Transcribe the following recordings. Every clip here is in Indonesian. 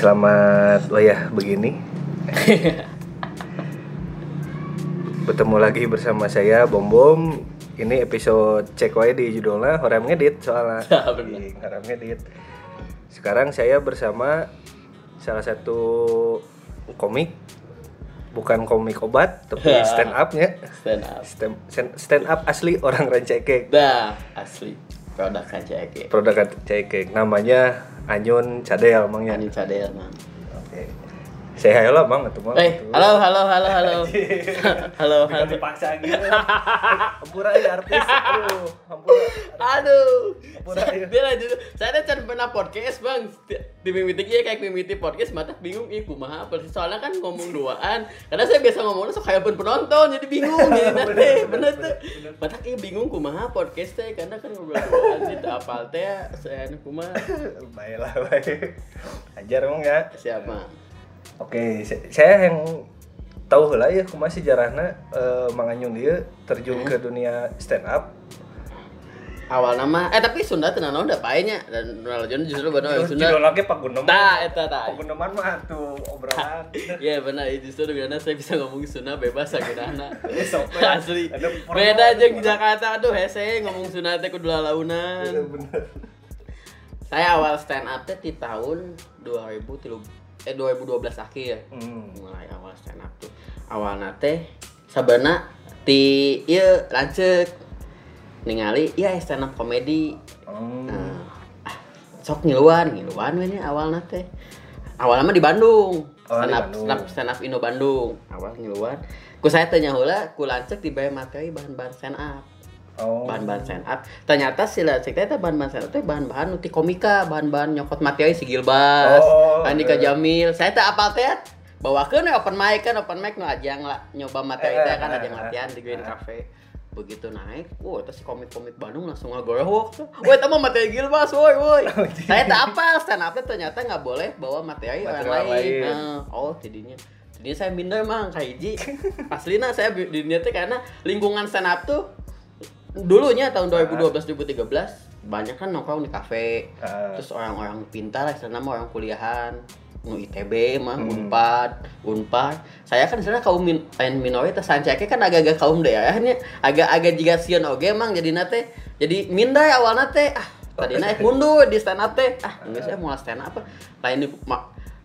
Selamat wayah begini. Bertemu lagi bersama saya Bom Bom. Ini episode cek wae di judulnya Horam ngedit soalnya. Ya, bener. Ih, Horam ngedit. Sekarang saya bersama salah satu komik bukan komik obat tapi stand upnya stand up stand, stand up asli orang Rancakek dah asli produk KCK produk Rancakek namanya Anyun Cadel emangnya Ani cadel man Oke. Saya hayo lah bang. Bang. eh halo halo halo halo. Halo halo. dipaksa gitu. Hampura ya artis. Aduh, hampura. aduh. Hampura ya. dia lanjut. Saya ada can pernah podcast bang. Di mimiti ya kayak mimiti podcast mata bingung. Ih kumaha apa sih? Soalnya kan ngomong duaan. Karena saya biasa ngomongnya suka kayak pun penonton jadi bingung. Jadi nanti bener tuh. mata kayak bingung kumaha podcast teh? Karena kan ngobrol duaan gitu apal teh saya kumaha. Baiklah, baik. Ajar emang ya. siapa Oke, saya yang tahu lah ya kumaha sejarahna eh, Mang Anyun dia terjun ke dunia stand up. awal nama eh tapi Sunda tenan udah paenya dan Jones justru benar Sunda judul lagi Pak Gunoman. Tah, eta tah. Pak Gunoman mah tuh obrolan. Iya benar, justru dengan saya bisa ngomong Sunda bebas akhirnya. Sok, Asli. Beda aja di Jakarta aduh hese ngomong Sunda teh kudu lalaunan. Bener-bener. Saya awal stand up teh di tahun 2000 tilu eh 2012 akhir. Hmm. Mulai awal stand up tuh. Awalna teh sabana ti ieu lancek ningali ya stand up komedi Hmm. Nah, ah, sok ngiluan, ngiluan we nya awalna teh. Awalnya mah di Bandung. Oh, stand up, Bandung. stand up, stand up Indo Bandung. Awal ngiluan. Ku saya tanya heula, ku lancek di materi bahan-bahan stand up. Oh. Bahan-bahan stand up. Ternyata si teh teh bahan-bahan stand up teh bahan-bahan nuti komika, bahan-bahan nyokot materi si Gilbas, Oh, Andika iya. Jamil. Saya teh apal teh bawakeun we open mic kan open mic nu ajang lah nyoba materi Eh, kan eh, ajang eh, latihan di Green eh. Cafe begitu naik, wah itu si komik-komik Bandung langsung ngagorok. Woi, itu mah materi Gilbas, woi, woi. Saya tak apa, stand up ternyata nggak boleh bawa materi orang Materi orang lain. Nah, oh, jadinya. Jadinya saya minder mang kayak hiji. Aslina saya di dunia teh karena lingkungan stand up tuh dulunya tahun 2012 2013 banyak kan nongkrong di kafe. Ah. Terus orang-orang pintar, sana mah orang kuliahan nu ITB mah Hmm. Unpad, Unpad. Saya kan sebenarnya kaum min minoritas sancake kan agak-agak kaum daerahnya agak-agak juga sion oge mang jadi nate. Jadi mindai awalnya teh ah tadi naik mundur di stand up teh ah enggak saya mau stand up apa lain di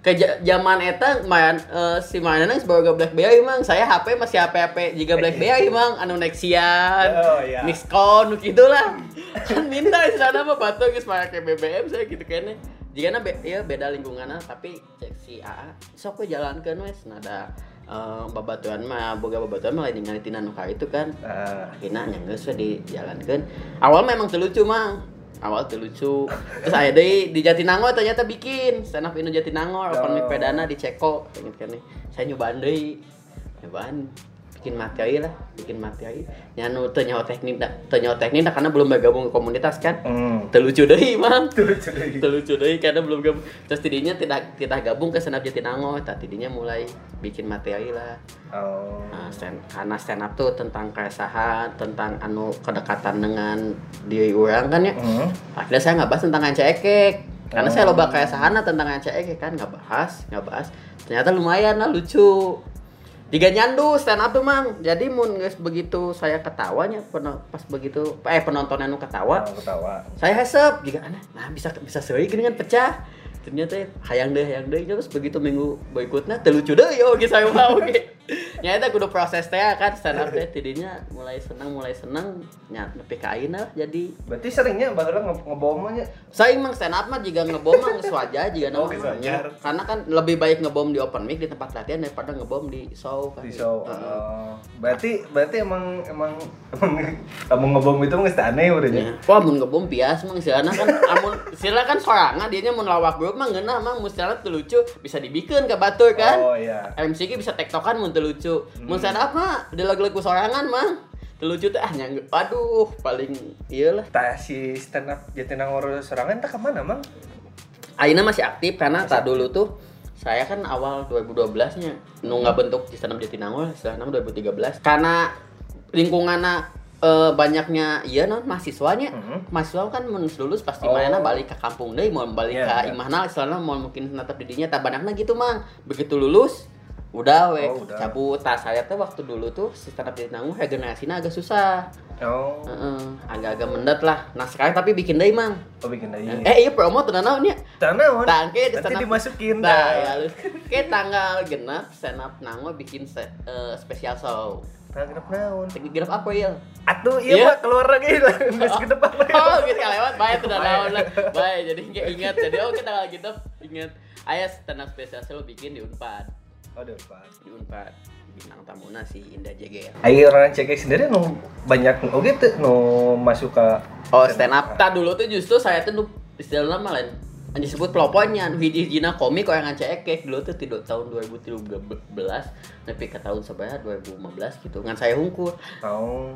ke zaman eta main eh, si mainan sebagai BlackBerry mang. Saya HP masih HP HP juga BlackBerry mang. Anu Nexian. Oh, iya. Mixcon gitu lah kan minta di sana mah batu geus pakai BBM saya gitu kayaknya jika be ya beda lingkungannya tapi cek si AA sok we jalankeun wes. Nada eh, babatuan mah boga babatuan mah lain ningali tina nu ka itu kan. Ah. akhirnya nyanggeus we dijalankeun awal memang teu lucu mang awal teu lucu. Terus aya deui di Jatinangor ternyata bikin. Stand up Indo Jatinangor open mic Oh. pedana di Ceko. Inget kan nih? Saya nyobaan deui nyobaan bikin materi lah bikin materi nyanu teu nyaho teknik da teknik da karena belum bergabung ke komunitas kan Hmm. teu lucu deui mang Tuh, lucu deh. teu lucu deui karena belum gabung terus tidinya tidak tidak gabung ke up Jatinangor tak tidinya mulai bikin materi lah Oh. Nah, stand, karena stand up tuh tentang keresahan, tentang anu kedekatan dengan diri orang kan ya. Hmm. Akhirnya saya nggak bahas tentang ekek. Karena Oh. saya loba keresahan tentang ekek kan nggak bahas, nggak bahas. Ternyata lumayan lah lucu. Jika nyandu stand up tuh mang. Jadi mun geus begitu saya ketawanya peno- pas begitu eh penonton anu ketawa, Oh, ketawa. saya hesep jika aneh nah bisa bisa seri gini kan pecah ternyata hayang deh hayang deh terus begitu minggu berikutnya terlucu deh yo gitu saya mau oke nyata kudu proses teh kan stand up teh tidinya mulai senang mulai senang nya nepi ka ayeuna jadi Berarti seringnya baheula nge ngebomnya. saya emang stand up mah juga ngebom mah geus wajar juga Oh, nama geus namanya. wajar. karena kan lebih baik ngebom di open mic di tempat latihan daripada ngebom di show kan di show. Oh. berarti berarti emang emang emang kamu ngebom itu nggak aneh udah Ya. Wah, mun ngebom bias mang siana kan amun sila kan sorangan dia nya mun lawak grup mah ngeunah mang mustahil lucu bisa dibikin ke batur kan. Oh iya. MC ki bisa tektokan mun teu lucu. Mun stand up mah di lagu-lagu sorangan. Teu lucu teh ah nyang aduh paling ieu lah. Tah si stand up Jatinangor serangan tak ke mana mang? Aina masih aktif karena tak dulu tuh saya kan awal 2012 nya nu bentuk di stand up Jatinangor setelah 2013 karena lingkunganna eh, banyaknya iya non mahasiswanya Mhm. mahasiswa kan mun lulus pasti Oh. mana balik ke kampung deh mau balik Iya, ke iya. imahna istilahnya mau mungkin natap didinya tak banyaknya gitu mang begitu lulus udah we Oh, udah. cabut tas saya tuh waktu dulu tuh sistem di nanggung regenerasinya agak susah Oh, Heeh, agak-agak mendet lah nah sekarang tapi bikin deh mang oh bikin aja. eh iya promo tuh naonnya Tanah, Tangke di up. dimasukin. Nah, dah. ya. Kayak tanggal genap stand up nango bikin se- eh, spesial show. Tanggal genep naon? Genap apa ya? Atuh iya. Pak keluar lagi lah. Geus genep apa ya? Oh, gitu lewat. Sudah Baik. naon lah. Jadi ingat. Jadi oke tanggal genap ingat. Ayah stand up spesial show bikin di Unpad. Aduh, Pak. Di Unpad. Bintang tamuna si Indah JG ya. Ayo orang cekek sendiri nu banyak oke tuh nu masuk ke Oh, stand up. Tak dulu tuh justru saya tuh nu istilahnya mah lain yang disebut peloponnya nu hiji hijina komik kok yang ngacekek dulu tuh tidak tahun 2013 tapi ke tahun sebenarnya 2015 gitu ngan saya hungkul Oh,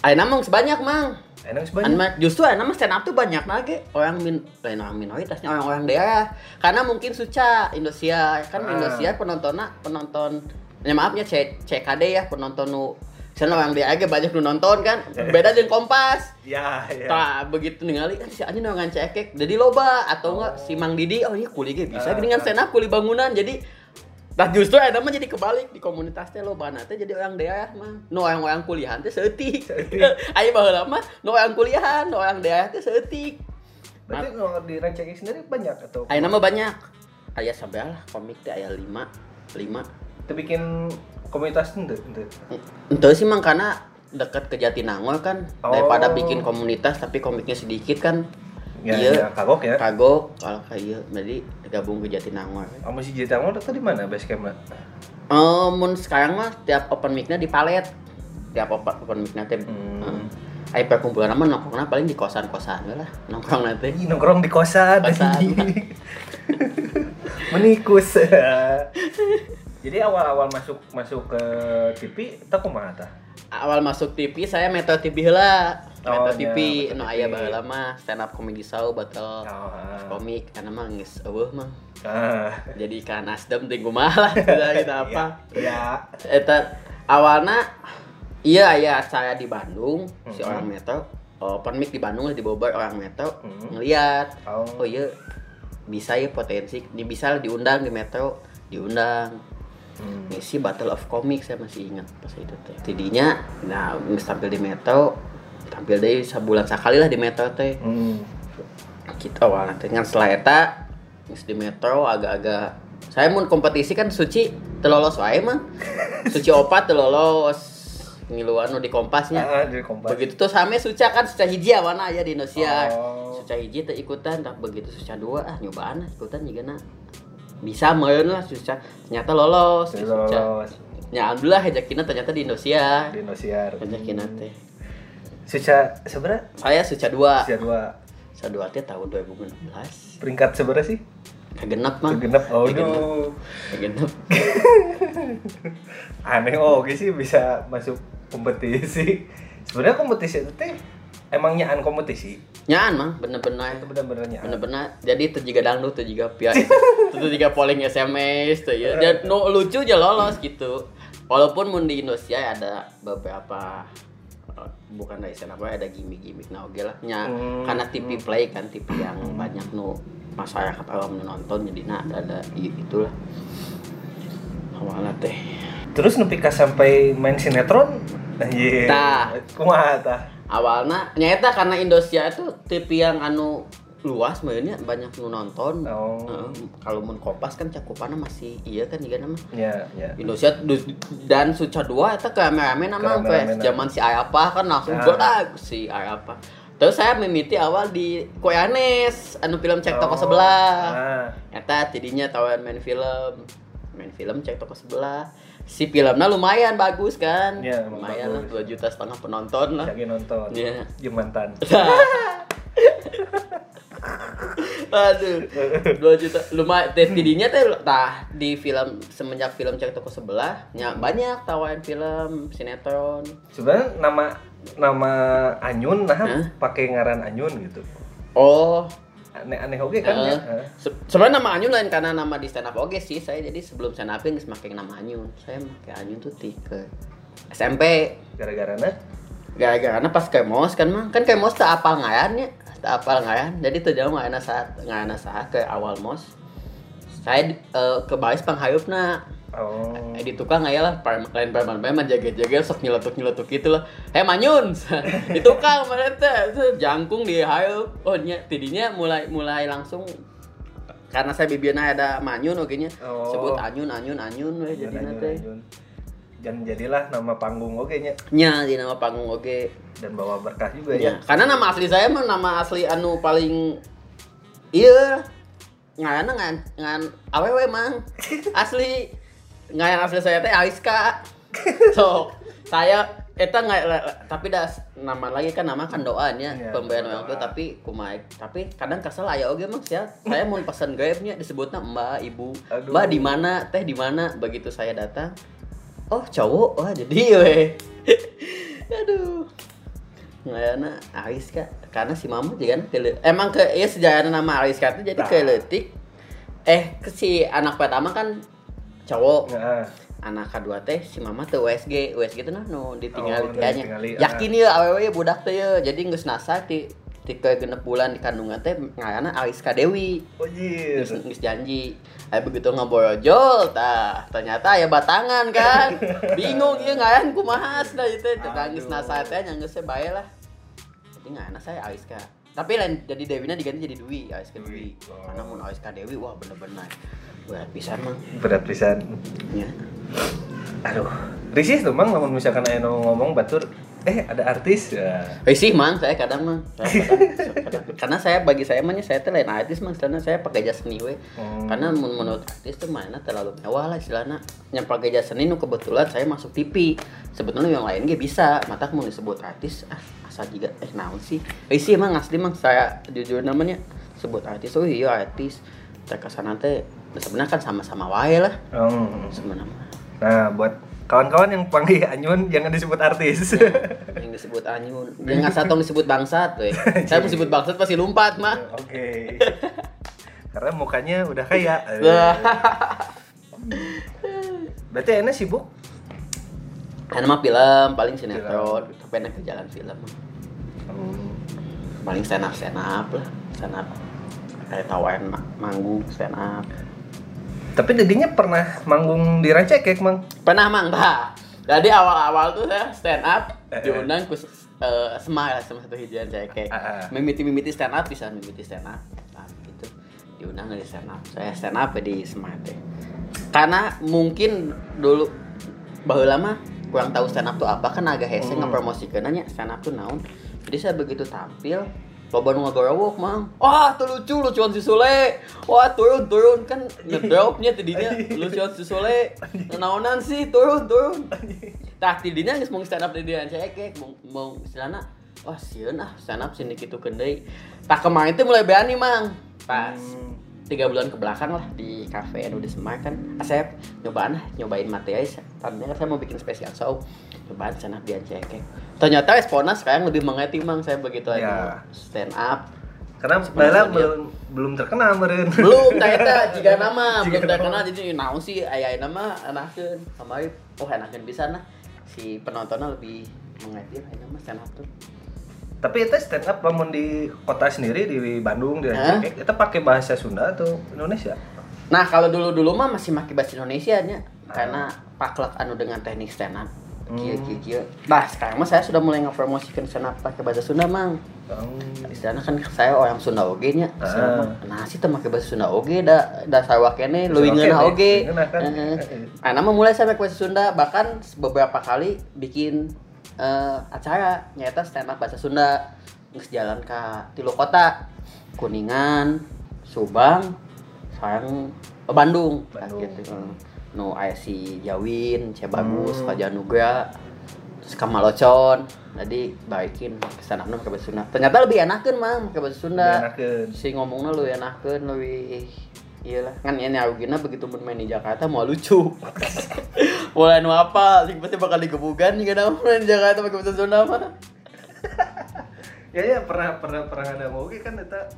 Ayo namang sebanyak mang. Enak sebanyak. mah- justru ayo nama stand up tuh banyak lagi orang min lain orang minoritasnya orang-orang daerah. Karena mungkin suca Indonesia. Kan Ah. Indonesia penontonnya penonton ya maafnya C, CKD ya penonton nu sana orang daerah ge banyak nu nonton kan? Beda dengan Kompas. Ya, ya. tak begitu ningali. Kan si anjing nongan cekek jadi loba atau enggak? Si Mang Didi oh iya kuli ge bisa Ah, dengan ah. stand up kuli bangunan. Jadi Nah justru ada mah jadi kebalik di komunitasnya lo teh jadi orang daerah mah. No orang orang kuliahan teh seetik. Ayo baheula mah no orang kuliahan, no orang daerah teh seetik. Berarti nu di cekek sendiri banyak atau Ayo nama banyak. Aya sampai lah komik teh aya 5 5. Itu bikin komunitas ente. Ente sih mang karena dekat ke Jatinangor kan Oh. daripada bikin komunitas tapi komiknya sedikit kan. Ya, Iya. ya, kagok ya. Kagok kalau kayak jadi gabung ke Jatinangor. Kamu si Jitangor itu di mana base camp Oh, mun sekarang mah tiap open mic-nya di palet. Tiap open, open mic-nya teh. Hmm. Hmm. Ayo perkumpulan nama nongkrongnya paling di kosan-kosan lah. Nongkrong nanti. Nongkrong di kosan. Kosan. Menikus. Jadi awal-awal masuk masuk ke TV, itu kumaha tah? Awal masuk TV saya Metro TV. Oh, Metro iya, TV Metro nu TV. aya baheula mah stand up comedy show battle Oh, ah. komik karena mah geus eueuh mah. Ah. Jadi kan Nasdem teh kumaha lah kita kita apa. Ya. Eta awalna iya iya saya di Bandung si Mhm. orang Metro open mic di Bandung di Bogor orang Metro Mhm. ngeliat Oh. oh iya bisa ya potensi ini bisa lah diundang di Metro diundang Hmm. ngisi Battle of Comics saya masih ingat pas itu teh tidinya nah tampil di Metro tampil deh sebulan sekali lah di Metro teh Hmm. gitu awalnya teh ngan setelah eta di Metro agak-agak saya mau kompetisi kan suci telolos wae mah suci opat telolos ngiluan di kompasnya Ah, di kompas. begitu tuh same suca kan suca hiji awana aya di Indonesia Oh. suca hiji teh ikutan tak begitu suca dua ah nyobaan ikutan juga na bisa meureun lah suca ternyata lolos Lolos ya alhamdulillah rezekinya ternyata di Indonesia di Indosiar. rezekinya teh Suca seberapa? saya suca dua Suca dua. suca dua teh tahun 2016 Peringkat seberapa sih? kagenep mah Genep. Oh, aduh. kagenep Aneh oh, oke sih bisa masuk kompetisi. Sebenarnya kompetisi itu teh emang nyaan kompetisi. nyaan mah bener-bener Itu benar-benar nyaan. bener-bener jadi itu juga dangdut itu juga pia itu juga polling SMS tuh ya dan no, lucu aja lolos gitu walaupun mun di Indonesia ada beberapa eh, bukan dari sana apa ada gimmick-gimmick nah oke lah nya Hmm. karena TV play kan TV yang banyak nu masyarakat awam nonton jadi nah ada ada itulah awalnya teh Terus nepi ka sampai main sinetron? Anjir. Tah. Kumaha tah? Awalnya nyata karena Indonesia itu TV yang anu luas mainnya banyak nu nonton Oh. Heeh. kalau mun kopas kan cakupannya masih iya kan juga nama Ya, ya. Indonesia du- dan Suca dua itu kameramen nama zaman si Ayapa kan langsung Ah. belag si Ayapa terus saya mimiti awal di Koyanes anu film cek toko Oh. sebelah Ah. Nyata tidinya tawaran main film main film cek toko sebelah si filmnya lumayan bagus kan emang lumayan lah bagus. dua juta setengah penonton lah Lagi nonton. Iya. Jumantan. Aduh, 2 juta lumayan TVD-nya teh tah di film semenjak film cek toko sebelah nya banyak tawaran film sinetron. Sebenarnya nama nama Anyun nah pakai ngaran Anyun gitu. Oh, Aneh-aneh. Oke kan ya. eh, se- sebenarnya nama Anyun lain karena nama di stand up oke sih. Saya jadi sebelum stand up geus make nama Anyun. Saya make Anyun tuh ke SMP. Gara-gara nah gara-gara pas kayak mos kan mah kan kayak mos tak apal ngayannya. Tak apal ngayan. Jadi tuh jauh ngayana saat ngayana saat ke awal mos saya eh, ke bais panghayupna Oh. Eh, di tukang aya lah lain preman preman jaga-jaga sok nyeletuk nyeletuk gitu lah. Heh manyun di tukang mana teh jangkung di hayup oh nya tidinya mulai mulai langsung. Karena saya bibirnya ada manyun oke nya. Oh. sebut anyun anyun anyun weh jadi lanjut. Dan jadilah nama panggung oke nya. Nya di nama panggung oke. Dan bawa berkah juga Ya, ya. karena nama asli saya mah nama asli anu paling iya. Ngana ngan ngan awewe mang. Asli ngayan asli saya teh Aiska. So saya eta nggak tapi dah nama lagi kan nama kan doanya Iya, pembayaran doa. tua tapi kumaha tapi kadang kesel aya oge mah sia. Saya mau pesan grabnya disebutnya mbak ibu. Aduh. mbak di mana? Teh di mana? Begitu saya datang. Oh cowok? Wah jadi weh aduh. Ngayana Ariska karena si mama juga kan emang ke ya sejarah nama Ariska itu jadi Nah. keletik eh ke si anak pertama kan cowok. Nah, anak kedua teh si mama tuh USG USG itu nah no ditinggali Oh, ditinggali, yakin ya awewe budak teh ya jadi geus nasa ti ti ke genep bulan di kandungan teh ngayana Ariska Dewi. Oh. Geus geus janji. Ay begitu ngaborojol tah. Ternyata ya batangan kan. Bingung ieu ngayan kumaha asna itu tukang Aduh. nasa teh nya geus bae lah. Jadi ngayana saya Ariska tapi lain jadi Dewina diganti jadi Dwi Ariska Dwi. Oh. karena mun Ariska Dewi wah bener-bener berat pisan mah Berat pisan. ya Aduh, risih tuh mang lamun misalkan nu ngomong batur eh ada artis ya. Risih mang saya kadang mang. Karena saya bagi saya mah nya saya teh lain artis mang. Karena saya pakai jas seni we. Hmm. karena menurut artis tuh mana terlalu mewah lah istilahnya. Yang pakai jas seni nu kebetulan saya masuk TV sebetulnya yang lain ge bisa mata mau disebut artis. Ah asal juga eh naon sih? Risih mang asli mang. Saya jujur namanya sebut artis oh iya artis. Teh ke sana teh sebenarnya kan sama-sama wae lah Hmm. sebenarnya Nah, buat kawan-kawan yang panggil Anyun jangan disebut artis. yang disebut anyun jangan satu disebut bangsat we saya mau disebut bangsat pasti lompat mah Oke. Karena mukanya udah kaya. Berarti enak sibuk? Kan mah film paling sinetron, tapi enak ke jalan film. Hmm. Paling stand up stand up lah, stand up. Kayak tawaran ma- manggung stand up. Tapi dedinya pernah manggung di Rancakek, Mang. Pernah mang bah. Jadi awal-awal tuh saya stand up Eh, eh. diundang ke uh, Semai lah sama satu hijian saya kayak mimiti-mimiti stand up bisa mimiti stand up. Nah, gitu. Diundang di stand up. Saya stand up di Semai teh. Karena mungkin dulu bahwa lama kurang tahu stand up tuh apa kan agak hese Hmm. ngepromosikan nanya stand up tuh naon. Jadi saya begitu tampil loba nu ngagorowok mang. Wah tuh lucu lucuan si Sule. Wah turun turun. Kan ngedropnya tadinya lucuan si Sule. Naonan sih turun turun. Tah tidinya geus mau stand up di dia. Cekek mau mau istilahna wah sieun ah stand up sini kitu kendai. Tah kemarin tuh mulai berani mang. Pas Hmm. tiga bulan ke belakang lah di cafe anu di Semar kan. Asep nyobaan lah nyobain materi. Tadinya kan saya mau bikin spesial show cobaan stand up di cekek ternyata responnya sekarang lebih mengerti mang saya begitu Ya. aja stand up Karena Sebenarnya Bala dia- belum belum terkenal meren. belum ternyata jika nama Jika belum nama. terkenal jadi naon sih ayah nama enakeun kemarin oh enakeun bisa nah si penontonnya lebih mengerti ini mah stand up tuh Tapi itu stand up lamun di kota sendiri di Bandung di? Rancakek itu pakai bahasa Sunda atau Indonesia? Nah kalau dulu dulu mah masih pakai bahasa Indonesia nya Ah. karena paklak anu dengan teknik stand up. Kieu Hmm. kieu kieu. Nah sekarang mah saya sudah mulai ngepromosikan up pakai bahasa Sunda mang. Hmm. Istilahnya kan saya orang Sunda oge nya. Ah. Nah sih teu make bahasa Sunda oge da da sarua kene leuwih kene, oge. kan. Heeh. Nah nama mulai saya pakai bahasa Sunda bahkan beberapa kali bikin eh, acara nyata stand up bahasa Sunda geus jalan ka tilu kota Kuningan, Subang, sareng eh, Bandung, Bandung. gitu. No aya si Jawin, Cia Bagus, Hmm. Fajar Nugra, terus Kamalocon. Jadi baikin stand up pakai bahasa Sunda. Ternyata lebih enakeun mang pakai bahasa Sunda. Enakeun. Si ngomongnya lu enakeun lebih Iyalah, kan ini Arugina begitu bermain di Jakarta mau lucu. Mulai nu apa, sih pasti bakal digebukan juga nama main di Jakarta pakai bahasa Sunda mah. Ya ya pernah pernah pernah ada mau kan eta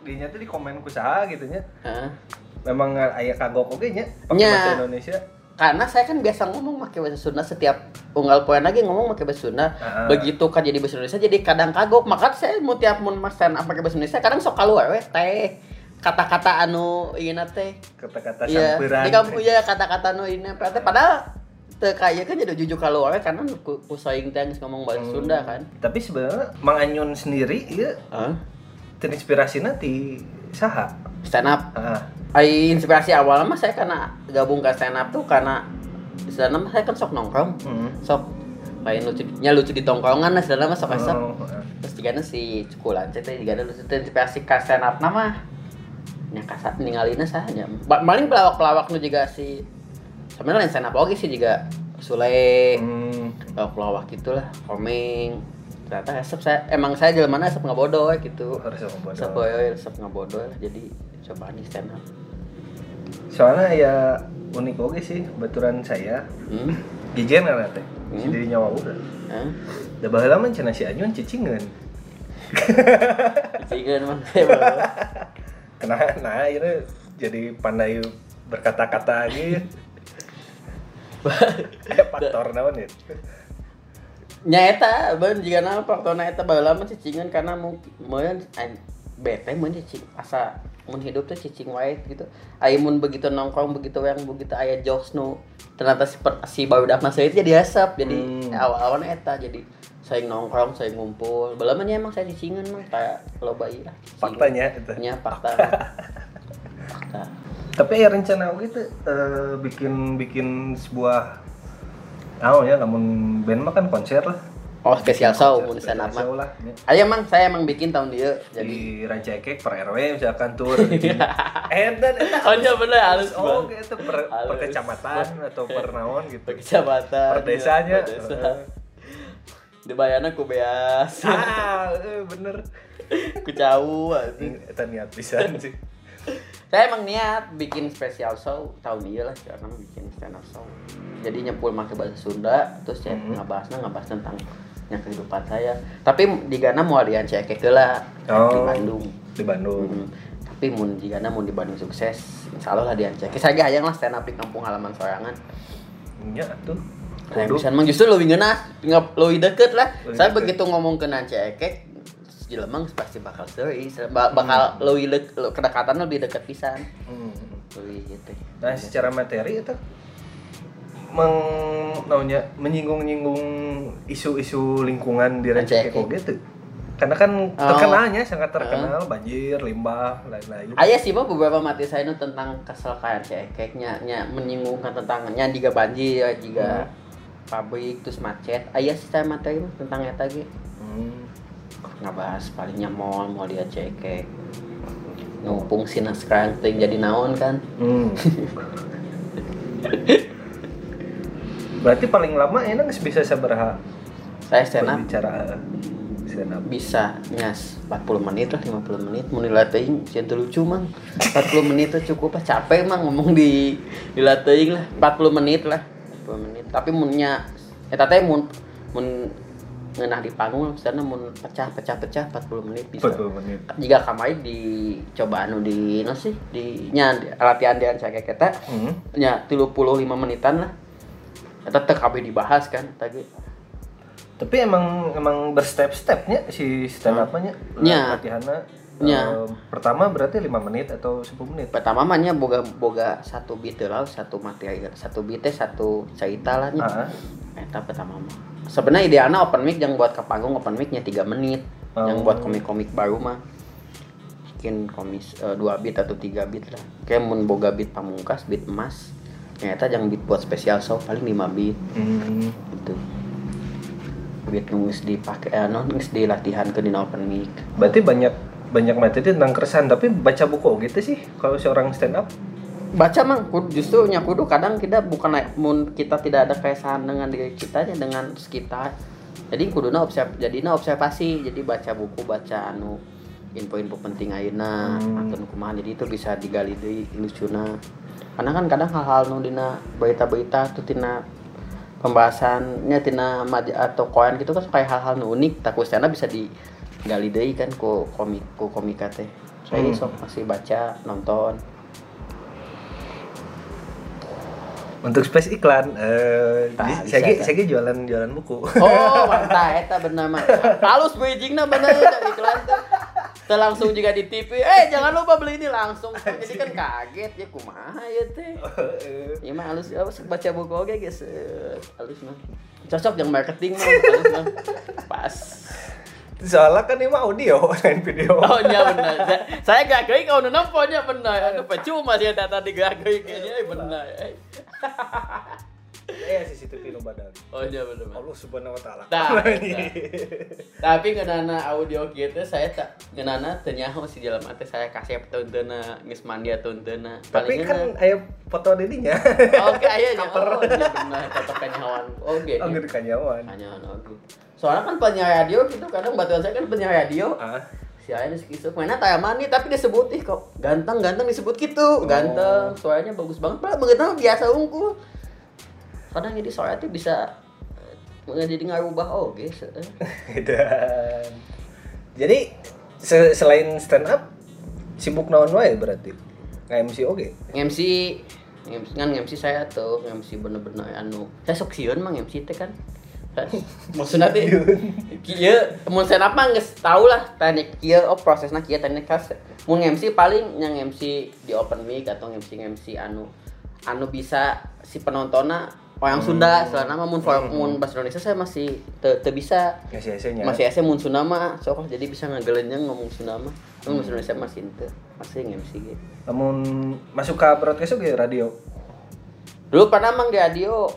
dinya tuh di komen ku saha gitu nya. Hah? Memang aya kagok oge nya pakai Nya. bahasa Indonesia. karena saya kan biasa ngomong pakai bahasa Sunda setiap unggal poin lagi ngomong pakai bahasa Sunda Ah. begitu kan jadi bahasa Indonesia jadi kadang kagok maka saya mau tiap mau mas stand up pakai bahasa Indonesia kadang sok keluar weh teh kata-kata anu ini teh Kata-kata iya sampiran. di kampung ya kata-kata anu ini teh padahal teu kaya kan jadi jujur keluar we, karena ku, ku saing teh ngomong bahasa Hmm. Sunda kan Tapi sebenarnya Mang Anyun sendiri ya Hah? terinspirasi nanti saha. stand up Ai inspirasi awal mah saya karena gabung ke stand up tuh karena up mah saya kan sok nongkrong hmm. sok lain lucu nya lucu di tongkrongan lah up mah sok esok Oh, ah. terus juga si cukulan juga ada lucu inspirasi ke stand up nama nya kasat ninggalina sahanya Ba- paling pelawak-pelawak nu juga si sebenarnya stand up oke sih juga Sule Hmm. pelawak-pelawak gitulah komeng ternyata esep saya emang saya jalan mana esep nggak bodoh gitu Harus sama bodoh. esep boy esep nggak bodoh jadi coba nih stand up Soalnya ya unik oke sih baturan saya. hmm? Gijen kan teh. Hmm. Si diri nyawa udah. Hah? Da baheula mah cenah si Anyun. Cicingan mah saya bawa. Nah, ini jadi pandai berkata-kata gitu. Ada faktor naon ya? Nyaeta, ben jika nama faktorna eta baheula mah cicingan karena mungkin bete mun cicing asa mun hidup tuh cicing wae gitu. Aya mun begitu nongkrong begitu yang begitu aya jokes nu ternyata si, per- si barudak mah itu jadi asap jadi Hmm. awal-awalnya eta jadi saya nongkrong saya ngumpul baheula mah nya emang saya cicingan mah kayak loba lah Faktanya itu. nya fakta fakta Tapi ya rencana gitu eh, bikin bikin sebuah tahu ya namun band mah kan konser lah. Oh spesial show lah. ya. Ayo emang saya emang bikin tahun dia jadi di Rancakek per RW misalkan tur eh dan Oh, iya, bener, halus oh gitu per, per kecamatan atau per naon gitu. Kecamatan per desanya. per desa. di bayana ku beas. Ah eh, bener. Ku jauh eta niat pisan sih saya emang niat bikin spesial show tahun ini lah karena bikin stand up show. Jadi nyempul pakai bahasa Sunda terus saya Mhm. ngabahasnya ngabahas tentang yang kehidupan saya. Tapi di Gana mau di Anceke lah di Oh. Bandung. di Bandung. Hmm. tapi mun jika mun di Bandung sukses insya Allah lah diancek saya gak hayang lah stand up di kampung halaman sorangan. Nya tuh. Kudu bisa emang justru lebih tinggal lebih deket lah. Lebih saya deket. begitu ngomong ke Nancekek Jelemang pasti bakal serius ba- bakal lebih dek, le- kedekatan lebih deket pisan. Hmm. lebih gitu. Nah secara materi itu meng naunya menyinggung-nyinggung isu-isu lingkungan di Rancakek Rancakek. gitu. Karena kan Oh. terkenalnya sangat terkenal banjir limbah lain-lain. Ayah sih mah beberapa mati saya itu tentang kesel kayak cekeknya nya menyinggungkan tentang nya juga banjir juga pabrik terus macet. Ayah sih saya materi mah tentang eta ge. Hmm. ngabahas palingnya mall mau dia cekek. Ngumpung sina sekarang ting jadi naon kan. Hmm. Berarti paling lama enak nggak bisa sabaraha saya stand up. Berbicara eh, stand up. bisa nyas. 40 menit lah 50 menit. Mau dilatih jangan lucu mang. 40 menit tuh cukup lah capek mang ngomong di dilatih lah. 40 menit lah 40 menit. Tapi munnya eta teh mun mun ngenah di panggung sana mun pecah pecah pecah 40 menit bisa. 40 menit. jika kamai di coba anu di no sih di nya latihan dia saya kita Hmm. nya 35 menitan lah eta teh kabeh dibahas kan tadi Tapi emang emang berstep-stepnya si stand up-nya Nya. latihannya Nya. eh, pertama berarti 5 menit atau 10 menit. pertama mahnya boga boga satu beat lah satu materi satu beat teh satu cerita lah nya eta pertama mah sebenarnya idealnya open mic yang buat ke panggung open mic-nya 3 menit yang Oh. buat komik-komik baru mah bikin komis eh, dua beat atau tiga beat lah kayak mun boga beat pamungkas beat emas ternyata yang beat buat spesial show paling 5 beat Hmm. gitu beat nunggus dipakai eh, non di latihan ke dina open mic Berarti banyak banyak materi tentang keresahan tapi baca buku gitu sih kalau seorang stand up. baca mang justru nya kudu kadang kita bukan naik mun kita tidak ada keresahan dengan diri kita nya dengan sekitar jadi kuduna observ jadi observasi jadi baca buku baca anu info-info penting ayeuna Hmm. atau kumaha jadi itu bisa digali deui lucuna karena kan kadang hal-hal nu dina berita-berita tuh tina pembahasannya tina maja atau koan gitu kan kayak hal-hal nu unik tak stand up bisa digali deui kan ku komik ku komika teh saya Hmm. sok masih baca nonton untuk space iklan eh bisa, saya saya jualan jualan buku Oh, mantap eta bener mah. Halus bridgingna bener iklan teh. Langsung juga di TV. Eh, jangan lupa beli ini langsung. Jadi kan kaget ya kumaha ya teh. Iya mah halus apa baca buku oge guys. Eh, Halus mah. Cocok yang marketing mah halus mah. Pas. Soalnya kan ini mah audio lain video Oh iya benar. Saya- gak geuy kalau nu nemponya benar. Aduh percuma sih tadi gak geuy kayaknya benar. Eh. eh CCTV nu badan Oh iya benar. Allah subhanahu wa ta'ala Tah, tah. Tapi ngenana audio gitu saya tak ngenana teu nyaho si jelema teh saya kasih tontonna geus mandi tontonna. tapi kan aya foto dedinya Oke aya nya. cover. Oh, iya benar tetep kanyawan. Oke. oh gitu kanyawan Kanyawan oke. Soalnya kan penyiar radio gitu kadang batuan saya kan penyiar radio. ah Si Aya disebut mana taya mani tapi disebut ih kok ganteng ganteng disebut gitu. Ganteng, suaranya bagus banget. Padahal begitu mah biasa unggul. Kadang jadi suara tuh bisa eh, jadi ngarubah oke. dan jadi se- selain stand up sibuk naon wae berarti nggak MC oke MC MC kan MC saya tuh MC bener-bener anu saya sok sieun mah MC teh kan maksudnya teh kieu mun saya apa geus tau lah teknik kieu oh prosesna kieu teknik khas. Mun MC paling yang MC di open mic atau MC MC anu anu bisa si penontonnya orang Sunda selama nama mun for- mun bahasa Indonesia saya masih teu teu bisa. Ngasih nya masih asa mun Sunda mah sok jadi bisa ngagelenyang ngomong Sunda mah. Tapi bahasa Indonesia masih teu masih MC gitu namun masuk ke broadcast oke radio? Dulu pernah mang di radio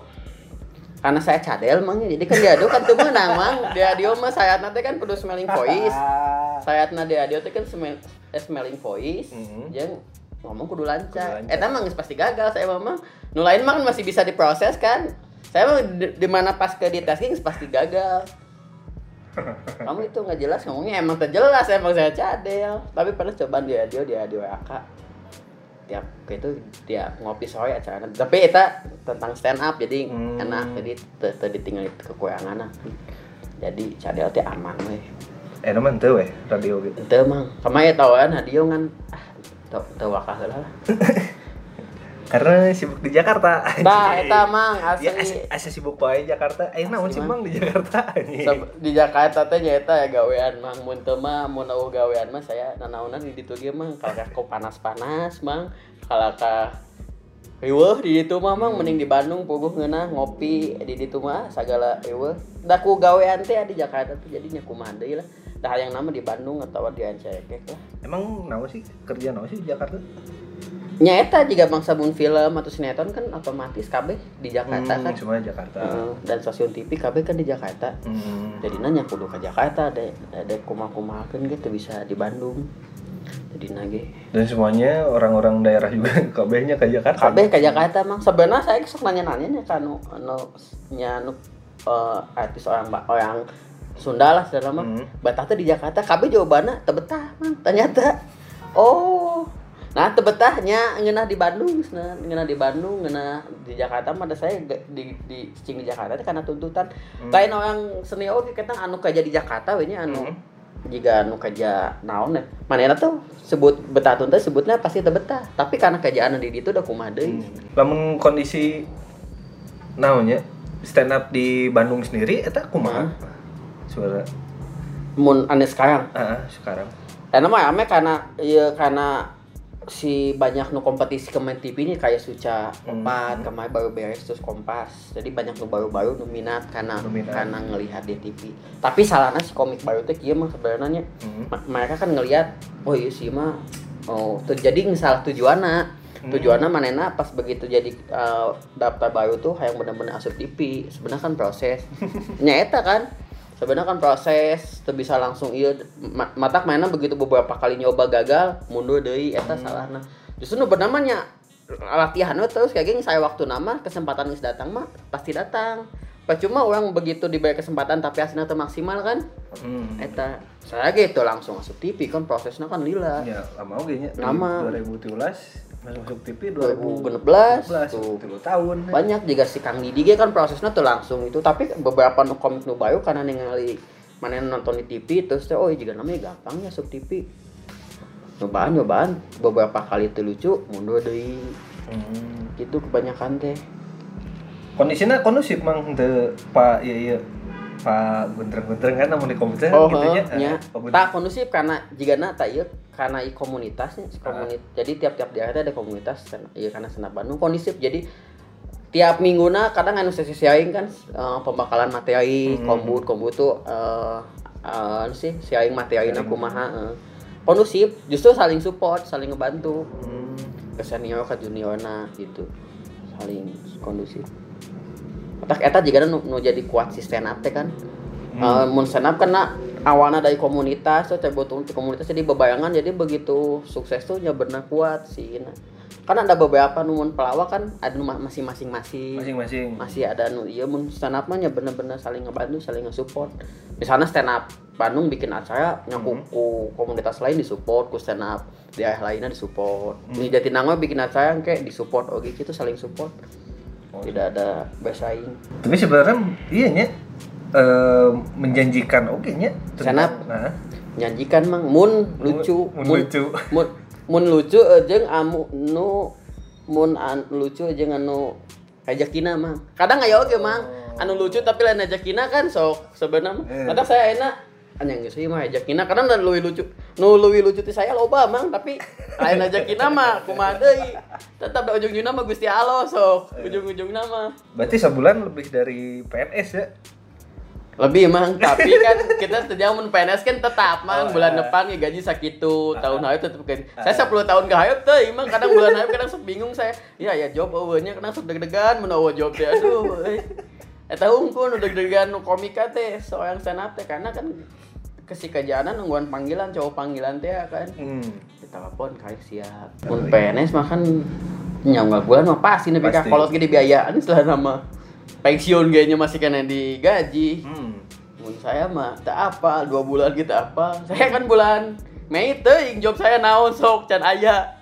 karena saya cadel mang jadi kan di radio kan tuh menang mang di radio mah saya nanti kan kudu smelling voice. Saya di radio teh kan smell, eh, smelling voice. Mhm. jeung ngomong kudu lancar. Kudu lancar. eta mah pasti gagal saya mah mah. Nu lain mah kan masih bisa diproses kan. Saya mah di, di mana pas ke di tasking pasti gagal. Kamu itu nggak jelas ngomongnya emang terjelas emang saya cadel. Tapi pernah cobaan di radio di radio AK tiap itu dia ngopi sore acara tapi itu tentang stand up jadi Hmm. enak. Jadi ditinggal itu kekurangan jadi cadel teh aman weh. Eh teman tuh weh radio gitu. Itu mang kemarin tau kan hadiah kan ah tau tau wakah lah karena sibuk di Jakarta. Nah, eta mang ya asli. asa, asa sibuk wae Jakarta. Eh naon sih Asli, mang di Jakarta Sab- di Jakarta teh nyaeta ya gawean mang mun teu mah mun eueuh gawean mah saya nanaonan di ditu ge mang kalaka kok panas-panas mang. Kalaka riweuh di ditu mah mang mending di Bandung puguh ngeunah ngopi di ditu mah sagala riweuh. Da ku gawean teh di Jakarta tuh jadinya kumaha deui lah dah yang nama di Bandung atau di Ancekek lah. Emang naon sih? Kerja naon sih di Jakarta nyaeta jika bangsa mun film atau sinetron kan otomatis kabeh di Jakarta Hmm, kan. semuanya Jakarta. Heeh, dan stasiun TV kabeh kan di Jakarta. Hmm. jadi nanya kudu ke Jakarta ada ada kumaha-kumahakeun gitu bisa di Bandung. Jadi nage. Dan semuanya orang-orang daerah juga kabehnya ke Jakarta. Kabeh ke Jakarta mang. Sebenarnya saya sok nanya-nanya nya kan anu anu nya anu eh, artis orang orang Sunda lah segala mah Hmm. betah teh di Jakarta kabeh jawabannya teu betah mang ternyata. Oh nah teu betahnya ngeunah di Bandung nah ngeunah di Bandung ngeunah di Jakarta. Mah da saya di di cing di Jakarta teh karena tuntutan. Hmm. lain orang senior oge kita anu kerja di Jakarta we nya anu Hmm. jika anu kerja naon ya. Mana tuh sebut betah tuh teh sebutnya pasti teu betah tapi karena kerjaan di ditu udah kumaha deui lamun kondisi naonnya stand up di Bandung sendiri eta kumaha? Suara. Mun ane sekarang? Ah sekarang. Karena mah ame karena iya karena si banyak nu kompetisi ke main TV ini kayak Suca Hmm. Empat kemarin baru beres terus Kompas jadi banyak nu baru-baru nu minat karena minat. karena ngelihat di TV tapi salahnya si komik baru teh kieu mah sebenarnya Hmm. Mereka kan ngelihat oh iya sih mah oh tuh jadi salah tujuanna Hmm. tujuannya manena pas begitu jadi uh, daftar baru tuh yang benar-benar asup TV sebenarnya kan proses nyata kan sebenarnya kan proses tuh bisa langsung iya ma- matak mainan begitu beberapa kali nyoba gagal mundur deui eta salahna. Justru nu bernamanya latihan terus kayak gini saya waktu nama kesempatan geus datang mah pasti datang. Percuma orang begitu diberi kesempatan tapi hasilnya tuh maksimal kan? Hmm. eta saya gitu langsung masuk TV kan prosesnya kan lila. Ya lama oge nya Lama. 2017 masuk masuk TV 2016 2016 tuh. 10 tahun. Banyak juga si Kang Didi kan prosesnya tuh langsung itu. Tapi beberapa nu komik nu baru karena ningali mana nonton di TV terus teh oh juga namanya gampang ya sub TV nyobaan nyobaan. Beberapa kali itu lucu mundur deui hmm. gitu kebanyakan teh. Kondisinya kondusif mang teu pak iya iya pak guntreng-guntreng kan namun di komputer Oh, gitu nya. Guntreng. Tak kondusif karena jika na tak iya karena i komunitasnya komunit. Jadi tiap-tiap daerah ada komunitas iya karena senap Bandung kondusif. Jadi tiap mingguna kadang anu sesi sharing kan eh, pembakalan materi, Hmm. kombut, kombut tuh eh eh, anu sih sharing materi kumaha eh. Kondusif, justru saling support, saling ngebantu Hmm. ke senior ke juniorna gitu. Saling kondusif. Otak eta juga nu, nu jadi kuat si stand up teh kan. Eh, mun stand up karena awalnya dari komunitas tuh coba untuk komunitas jadi bebayangan jadi begitu sukses tuh ya benar kuat sih nah. kan ada beberapa nu mun pelawak kan ada nu ma- masih masing-masing. Masing-masing. Masih ada nu iya mun stand up mah ya bener-bener saling ngebantu saling nge-support. Misalnya stand up Bandung bikin acara nyaku ku komunitas lain disupport ku stand up di daerah lainnya disupport. Di Jatinangor bikin acara yang kayak disupport oke gitu saling support. Tidak ada bersaing. Tapi sebenarnya iya nya eh, menjanjikan oke nya. Stand up. nah. nyanyikan mang. Mun lucu. Mun lucu. mun mun lucu eh, jeung amu nu mun an, lucu jeung anu ajakina mang. Kadang aya oge mang anu lucu tapi lain ajakina kan sok sebenarnya. Eh. kadang saya enak anjing geus ieu mah ajakina kadang dan leuwih lucu. Nu leuwih lucu ti saya loba mang. Tapi lain ajakina mah kumaha deui tetap da ujung-ujungna mah Gusti Allah sok. Ujung-ujungna mah berarti sebulan lebih dari PNS ya? Lebih emang tapi kan kita sejauh mun PNS kan tetap Oh, mang bulan iya. depan ya gaji sakitu tahun hayat tetep kan saya 10 tahun ke hayat teh emang kadang bulan hayat kadang sok bingung saya. Iya ya job eueuhnya kadang sok deg-degan mun job teh. Aduh eta hungkul nu deg-degan nu komika teh soal stand up teh karena kan kesikajanan nungguan panggilan cowok panggilan teh kan hmm. ditelepon kali siap mun PNS mah kan nyawa bulan mah pasti nepi ka Pasti. kolot ge dibiayaan setelah nama pensiun kayaknya masih kena digaji hmm. mun saya mah tak apa dua bulan gitu apa saya kan bulan Mei teuing job saya naon sok can aya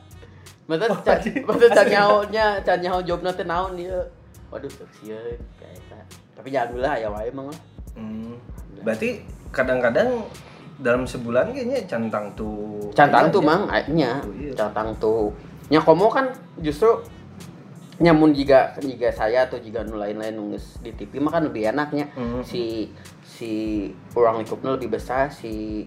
Masa Oh, can, masa can nyahonya, can nyaho jobna teh naon ieu. Waduh, sieun kayak eta. Tapi jangan dulu lah ya wae emang lah. Hmm. berarti kadang-kadang dalam sebulan kayaknya cantang tuh Cantang tuh mang nya, Oh, iya. cantang tuh. Nya komo kan justru nyamun jika jika saya atau jika nu lain-lain nunggus di TV mah kan lebih enaknya Hmm. si si ruang lingkupnya lebih besar si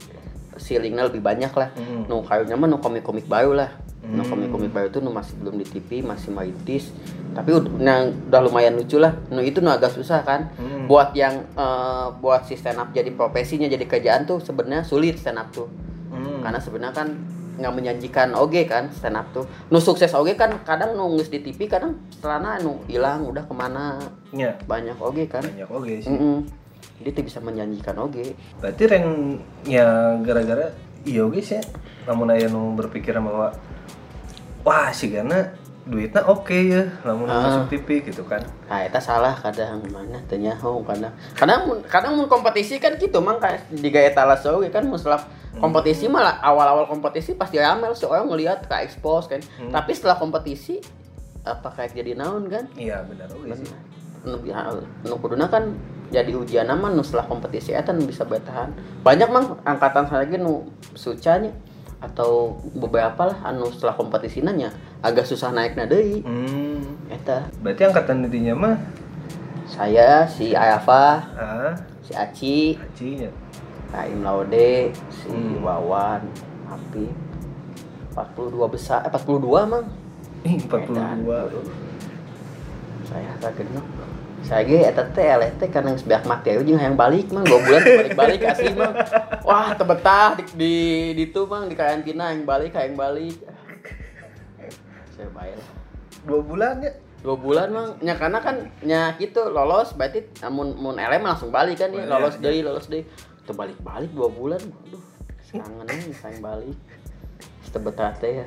ceilingnya lebih banyak lah. Hmm. nu kayaknya mah nu komik-komik baru lah. Nu Hmm. komik-komik baru tuh nu masih belum di TV masih merintis tapi yang udah lumayan lucu lah. Nu itu nu agak susah kan. Hmm. buat yang eh, buat si stand up jadi profesinya jadi kerjaan tuh sebenarnya sulit stand up tuh. Hmm. karena sebenarnya kan nggak menjanjikan oge kan stand up tuh. Nu sukses oge kan kadang nunggus di TV kadang setelahnya nu hilang udah ke mana. Nya, banyak oge kan. Banyak oke sih. Mm-mm. Jadi tuh bisa menjanjikan oge berarti rengnya gara-gara iya oke sih namun aya nu berpikiran bahwa wah sih karena duitnya oke ya. Namun Ah. masuk TV gitu kan. Nah itu salah kadang mana tanya oh kadang kadang mun- kadang mun kompetisi kan gitu mang kayak di gaya talas oge kan setelah kompetisi malah awal-awal kompetisi pasti ramel seorang ngelihat ke expose kan. Hmm. tapi setelah kompetisi apa kayak jadi naon kan? Iya benar oke sih nu nu kuduna kan jadi ujian nama nu setelah kompetisi eta bisa bertahan. Banyak mang angkatan saya lagi nu sucanya atau beberapa lah anu setelah kompetisi nanya agak susah naik deui. Hmm. eta. Berarti angkatan dirinya mah? Saya si Ayafa ah. si Aci. Acinya Kaim Laude si Hmm. Wawan Api. 42 besar eh 42 mang. Ih 42 Edan. saya tak genep saya ge eta teh eleh teh karena geus beak mati aja jeung hayang balik mang 2 bulan balik-balik asli mang wah teu betah di di di mang di karantina yang balik hayang balik. Saya bayar. Dua bulan ya? Dua bulan mang nya karena kan nya gitu lolos berarti namun mun elem langsung balik kan ya. Lolos iya. deui lolos deui. Teu balik-balik dua bulan aduh kangen nih sayang balik. Teu betah teh ya.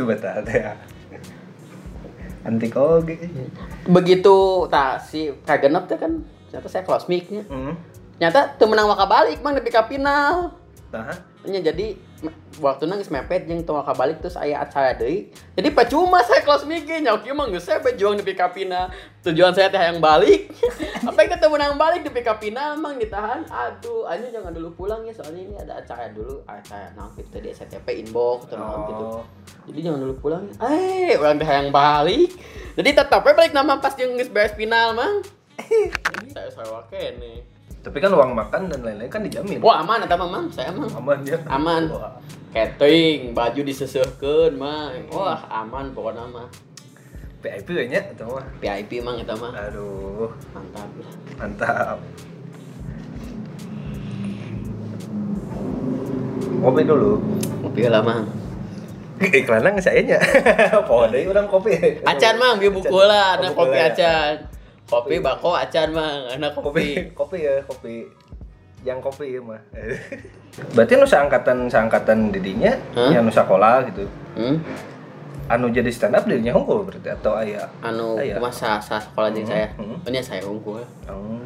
Itu betul ya antik oke begitu tak si kagenep teh kan ternyata saya close mic-nya. Hmm. nyata tuh menang maka balik mang nepi ka final Nya jadi waktu nangis mepet jeung tong ka balik terus aya acara deui. Jadi percuma saya close mikir nya kieu mah geus saya berjuang di pikapina. Tujuan saya teh yang balik. Apa yang ketemu nang balik di pikapina emang ditahan. Aduh, anjing jangan dulu pulang ya soalnya ini ada acara dulu, acara naon gitu di STP inbox naon gitu. oh, Jadi jangan dulu pulang. Eh, orang teh yang balik. Jadi tetap we balik nama pas jeung geus beres final mang. saya sewa kene. Tapi kan uang makan dan lain-lain kan dijamin. Wah, aman eta Mang, saya mah. aman ya. Aman. Wah. catering baju disesehkeun mah wah aman pokoknya mah VIP nya atau mah. VIP emang itu mah Aduh, mantap lah mantap. Kopi dulu. kopi lah mang Iklannya nggak saya nya. Pohon deh orang kopi. acan mang biar buku lah ada Oh, kopi ya. acan kopi bako acan mang anak kopi kopi ya kopi yang kopi ya mah berarti nu seangkatan seangkatan didinya Hah? yang nu sekolah gitu hmm? anu jadi stand up dirinya unggul berarti atau ayah anu Aya. masa sa sekolah jeung saya Hmm. ini saya unggul oh.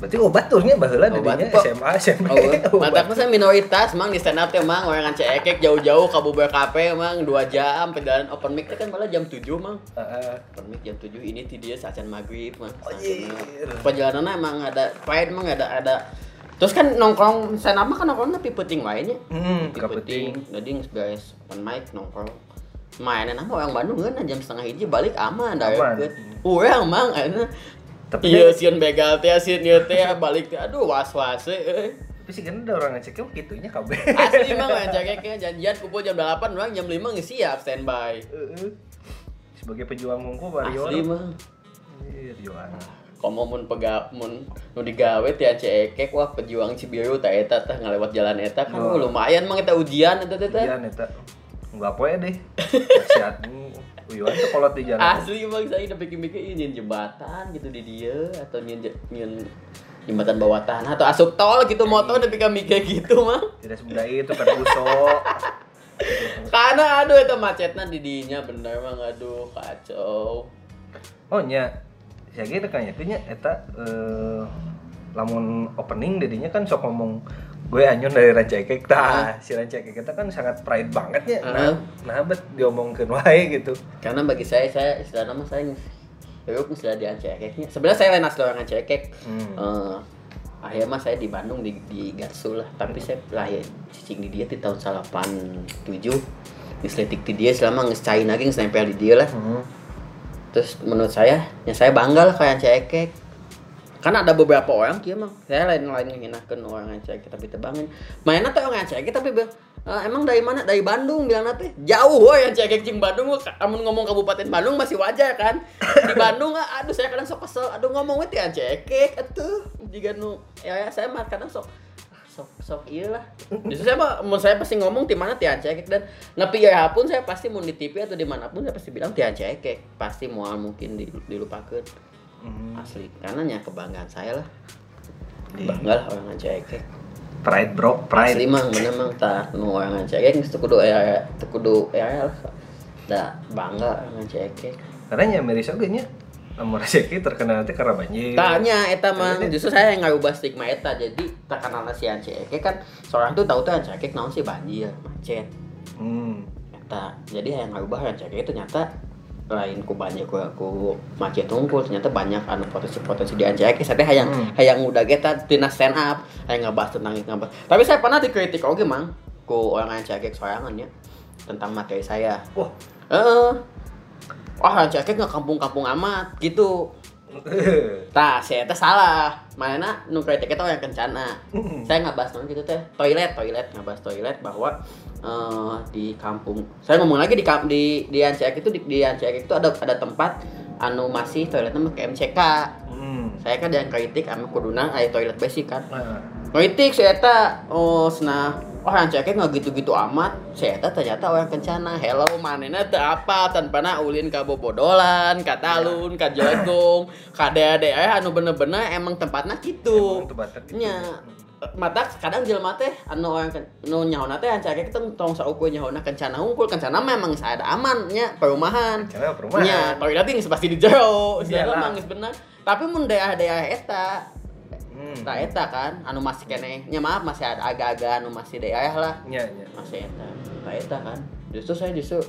Berarti obat tuhnya baheula didinya Pak. SMA SMP Oh, mantap saya minoritas mang di stand up teh mang. Orang cekek jauh-jauh ke Buber Cafe mang 2 jam perjalanan open mic kan malah jam 7 mang. Heeh. open mic jam 7 ini ti dia sacan maghrib mang. Oh, iya. perjalanan emang ada pride emang ada ada. Terus kan nongkrong stand up mah kan nongkrongnya pipeting wae nya hmm pipeting kapeting jadi beres open mic nongkrong. Mainan apa? Orang Bandung kan jam setengah hiji balik aman dah Aman. urang mang tapi iya sieun begal teh sieun ieu teh balik teh aduh was-was eh. tapi sih kan ada orang ngecek gitunya kabeh asli mah yang cekeknya janjian kumpul jam 8 orang jam 5 geus siap standby sebagai pejuang mungku Mario asli mah Iya, juang komo mun pega mun nu digawe teh cekek wah pejuang Cibiru teh eta teh ngalewat jalan eta kan Oh. lumayan mah eta ujian eta teh. Iya, neta. Enggak poe deh. Sehat. Uyuan tuh kolot di jalan. Asli bang saya udah pikir-pikir ini jembatan gitu di dia atau nyen nyen jembatan bawah tanah atau asup tol gitu motor udah pikir mikir gitu mah. Tidak semudah itu kan busok. Karena aduh itu macetnya di dinya bener mah aduh kacau. Oh nya. Ya gitu kan ya. Nya eta eh lamun opening dedinya kan sok ngomong gue anyun dari Rancakek tah si Rancakek kita kan sangat pride banget ya nah Heeh. nah bet diomongkeun wae gitu Karena bagi saya saya istilahnya mah saya Yuk istilah di Ancekeknya. Sebenarnya saya lain asli orang Ancekek. Hmm. Eh, akhirnya mah saya di Bandung di, di Garsu lah tapi saya lahir cicing di dia di tahun 87 Disletik di dia selama ngecain lagi nempel di dia lah Hmm. terus menurut saya ya saya bangga lah kayak cekek karena ada beberapa orang kia mah saya lain lain nginakan orang yang cekek tapi tebangin mainnya tuh orang yang cekek tapi be- eh, emang dari mana? Dari Bandung bilang nanti jauh woy yang cekek cing Bandung kamu ngomong kabupaten Bandung masih wajar kan? Di Bandung ah, aduh saya kadang sok kesel. Aduh ngomong itu yang cekek atuh. Jika nu ya, ya saya mah kadang sok sok sok iya lah. Justru saya mah mau saya pasti ngomong di mana tian cekek dan nepi ya pun saya pasti mau di TV atau di mana pun saya pasti bilang tian cekek. Pasti mau mungkin di- dilupakan Hmm. asli. Karena nya kebanggaan saya lah. Iya. bangga lah orang cekek Pride bro, pride. asli mang. Bener mang. Tak nu orang cekek itu kudu ya itu kudu ya lah. Da bangga orang Karena nya miris oge nya. Lamun Rancakek terkenal teh karena banjir. Tanya eta mah justru saya yang ngarubah stigma eta. Jadi terkenal si Anceke kan seorang tuh tahu tuh Anceke naon sih banjir macet. Hmm. Eta. Jadi yang ngarubah Anceke itu ternyata lain ku banyak ku, ku macet unggul ternyata banyak anu potensi-potensi di Anceke saya hayang Hmm. hayang udah kita tina stand up hayang ngebahas tentang itu ngebahas. Tapi saya pernah dikritik oke mang ku orang Anceke sorangan ya tentang materi saya. Wah. eh wah Anceke nggak kampung-kampung amat gitu Tah, saya teh salah. Mana nu kritik itu yang kencana. saya nggak bahas gitu teh. Toilet, toilet, nggak bahas toilet bahwa eh, di kampung. Saya ngomong lagi di di di Ancek itu di, di Ancek itu ada ada tempat anu masih toiletnya pakai MCK. Hmm. Saya kan yang kritik sama kuduna aya toilet basic kan. Nah, Kritik saya eta oh senah Oh yang cekek nggak gitu-gitu amat. Saya eta ternyata orang kencana. Hello manena teu apa? Tanpa na ulin ka bobodolan Ka talun, ka jagong Ka dede eh anu bener-bener emang tempatnya gitu. Nya mata kadang jelema teh anu orang ken- nu nyaona teh yang cekek tong saukur nyaona kencana unggul kencana memang saya ada aman nya perumahan. Perumahan. nya toilet ini pasti di jero mah geus bener tapi mun daerah-daerah eta Hmm. Nah eta kan anu masih kene nya maaf masih ada agak-agak anu masih daerah lah Nya, nya. masih eta nah eta kan justru saya justru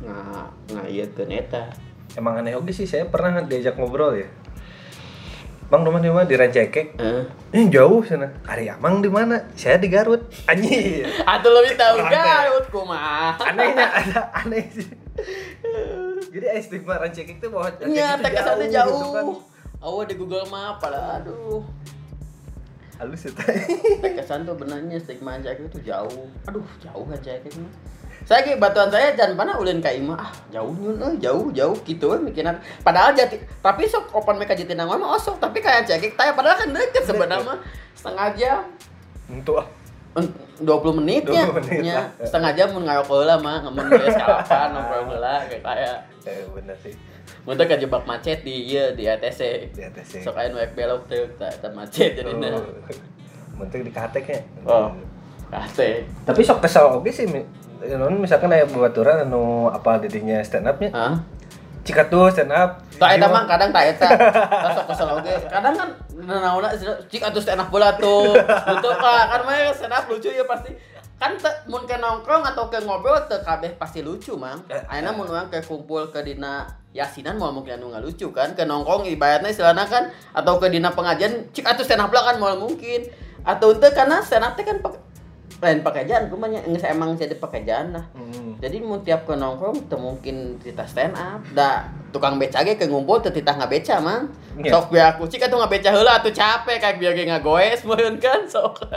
nga ngayeukeun eta Emang aneh oke sih, saya pernah diajak ngobrol ya. Bang rumah di mana? Di Rancakek. Heeh. Eh jauh sana. Ari Amang di mana? Saya di Garut. Anjir. Atuh lebih tahu. Garut kumaha. Anehnya ada aneh sih. Jadi estigma Rancakek itu bahwa Rancakek Iya, itu teh kesannya gitu kan. Awas di Google Map pada aduh. Halus ya Teh kesan tuh benarnya stigma Jack itu jauh. Aduh, jauh kan Jack itu. Saya ge batuan saya jangan pernah ulin ka imah. Ah, jauh nyun euy, jauh jauh gitu we mikiran. Padahal jati tapi sok open mereka Jatinangor mah osok, tapi kayak Jack teh padahal kan deket sebenarnya mah setengah jam. Untuk ah. En- 20 menit ya. 20 menit lah. setengah jam mun ngarok heula mah ngemen geus kalapan nongkrong heula kayak kayak Eh bener sih. Mun teh kejebak macet di ieu di ATC. Di sih. Sok aya nu belok teh tak tak macet jadinya. Mentek di kateknya. Oh. Kate. Tapi sok kesal oke sih. Non misalkan aya babaturan anu apa didinya stand upnya. Hah? Cikat tuh stand up. Tak eta mah kadang tak eta. Sok kesel oge. Kadang kan naona cik atuh stand up bola tuh. Lucu ka kan mah stand up lucu ya pasti. Kan te, mun ke nongkrong atau ke ngobrol teu kabeh pasti lucu mang. Eh, Ayeuna mun urang ke kumpul ke dina yasinan mau mungkin anu lucu kan ke nongkrong ibaratnya istilahna kan atau ke dina pengajian cik atuh stand up lah kan mau mungkin atau ente karena stand up teh kan pake, lain pekerjaan kumanya geus emang jadi pekerjaan lah Hmm. jadi mau tiap ke nongkrong teu mungkin kita stand up da tukang beca ge ke ngumpul teu titah ngabeca mang Iya. sok biar kucing atuh ngabeca heula atuh capek kayak biar ge ngagoes meureun kan sok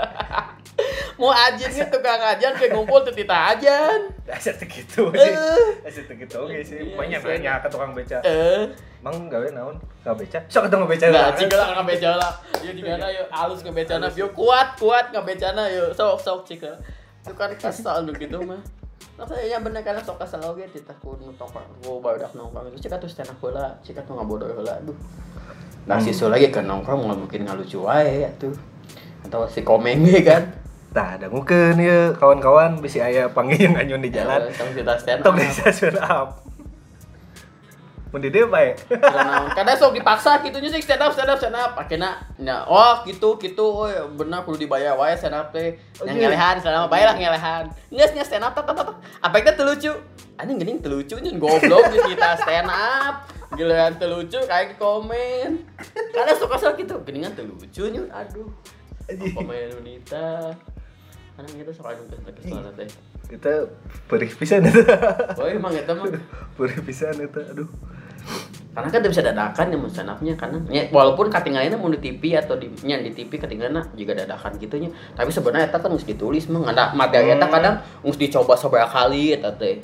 mau ajin ge tukang ajan ke ngumpul teu titah ajan Aset gitu Eh. sih. Aset gitu oke sih. Iya, Banyak iya. nanya ke tukang beca. eh Mang gawe naon? Gawe beca. Sok ketemu beca. Nah, cik lah ngabeca lah. Yuk di mana yuk halus ngabecana, yuk kuat kuat ngabecana yuk sok sok cik. Itu kan kesal gitu mah. Nah, saya bener karena sok kesal oge ku nu tongkrong ku barudak nongkrong itu cik atuh stand up heula, cik atuh ngabodoh heula. Aduh. Nah, sisu lagi ke nongkrong mau mungkin ngalucu wae atuh. Atau si komeng ge kan. Tah, dangukeun ieu kawan-kawan bisi aya panggil yang anyun di jalan. Eh, Tong kita stand up. di stasiun up. Mun di. Kira naon. Kadang sok dipaksa gitu sih stand up stand up stand up akhirnya nya oh gitu gitu oh benar kudu dibayar wae stand up teh yang Oke. ngelehan selama bayar lah ngelehan geus nya stand up tok tok apa itu teu lucu anjing geuning teu lucu nya goblok kita stand up giliran teu lucu kayak komen kadang suka sok gitu geuningan teu lucu nya aduh komen wanita kadang kita anu teh ke sana teh Kita perih pisan eta. oh emang eta mah Perih pisan eta. Aduh. Karena kan bisa dadakan ya up-nya karena ya, walaupun ketinggalannya mau di TV atau di nya di TV ketinggalan juga dadakan gitunya. Tapi sebenarnya eta kan harus ditulis mah ada materi eta Hmm. kadang harus dicoba seberapa kali eta teh.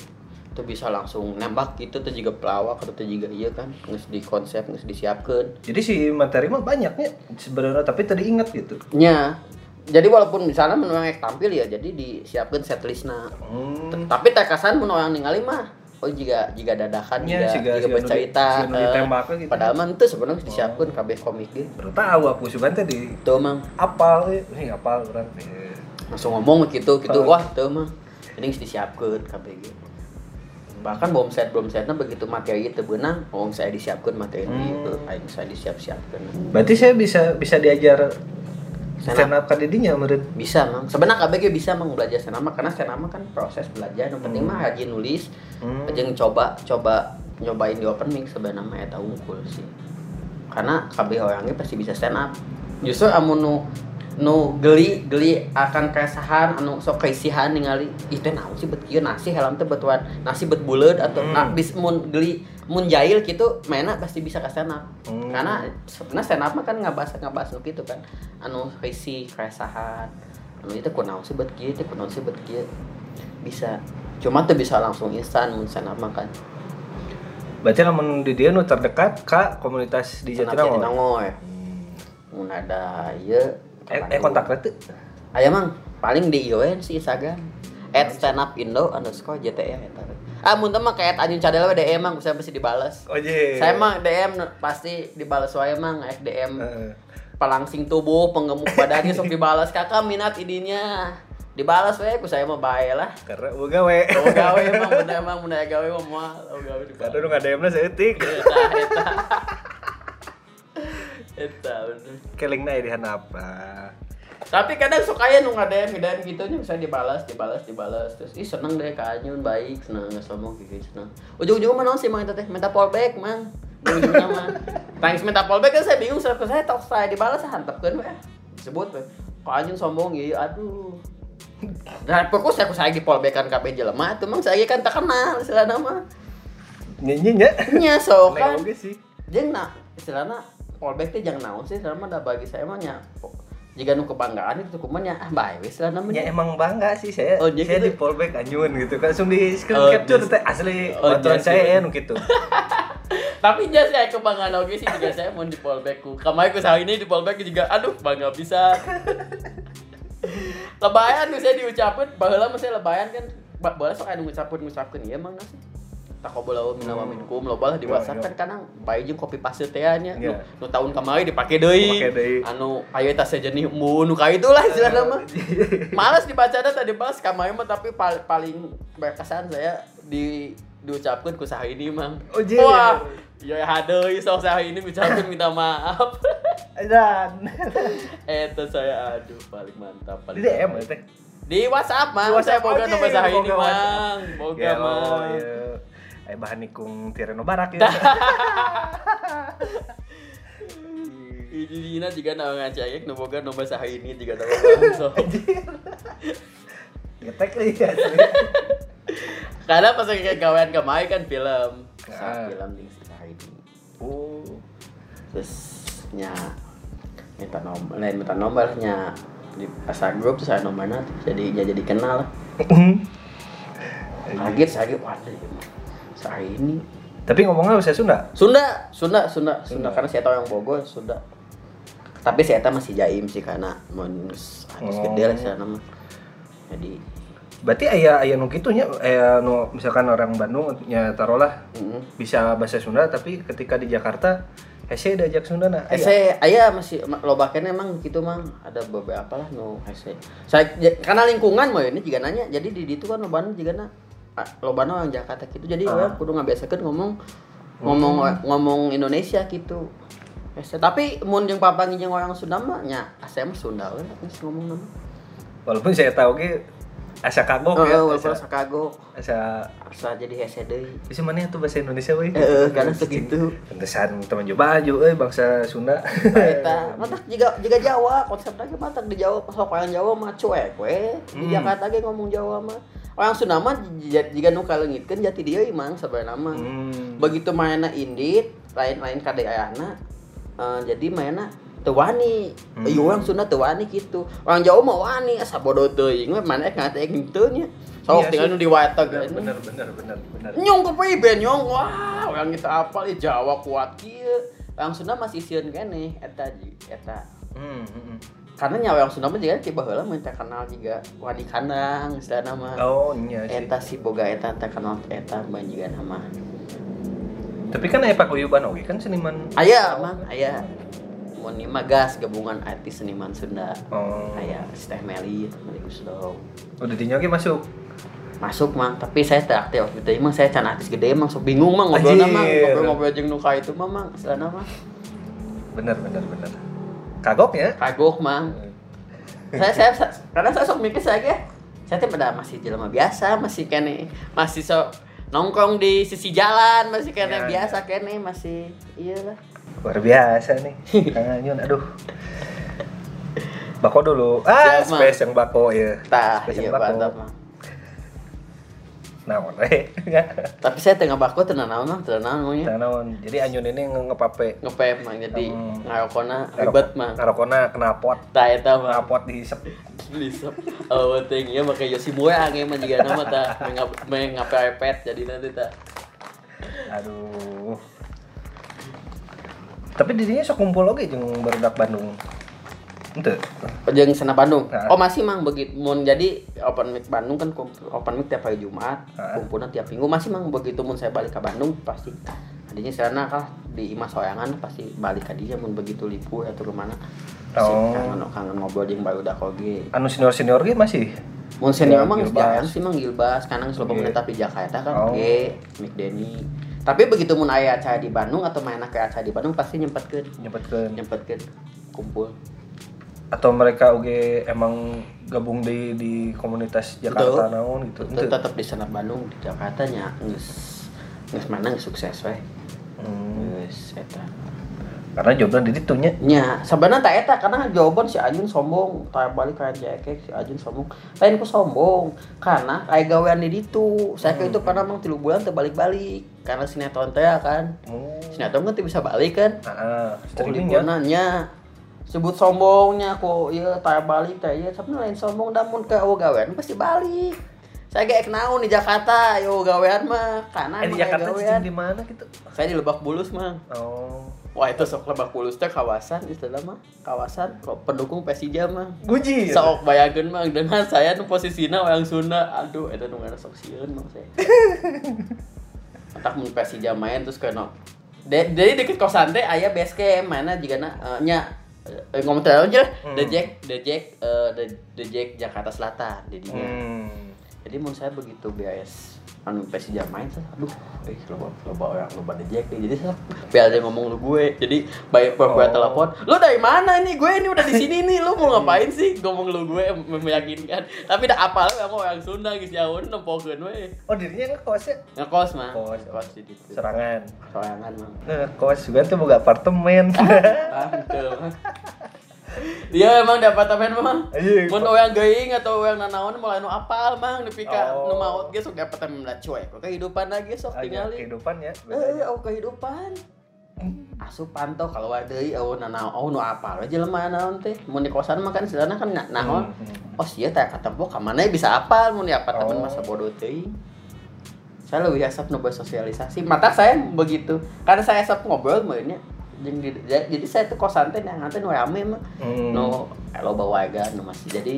Itu bisa langsung nembak gitu tuh juga pelawak atau tuh juga iya kan. Harus di konsep harus disiapkan. Jadi si materi mah banyaknya sebenarnya tapi tadi ingat gitu. nya jadi walaupun misalnya menurut tampil ya jadi disiapkan setlistnya. Hmm. tapi terkesan mun orang ningali mah oh jika jika dadakan Nya, jika jika di- bercerita eh, ditembak gitu. padahal mah itu sebenarnya disiapkan kabeh komik Baru tahu aku teh di tuh mang apal eh. Nih apal urang. Eh. langsung ngomong gitu gitu Oh. wah tuh mah ini harus disiapkan kabeh ge bahkan bom set bom setnya begitu materi itu benang oh saya disiapkan materi Hmm. itu aing saya disiap siapkan Berarti saya bisa bisa diajar Stand stand up kadidinya meureun. bisa mang sebenarnya KBG bisa mang belajar senama karena senama kan proses belajar yang penting mah rajin nulis Hmm. aja coba coba nyobain di open mic sebenarnya mah eta unggul sih karena KB orangnya pasti bisa stand up justru amun nu nu geli geli akan keresahan anu sok keisihan ningali itu naon sih bet kieu nasi helm teh betuan nasi bet buleud atau Hmm. nah, bis mun geli mun jahil gitu mainnya pasti bisa ke stand up. Hmm. karena sebenarnya stand up mah kan ngabahas ngabahas nu gitu kan. Anu keisi keresahan. Anu itu kunaon sih kieu teh kunaon sih bet kieu. Bisa. Cuma tuh bisa langsung instan mun stand up mah kan. Berarti lamun di dia nu terdekat ka komunitas di Jatinangor. Jatinangor. Mun ada ieu Eh, eh kontak teh. Aya mang paling di ION sih Instagram. At stand up indo underscore JTR. Ah mun teu mah kayak anjing cadel DM mang saya pasti dibales. Oh je. Saya mah DM pasti dibales wae mang eh, DM Heeh. pelangsing tubuh penggemuk badannya sok dibales kakak minat idinya dibalas we ku saya mah bae lah Karena mau gawe. Oh gawe emang bener emang bener gawe mah oh gawe dibalas Karena nu ngademna seeutik. Eta, eta. Eta bener. keling naik di apa Tapi kadang suka ya nu ngadem ngadem gitu nya bisa dibalas, dibalas, dibalas terus ih seneng deh ka Anyun baik, seneng sombong gitu seneng. Ujung-ujungnya mana sih mang itu teh minta fallback mang. Ujung-ujungnya mah. Thanks minta fallback kan saya bingung saya saya tok saya dibalas saya hantepkeun we. Disebut we. Ka Anyun sombong iya aduh. Nah, saya saya di fallbackan kabeh jelema itu mang saya kan tak kenal istilah nama. nyanyinya Nya sok Neng kan. oge sih Jeung na istilahna fallback teh jangan naon sih selama da bagi saya mah nya jika nu kebanggaan itu kumannya ah bae we istilahna mah ya emang bangga sih saya Oh, saya gitu? di fallback anyun gitu kan langsung di screen Oh, capture teh asli Oh, just- saya ya nu gitu Tapi jas saya kebanggaan oke sih juga saya mau di fallback ku. Kemarin ku sahur ini di fallback juga aduh bangga bisa. lebayan tuh saya diucapin mah saya lebayan kan baheula sok aya nu ngucapkeun ngucapkeun ieu emang nasi. Taqabbalallahu minna wa minkum loba lah di Iya, WhatsApp iya. kan kadang bae jeung kopi paste teh nya. Nu, Iya. nu tahun kemarin dipake deui. Dipake deui. Anu aya tas sejenis mu nu ka itulah istilahna mah. Males dibacana tadi pas kamari mah tapi pal- paling berkesan saya di diucapkan ku saha ini mang. Oh, jir. Wah, ya hadeui sok saha ini ucapkan minta maaf. dan Eta saya aduh paling mantap di paling. DM ya teh Di WhatsApp mang, Di saya boga oke, nomor saha ini mang. Boga mang. Ya eh bahan nikung tireno barak ya Ini dina juga nawa ngacayek nu boga nomor saha ini juga nawa bangso. ngetek nih asli Karena pas kayak gawean kemarin kan film. Ah. Sa film di ini. oh terus nya minta nomor lain minta nomornya di pasar grup terus saya nomornya jadi ya jadi kenal kaget saya waduh saya ini. Tapi ngomongnya bahasa Sunda? Sunda Sunda Sunda Sunda. Karena saya tahu yang Bogor Sunda. Tapi saya tahu masih jaim sih karena mau harus Oh. gede lah saya nama. Jadi berarti ayah ayah nu gitu nya ayah nu misalkan orang Bandung nya taruhlah mm, bisa bahasa Sunda tapi ketika di Jakarta hese diajak Sunda nah. Hese, aya masih ma- loba kene emang gitu mang. Ada beberapa lah no hese. Saya ja- karena lingkungan mah ini juga nanya. Jadi di ditu kan loba juga na loba orang Jakarta gitu jadi Ah. orang kudu ngabiasakeun ngomong ngomong ngomong Indonesia gitu. Hese, tapi mun jeung papangi jeung orang Sunda mah nya asa mah Sunda we ngomong nama. walaupun saya tahu ge asa kagok Oh, ya asa, asa kagok, asa asa jadi hese deui. bisa mana tuh bahasa Indonesia we Heeh, karena segitu. Pantesan teman Jawa baju euy bangsa Sunda Eta, matak juga juga Jawa, konsepnya ge matak di Jawa, pas orang Jawa mah cuek we. Di Hmm. Jakarta ge ngomong Jawa mah. Orang Sunda mah jika nu kaleungitkeun jati dia imang sebenarnya mah. hmm. Begitu mainna indit, lain-lain kade ayana. eh, jadi mainna wani. Hmm. Orang Sunda teu wani gitu. Orang Jawa mah wani, asa bodoh teuing maneh ngatek kitu nya. Sok Iya tinggal nu di watak bener bener bener bener bener. Nyong ke priben nyong. Wah orang kita apa nih Jawa kuat kieu orang Sunda masih sieun kene eta ji- eta. Hmm, hmm, hmm. karena nyawa orang Sunda mah juga tiba heula mah teu kenal juga wadi kandang istilah nama oh iya sih. Eta si boga eta teh kenal eta banjigan nama. Tapi kan aya paguyuban oge kan seniman. Aya mah aya mun ieu mah gas gabungan artis seniman Sunda. Oh. Aya si Teh Meli Meli Guslow udah di oge masuk? Masuk mang. Tapi saya teh aktif waktu itu emang saya can artis gede emang sok bingung mang. Ngobrolna mang. Anjir. ngobrol-ngobrol jeung nu ka itu mah mang. Istilah nama bener bener bener. Kagok ya? Kagok mang. Saya saya sa- karena saya sok mikir saya ge, saya teh pada masih jelema biasa masih kene masih sok nongkrong di sisi jalan masih kene Ya, biasa kene masih iya lah luar biasa nih Kang Anyun aduh. Bako dulu. Ah Siap, space yang bako ya tah iya bako. naon we tapi saya tengah baku tenang naon mang tenang namanya naon. Jadi Anyun ini nge- ngepape. Ngepep mang jadi Hmm. ngarokona ribet mang ngarokona knalpot tah eta mah knalpot dihisep. Lisep. Oh, penting ya pakai Yoshimura angin mah juga nama mengapa iPad jadi nanti ta. aduh tapi dirinya sok kumpul oke jeung barudak Bandung ente Jeung sana Bandung. Nah. Oh masih mang begitu. Mun jadi open mic Bandung kan open mic tiap hari Jumat, Nah. kumpulnya tiap minggu masih mang begitu mun saya balik ke Bandung pasti adinya sana kah di Imas Soyangan pasti balik ke dia mun begitu libur atau ke mana. Oh. kangen kangen ngobrol jeung baru dak oge. anu senior senior ge masih Mun senior Ya, Gilbas. jarang sih mang Gilbas, kanang selalu menetap di Jakarta kan Oh. oke, Mick Denny. Tapi begitu mun aya acara di Bandung atau main ke acara di Bandung pasti nyempetkeun. Nyempetkeun. Nyempetkeun kumpul. Atau mereka oke emang gabung di di komunitas Jakarta Betul. naon gitu. Tetep tetap di Senar Bandung di Jakarta nya geus geus mana sukses we Hmm, geus eta karena jawaban di ditu nya nya sebenarnya tak eta karena jawaban si Ajun sombong. Tak balik kayak jekek si Ajun sombong. Lain ku sombong karena kayak gawean di ditu saya kayak itu pernah mang tilu bulan terbalik-balik karena sinetron teh ya kan. Oh. Sinetron kan bisa balik kan. Ah ya. nya. Sebut sombongnya kok iya taya balik taya sebenarnya lain sombong namun ke oh gawean pasti balik. Saya kayak naon di Jakarta yo gawean mah. Karena eh di emang Jakarta di mana gitu? Saya di Lebak Bulus mah oh wah itu sok Lebak Bulus teh kawasan istilah mah. Kawasan pendukung Persija mah. Guji. Sok bayangkeun mah. Dengan saya nu posisina yang Sunda. Aduh eta nu sok sieun mah saya. Entak mun Persija main terus kena. De- jadi deket kosan teh aya base camp mana juga na nya. Eh, ngomong terlalu aja lah Hmm. The Jack The Jack eh, The, The Jack Jakarta Selatan jadinya. Hmm. jadi mun saya begitu BS anu Persija main saya aduh eh loba loba orang loba Jack nih. jadi saya dia ngomong lu gue jadi baik gue Oh. telepon. Lu dari mana ini? Gue ini udah di sini nih lu mau ngapain sih? Ngomong lu gue meyakinkan. Tapi dah apa lu? Emang orang Sunda geus jauh nempokeun we oh dirinya ngekos ya? Ngekos mah. Kos. ngekos di situ serangan sorangan mah. Ngekos juga tuh boga apartemen. Ah, betul. Dia emang di apartemen mah. Iya. Mun yang geuing atau yang nanaon mulai nu apal mang nepi ka Oh. nu maot ge sok di apartemen lah cuek. Kok kehidupan lagi sok Aja tinggalin. kehidupan ya Eh, oh kehidupan. Asup pantau kalau ada oh nanaon oh nu apal aja lemah naon teh. Mun di kosan mah kan sebenarnya kan na- naon. Hmm, Oh sia teh katempo ka mana bisa apal mun di apartemen Oh. masa bodoh teuing. Saya lebih asap nu bersosialisasi. Mata saya begitu. Karena saya asap ngobrol mainnya. Jadi, jadi saya tuh kosan teh yang nganten rame mah. Hmm. No, lo bawa aja no masih. Jadi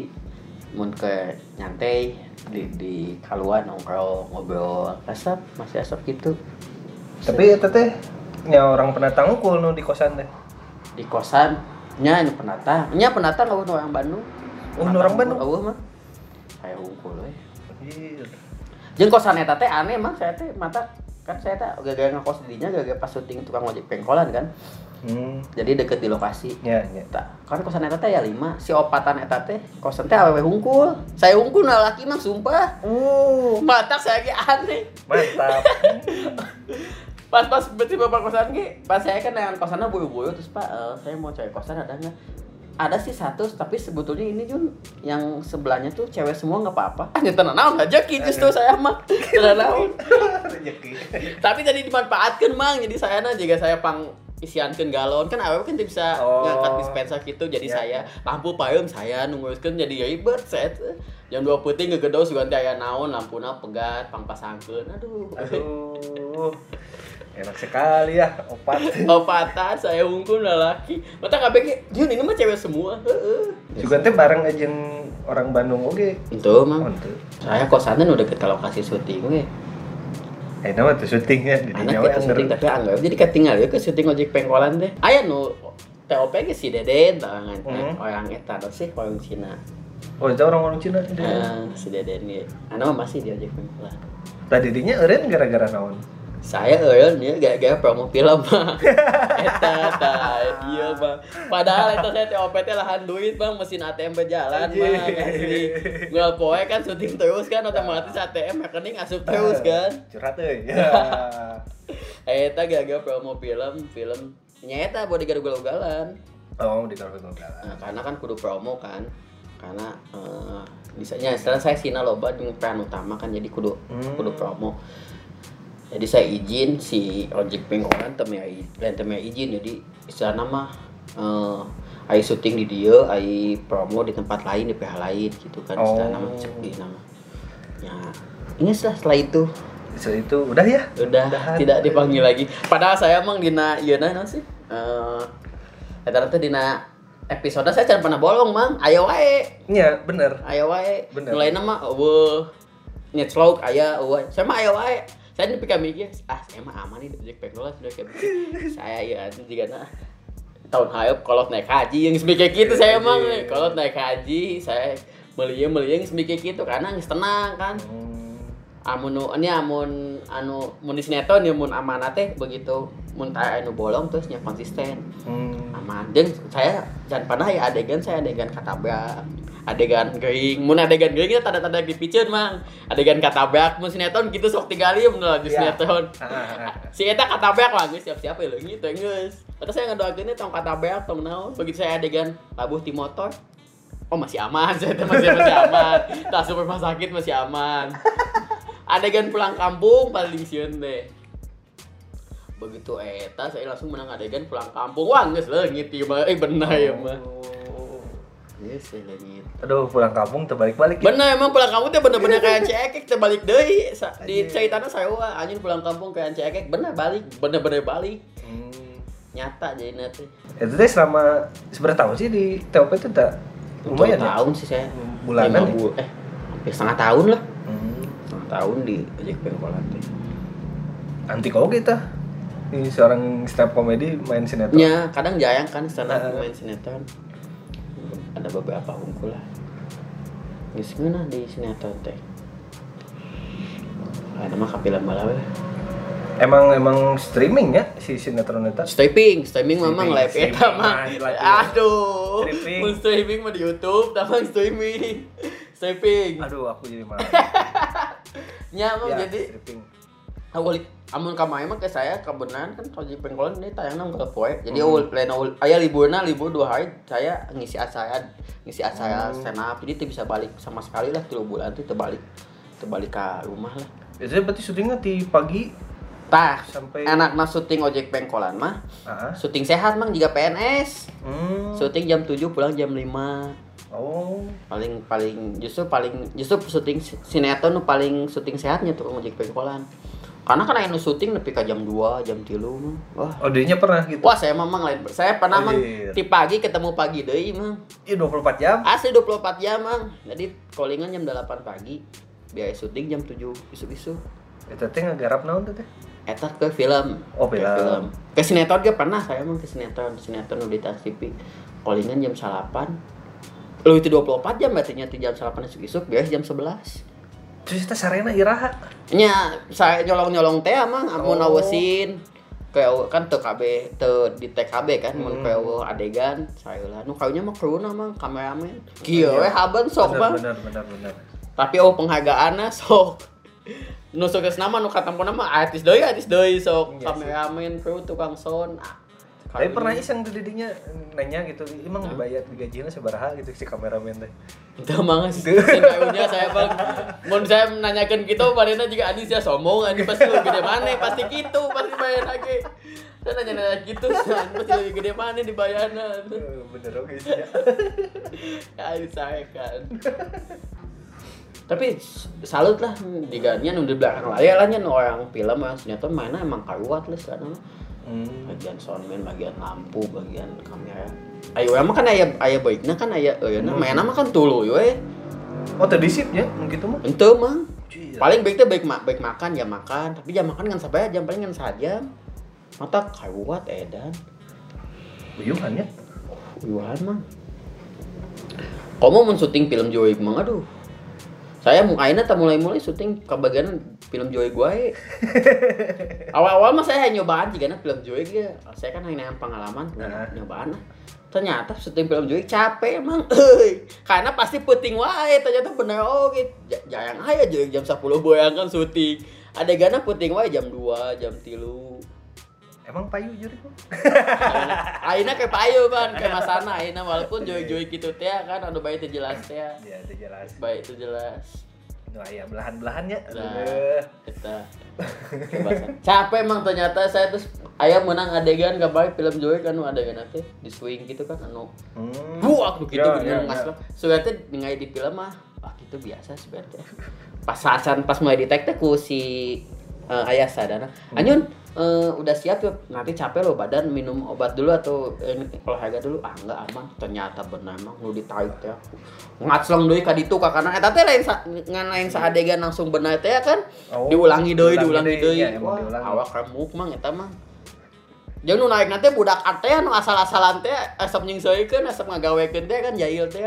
mun ke nyantai di di kaluan nongkrong ngobrol. Asap masih asap gitu. Tapi itu teh nya orang pendatang unggul nu di kosan teh. Di kosan? Nya ini penata nya penata nggak orang Bandung. Oh, orang Bandung? Eueuh mah. Saya we Anjir. jeung kosan eta teh aneh mah. Saya teh mata kan saya teh gara-gara ngekos di dinya gara-gara pas syuting tukang ojek pengkolan kan? Hmm. Jadi deket di lokasi. Nya nya Tak, kan kosan eta teh ya lima. Si opatan eta teh kosan teh awewe hungkul. Saya hungkul nah laki mah sumpah. Uh. Mata saya ge aneh. Mantap. Pas pas berarti bapak kosan ge pas saya kan dengan kosannya boyo-boyo terus pak eh, saya mau cari kosan ada nggak ada sih satu tapi sebetulnya ini Jun yang sebelahnya tuh cewek semua nggak apa-apa. Ah tenang naon aja justru saya mah. Tenang naon rezeki. Tapi tadi dimanfaatkan mang. Jadi saya nah jika saya pang isiankeun galon. Kan awalnya kan tidak bisa Oh. ngangkat dispenser gitu jadi Iya, saya iya. lampu payung saya nungguiskeun jadi ribet saya teh. jam dua putih ngegedos ganti aya naon lampuna pegat pang pasangkeun. Aduh. Aduh enak sekali ya opat. Opatan saya unggul laki mata kabeh Jun ini mah cewek semua. Heeh. Juga teh bareng aja orang Bandung oke? Itu oh mang itu saya kosannya udah ke lokasi syuting we eh nama tuh syutingnya di anak kita syuting tapi anggap jadi ketinggal ya ke syuting ojek pengkolan teh. Aya nu TOP ge si Deden tangan Hmm. orang eta sih orang Cina? Oh itu orang orang Cina itu Eh, si Deden ge. Anak mah masih di ojek pengkolan. Tadi dinya eren gara-gara naon saya eueun ya gara-gara promo film mah eta tah iya bang. Padahal eta saya TOP teh lahan duit bang. Mesin ATM berjalan bang. Asli. Nggak poe kan syuting terus kan otomatis ATM rekening asup terus kan. Curhat euy ya Eta gara-gara promo film, film nyata bodyguard ugal-ugalan. oh di kalau itu Nah, karena kan kudu promo kan. Karena eh bisanya setelah saya sina loba jeung peran utama kan jadi kudu Hmm. kudu promo. Jadi saya izin si ojek pengkolan lain teu mea izin. Jadi istilahna mah eh ai syuting di dia, ai promo di tempat lain di pihak lain gitu kan istilahna mah Oh. cek di nama. Ya, ini setelah, setelah itu. So, itu udah ya? Udah Udahan. tidak dipanggil lagi. Padahal saya emang dina iya nah sih. Eh eta teh dina episode saya can pernah bolong mang. Ayo wae. Iya bener. Ayo wae. Bener. mulai nama eueuh nyetslog aya eueuh saya mah ayo wae saya ini pikir mikir ah saya mah aman nih di pengkolan sudah kayak saya ya itu juga nah tahun hayop kalau naik haji yang semikir gitu saya emang Haji. kalau naik haji saya melihat melihat semikir gitu karena geus tenang kan Hmm. Amun ini amun anu mun di sinetron ya mun amanah teh begitu mun anu bolong terus nya konsisten. Hmm. aman. Dan saya jangan pernah ya adegan saya adegan katabrak adegan gering. Mun adegan gering itu tanda-tanda dipicen mang. Adegan katabrak mun sinetron gitu sok tinggali bener di sinetron ah. si eta katabrak lah geus siap-siap leungit teh geus Terus saya ngedoakeun tong katabrak tong naon. Begitu saya adegan labuh di motor oh masih aman. Saya masih masih aman. Tak masuk rumah sakit masih aman adegan pulang kampung paling sieun deh. Begitu eta saya langsung menang adegan pulang kampung. Wah geus leungit ieu mah. Eh bener ya mah. Oh. geus leungit Aduh, pulang kampung terbalik-balik. ya. bener emang pulang kampung teh bener-bener kayak cekek teh balik deui. Sa- di ceritanya saya wah anjing pulang kampung kayak cekek bener balik. Bener-bener balik. Hmm. nyata jadi nanti Itu teh selama seberapa tahun sih di TOP itu tak lumayan ya? tahun sih saya. Bulanan ya? eh hampir setengah tahun lah tahun di ojek pengkolan teh Anti kok kita. Ini seorang stand up komedi main sinetron. Ya, kadang jayang kan stand up main sinetron. Ada beberapa unggul lah. Geus ngeunah di sinetron teh. Ada mah kapilan bala we. Emang emang streaming ya si sinetron itu. Streaming, streaming memang live eta mah. Aduh. Streaming. Mun streaming mah di YouTube, tamang streaming. Streaming. Aduh, aku jadi malah. Nya mah ya, jadi streaming. awal amun kamai mah ke saya kebenaran kan ojek pengkolan ini tayangna enggak poe. Jadi Hmm. awal lain awal aya liburna libur dua hari saya ngisi acara ngisi acara Hmm. stand up jadi teu bisa balik sama sekali lah tiga bulan tuh terbalik terbalik ke rumah lah. Biasanya berarti syutingnya di pagi Tah, sampai enak mah syuting ojek pengkolan mah Ah. syuting sehat mang jika PNS Hmm. syuting jam 7 pulang jam 5 Oh. paling paling justru paling justru syuting si- sinetron nu paling syuting sehatnya tuh ojek pengkolan karena kan anu syuting nepi ka jam 2 jam 3 mah wah Oh, dirinya pernah gitu. Wah, saya memang lain. Saya pernah mang Anjir. di pagi ketemu pagi deui mang. Iya 24 jam. Asli 24 jam mang. Jadi callingan jam 8 pagi. Biaya syuting jam 7 isu-isu. Itu teh ngagarap naon teh? teh? Eta ke film. Oh, Ke film. Ke sinetron ge pernah saya mang ke sinetron, sinetron di TV. Callingan jam 8. Lu itu 24 jam berarti jam 8 isuk-isuk biasa jam 11. Terus kita sarena iraha. Nya saya nyolong-nyolong teh mang amun Oh. awesin kayak kan tuh KB tuh di TKB kan mun Hmm. kayak adegan saya lah nu kayunya mah kruna mah kameramen kieu we haban sok mah bener bener bener. tapi oh penghargaanna sok nu sukses nama nu katampo nama artis deui artis deui sok Iya kameramen kru tukang sound Tapi pernah iseng tuh didinya nanya gitu, emang Hah? dibayar digajinya sebaraha gitu si kameramen teh. Itu mah sih. Kayunya saya bang. Mun saya menanyakan gitu padahal juga Adis ya sombong Adis pasti lebih gede mana? Pasti gitu pasti bayar lagi. Saya nanya nanya gitu pasti lebih gede mana dibayarnya Bener oke sih. Adis saya kan. Tapi salut lah diganya nu di belakang layar lah orang film sinetron mainnya emang karuat lah sekarang Hmm. bagian soundman bagian lampu bagian kamera ayo emang kan aya aya baiknya kan aya euy Hmm. mainnya mah kan tuluy we Oh tadi sip ya, gitu mah. Ente mah. Iya. Paling baik teh baik ma baik makan ya makan, tapi jam makan kan sampai jam paling kan sajam. Mata karuat edan. Uyuhan ya. Uyuhan mah. Kamu mau syuting film Joy mah aduh. Saya aina tak mulai-mulai syuting kebagian film Joy gue. Awal-awal mah saya hanya nyobaan jika film Joy gitu. Saya kan hanya pengalaman Nah. nyobaan lah. Ternyata syuting film Joy capek emang. Karena pasti puting wae ternyata bener oh gitu. Ja- Jangan aja Joy jam 10 bayangkan syuting. Adegannya puting wae jam 2, jam 3. Emang payu juri kok. Aina kayak payu kan, kayak masana Aina walaupun joy-joy gitu teh kan anu bae teh jelas teh. Ya, itu jelas. Baik itu jelas. Nah, ya belahan-belahannya. Nah, kita. Capek emang ternyata saya terus ayam menang adegan gak baik film Joy kan nu adegan teh di swing gitu kan anu Hmm. buak begitu Ya, bener ya, ya. ningali di film mah ah itu biasa sebenarnya. Pas sasan pas mulai teh ku si eh, ayah sadana. Hmm. Eh, udah siap ya nanti capek lo badan minum obat dulu atau eh, olahraga dulu. Ah enggak aman. Ternyata benar emang nu ditarik teh ngaclong deui ka ditu ka kana eta teh lain ngan lain saadegan langsung benar teh kan? Oh, diulangi deui diulangi deui, deui ya, Wah, awak remuk mang eta mah Jeung nu naik teh budak ate nu asal-asalan teh asap nyingseuykeun asap ngagawekeun teh kan jahil teh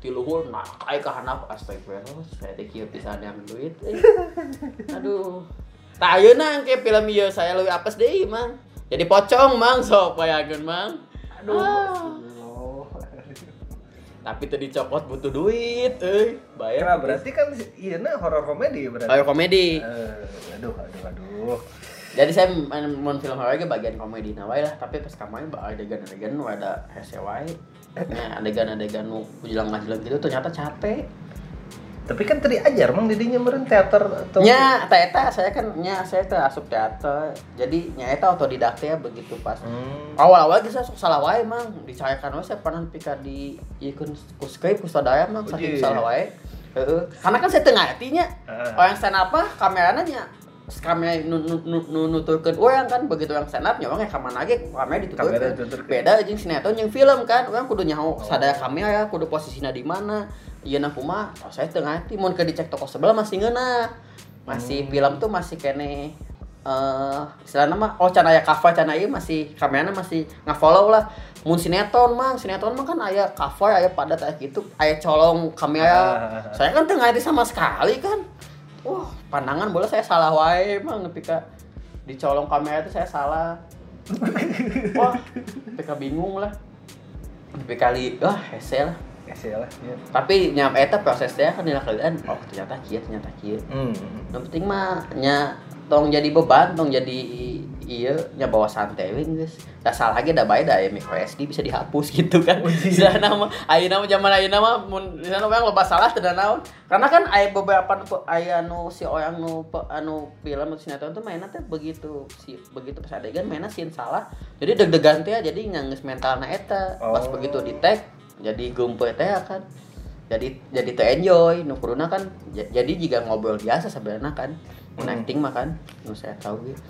ti luhur nah kayak ke handap astagfirullah saya teh kieu pisan yang duit eh. aduh tak ayeuna ke film ieu saya leuwih apes deui mang. Jadi pocong mang. Sok bayageun mang. Aduh. Oh. tapi tadi copot butuh duit eh bayar Nah, berarti kan iya nah horor komedi berarti. Horor komedi. Eh, aduh, aduh, aduh. jadi saya main main film horor bagian komedi. Nah wae lah. Tapi pas kamari ba adegan-adegan nu ada hese wae. Nah adegan-adegan nu ujilang-ujilang gitu ternyata capek Tapi kan tadi ajar mang didinya meureun teater atau nya eta saya kan nya saya teh asup teater. Jadi nya eta otodidak teh begitu pas. Hmm. awal-awal geus sok salah wae mang. Dicayakan wae saya pernah pika di ieun ku Skype ku sadaya mang Oh, saking iya. salah wae. Heeh. Karena kan saya tengah nya. Ah. orang stand apa kameranya nya kamera nu nu nu, nu nuturkeun urang kan begitu yang stand up nya orang kamera lagi kamera dituturkeun. beda jeung sinetron jeung film kan orang kudu nyaho sadaya kamera kudu posisinya di mana ieu na kumaha oh, saya tengah hati mun ke dicek toko sebelah masih ngeuna masih film tuh masih kene eh istilahnya mah oh can aya cover can aya masih kameranya masih ngafollow lah. Mun sinetron mah sinetron mah kan aya cover aya padat aya gitu aya colong kamera saya kan tengah sama sekali kan. Wah pandangan bola saya salah wae mah nepi ka dicolong kamera itu saya salah. Wah nepi ka bingung lah. Nepi kali wah hese lah Ya lah. Ya. tapi nyam eta prosesnya kan dilakukan oh ternyata kieu ternyata kieu Hmm. yang penting mah nya tong jadi beban tong jadi iya nya bawa santai we geus da salah ge da bae da ya micro SD bisa dihapus gitu kan bisa nama ayeuna mah zaman ayeuna mah mun di sana orang loba salah teu naon karena kan aya beberapa aya nu si orang nu anu film atau sinetron tuh mainnya teh begitu si begitu pas adegan mainnya sin salah jadi deg-degan teh jadi nyanggeus mentalna eta pas Oh. begitu di tag jadi geumpeu teh kan jadi jadi tuh enjoy nu kuduna kan jadi jika ngobrol biasa sebenarnya kan Hmm. acting mah kan nu saya tahu gitu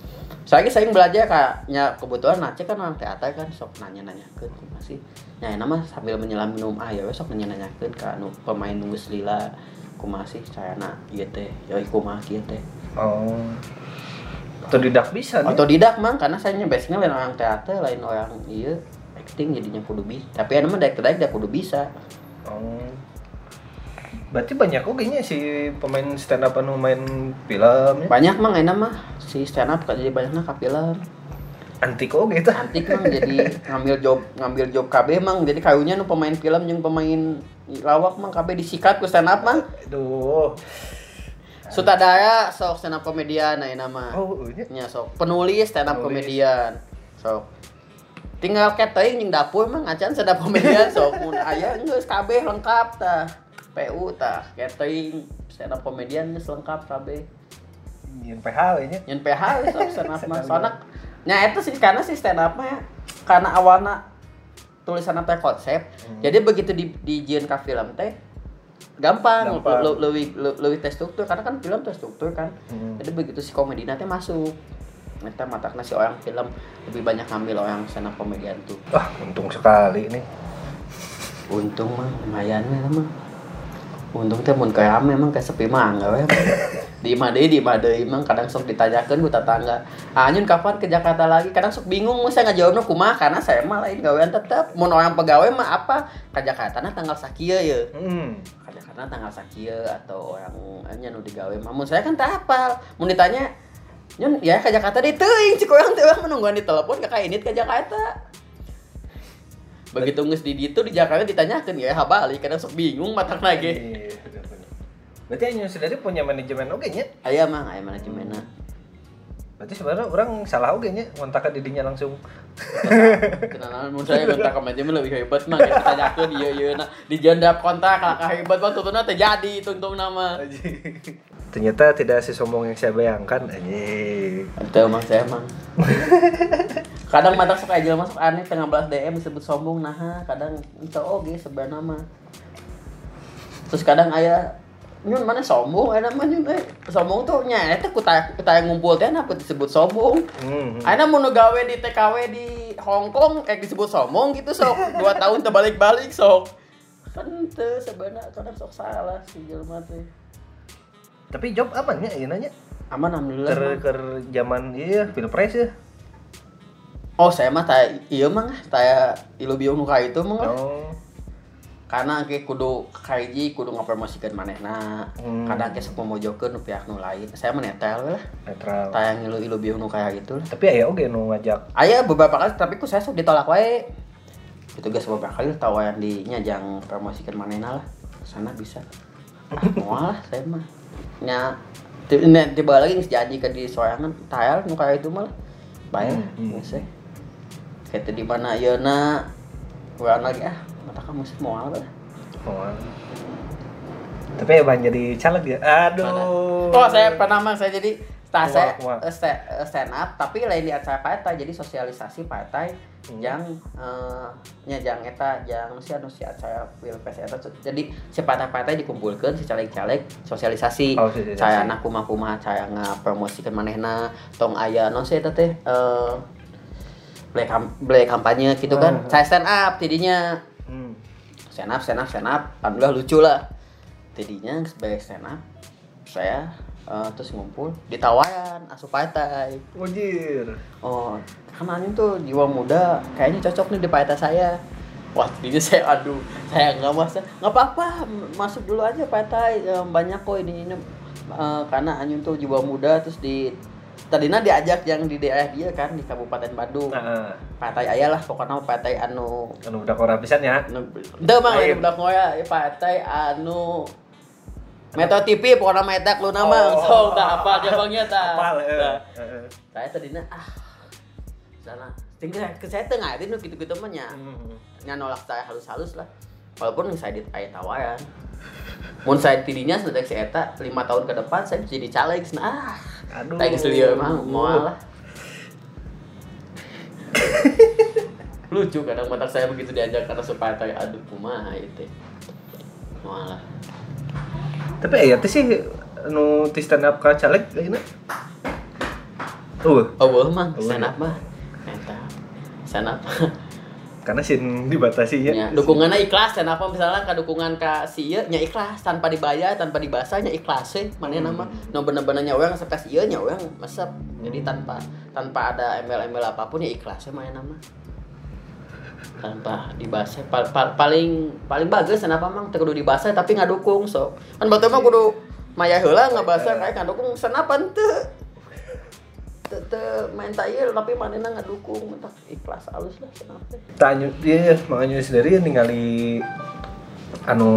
saya ge sering belajar kayaknya kebetulan Nace kan orang teater kan sok nanya nanya ke masih ya nama sambil menyelam minum air we sok nanya nanya ke anu pemain nu geus lila kumaha sih saya na ieu teh yoi kumaha kieu teh Oh. Otodidak bisa nih. otodidak mang karena saya basicnya lain orang teater lain orang iya acting jadinya kudu bisa tapi anu mah daek daek kudu bisa Oh. Berarti banyak oke nya si pemain stand up anu main film ya. banyak mang enak mah si stand up jadi banyaknya ka film Antik oke itu. antik mang jadi ngambil job ngambil job KB mang jadi kayunya nu pemain film yang pemain lawak mang KB disikat ku stand up mang Aduh. sutradara sok stand up komedian nah nama Oh, nya. nya sok penulis stand up Penulis. komedian sok tinggal catering yang dapur mang acan stand up komedian sok mun aya geus KB lengkap tah PU tah catering stand up komedian geus lengkap KB Yen PH we nya. Yang PH sok stand up mah soalnya nya itu sih karena sih stand up mah karena awalnya tulisan teh konsep Hmm. jadi begitu di di ka film teh gampang, Gampang. le- lebih le- lebih tes struktur karena kan film tes struktur kan Hmm. jadi begitu si komedi nanti masuk Kita matakna si orang film. Lebih banyak ngambil orang up komedian tuh. Wah, untung sekali nih. untung mah lumayan lah mah. Untung teh mun kayak ame emang kayak sepi mangga we. Di imah deui di imah deui emang kadang sok ditanyakeun ku tetangga. Ah nyun kapan ke Jakarta lagi? Kadang sok bingung mah saya ngajawabna kumaha karena saya mah lain gawean tetep. Mun orang pegawai mah apa? Ke Jakarta na tanggal sakieu ye. Hmm. Jakarta tanggal sakieu atau orang nya nu digawe mah. Mun saya kan teu hafal. Mun ditanya nyun ya ke Jakarta di teuing cik urang teh menungguan di telepon ka kainit ke Jakarta. Begitu nges di ditu di Jakarta ditanyakan ya habali kadang sok bingung matak lagi. Iya, bener-bener. Berarti Anyu sendiri punya manajemen oke nya. aya mah aya manajemenna Berarti sebenarnya orang salah oke nya ngontak ke didinya langsung. kenalan mun saya kontak ke manajemen lebih hebat mah kita tanyakeun ieu ieu na di jandap kontak lah hebat mah tutuna teh jadi tungtung nama Ternyata tidak sesombong yang saya bayangkan anjing. Itu mah saya mah kadang matak sok aja masuk aneh tengah belas DM disebut sombong nah kadang itu oke sebenarnya mah terus kadang aya nyun mana sombong? Ada mah nyun eh sombong tuh nya eta kuta kuta yang ngumpul teh apa disebut sombong? Hmm. Aina mau gawe di TKW di Hong Kong kayak disebut sombong gitu sok. Dua tahun terbalik-balik sok. Kan teu sebenarnya kadang sok salah si jelema teh Tapi job apa nya? Ieu nanya? aman alhamdulillah. Ker mah. ker zaman iya pilpres ya. oh saya mah taya iya mah taya ilu biung nuka itu mah. Oh. karena ke kudu kaiji kudu ngapromosikan manehna. Hmm. kadang ke sok memojokeun nu pihak nu lain. Saya menetel we lah. Netral. Tayang ilu ilu nu kayak gitu lah. Tapi aya oge nu ngajak. Aya beberapa kali tapi ku saya sok ditolak wae. Itu guys beberapa kali tawaran di nyajang promosikan manehna lah. Sana bisa. Ah moal lah saya mah nya ti- nya tiba lagi geus janji ke di sorangan tayal nu kayak itu mah lah bayar Hmm, hmm. geus we. Kayak di mana yeuna urang lagi ah mata kamu sih lah oh. tapi ya bang jadi caleg ya aduh Oh, saya pernah mah saya jadi Nah, saya eh, eh, stand up tapi lain di acara partai jadi sosialisasi partai Hmm. Yang eh nya jang eta jang si anu si acara pilpres eta jadi si partai-partai dikumpulkan si caleg-caleg sosialisasi. Oh, saya anak kumaha-kumaha saya ngapromosikan manehna tong aya non si eta teh eh beli kam beli kampanye gitu kan. Hmm. saya stand up tidinya. Hmm. stand up stand up stand up. Alhamdulillah lucu lah. Tidinya sebagai stand up saya eh, terus ngumpul ditawaran asup partai Wajir. oh karena ini tuh jiwa muda kayaknya cocok nih di partai saya wah tidinya saya aduh saya nggak masa nggak apa-apa masuk dulu aja partai eh, banyak kok ini ini Eh, karena Anyun tuh jiwa muda terus di tadinya diajak yang di daerah dia kan di Kabupaten Bandung Nah, partai ayah lah pokoknya partai anu anu udah kora pisan ya. Ente mah Lain. lain budak ya partai anu Metro TV pokoknya metak lu nama Oh. so tak apa aja bangnya tak. Apal eh. Nah, Heeh. Saya tadinya ah sana tinggal ke saya tengah itu gitu-gitu mah nya Hmm. nya nolak saya halus-halus lah. Walaupun saya dit aya tawaran. Mun saya tidinya sudah si eta 5 tahun ke depan saya jadi caleg nah ah. Aduh. Saya geus lieu mah moal lah. Lucu kadang mata saya begitu diajak karena supaya aduh kumaha itu. Moal lah. Tapi aya teh sih anu ti stand up ka caleg ayeuna. Uh, Oh, mah, stand iya. up mah. Eta. Stand up. karena sin dibatasi ya. Ya, dukungannya ikhlas stand up misalnya ka dukungan ka si ieu nya ikhlas tanpa dibayar, tanpa dibasa nya ikhlas sih. Mana nama? No bener-bener nya orang sepas ieu nya orang mesep. Jadi tanpa tanpa ada embel-embel apa pun ya ikhlas sih mana nama. Tanpa dibahas pa- pa- paling paling bagus kenapa mang kudu dibahas tapi ngadukung so kan batu mah kudu maya heula ngabahasa kayak ngadukung senapan teu teu teu main tayel tapi manehna ngadukung mentak ikhlas halus lah kenapa Tanya dia makanya sendiri ningali anu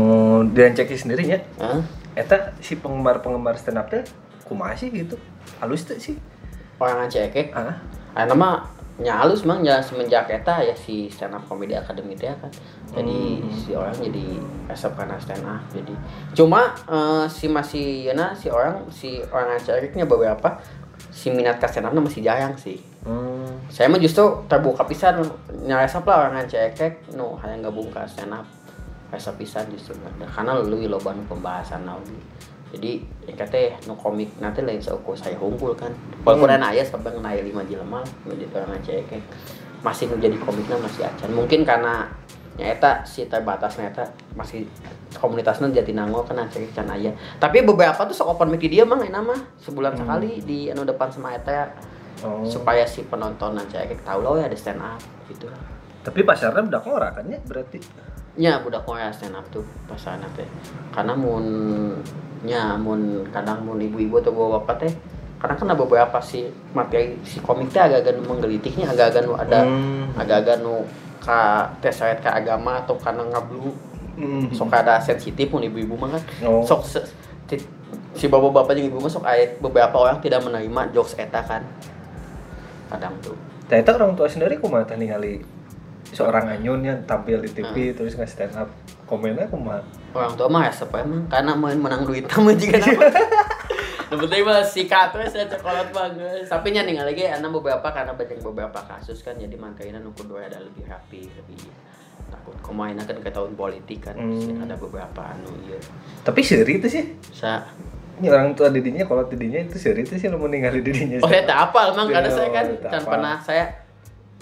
dianceki sendirinya. Hah? Eta si penggemar-penggemar stand up teh kumaha sih gitu. Halus teh sih. orang cekek Ah. Ayo nama nya halus mang. Ya semenjak eta ya si stand up comedy academy teh kan. Jadi Hmm. si orang jadi asap karena stand up jadi. Cuma eh, si masih ya si orang si orang cekeknya beberapa si minat ke stand up masih jarang sih. Hmm. saya mah justru terbuka pisan nyaresa lah orang cekek nu hayang gabung ke stand up rasa pisan justru karena lu loba nu pembahasan lagi jadi yang kata nu komik nanti lain seukur saya unggul kan walaupun Hmm. hmm. ayah sabang naik lima jelema menjadi orang cekek masih nu jadi komiknya masih acan mungkin karena nyata si terbatas nyata masih komunitasnya Jatinangor kan cekek can aya tapi beberapa tuh sok open mic di dia mah enak mah sebulan Hmm. sekali di anu depan sama eta Oh. supaya si penonton aja kayak tahu loh ya ada stand up gitu Tapi pasarnya udah ngora kan ya berarti. Nya budak Korea stand up tuh pas sana teh karena mun nya mun kadang mun ibu-ibu atau bapak bapak teh karena kan ada beberapa si materi si komik teh agak-agak menggelitiknya agak-agak nu ada Hmm. agak-agak nu ka terseret ke agama atau karena ngablu Hmm. sok ada sensitif mun ibu-ibu mah kan Oh. sok se- ti- si bapak-bapak jeung ibu mah sok aya beberapa orang tidak menerima jokes eta kan kadang tuh Nah, itu orang tua sendiri kumaha ningali seorang anyun yang tampil di TV terus nge stand up komennya kumaha orang tua mah resep emang? Karena main menang duit sama juga nama penting mah sikat we saya coklat banget. Tapi nya nih lagi anak beberapa karena banyak beberapa kasus kan jadi mangkainya nu kudu ada lebih rapi lebih takut kumain kan ke tahun politik kan. Hmm. ada beberapa anu iya. Tapi seri itu sih. Sa. Ini orang tua didinya kalau didinya itu seri itu sih lo mau ningali didinya oh saya tak apa emang karena saya kan kan pernah saya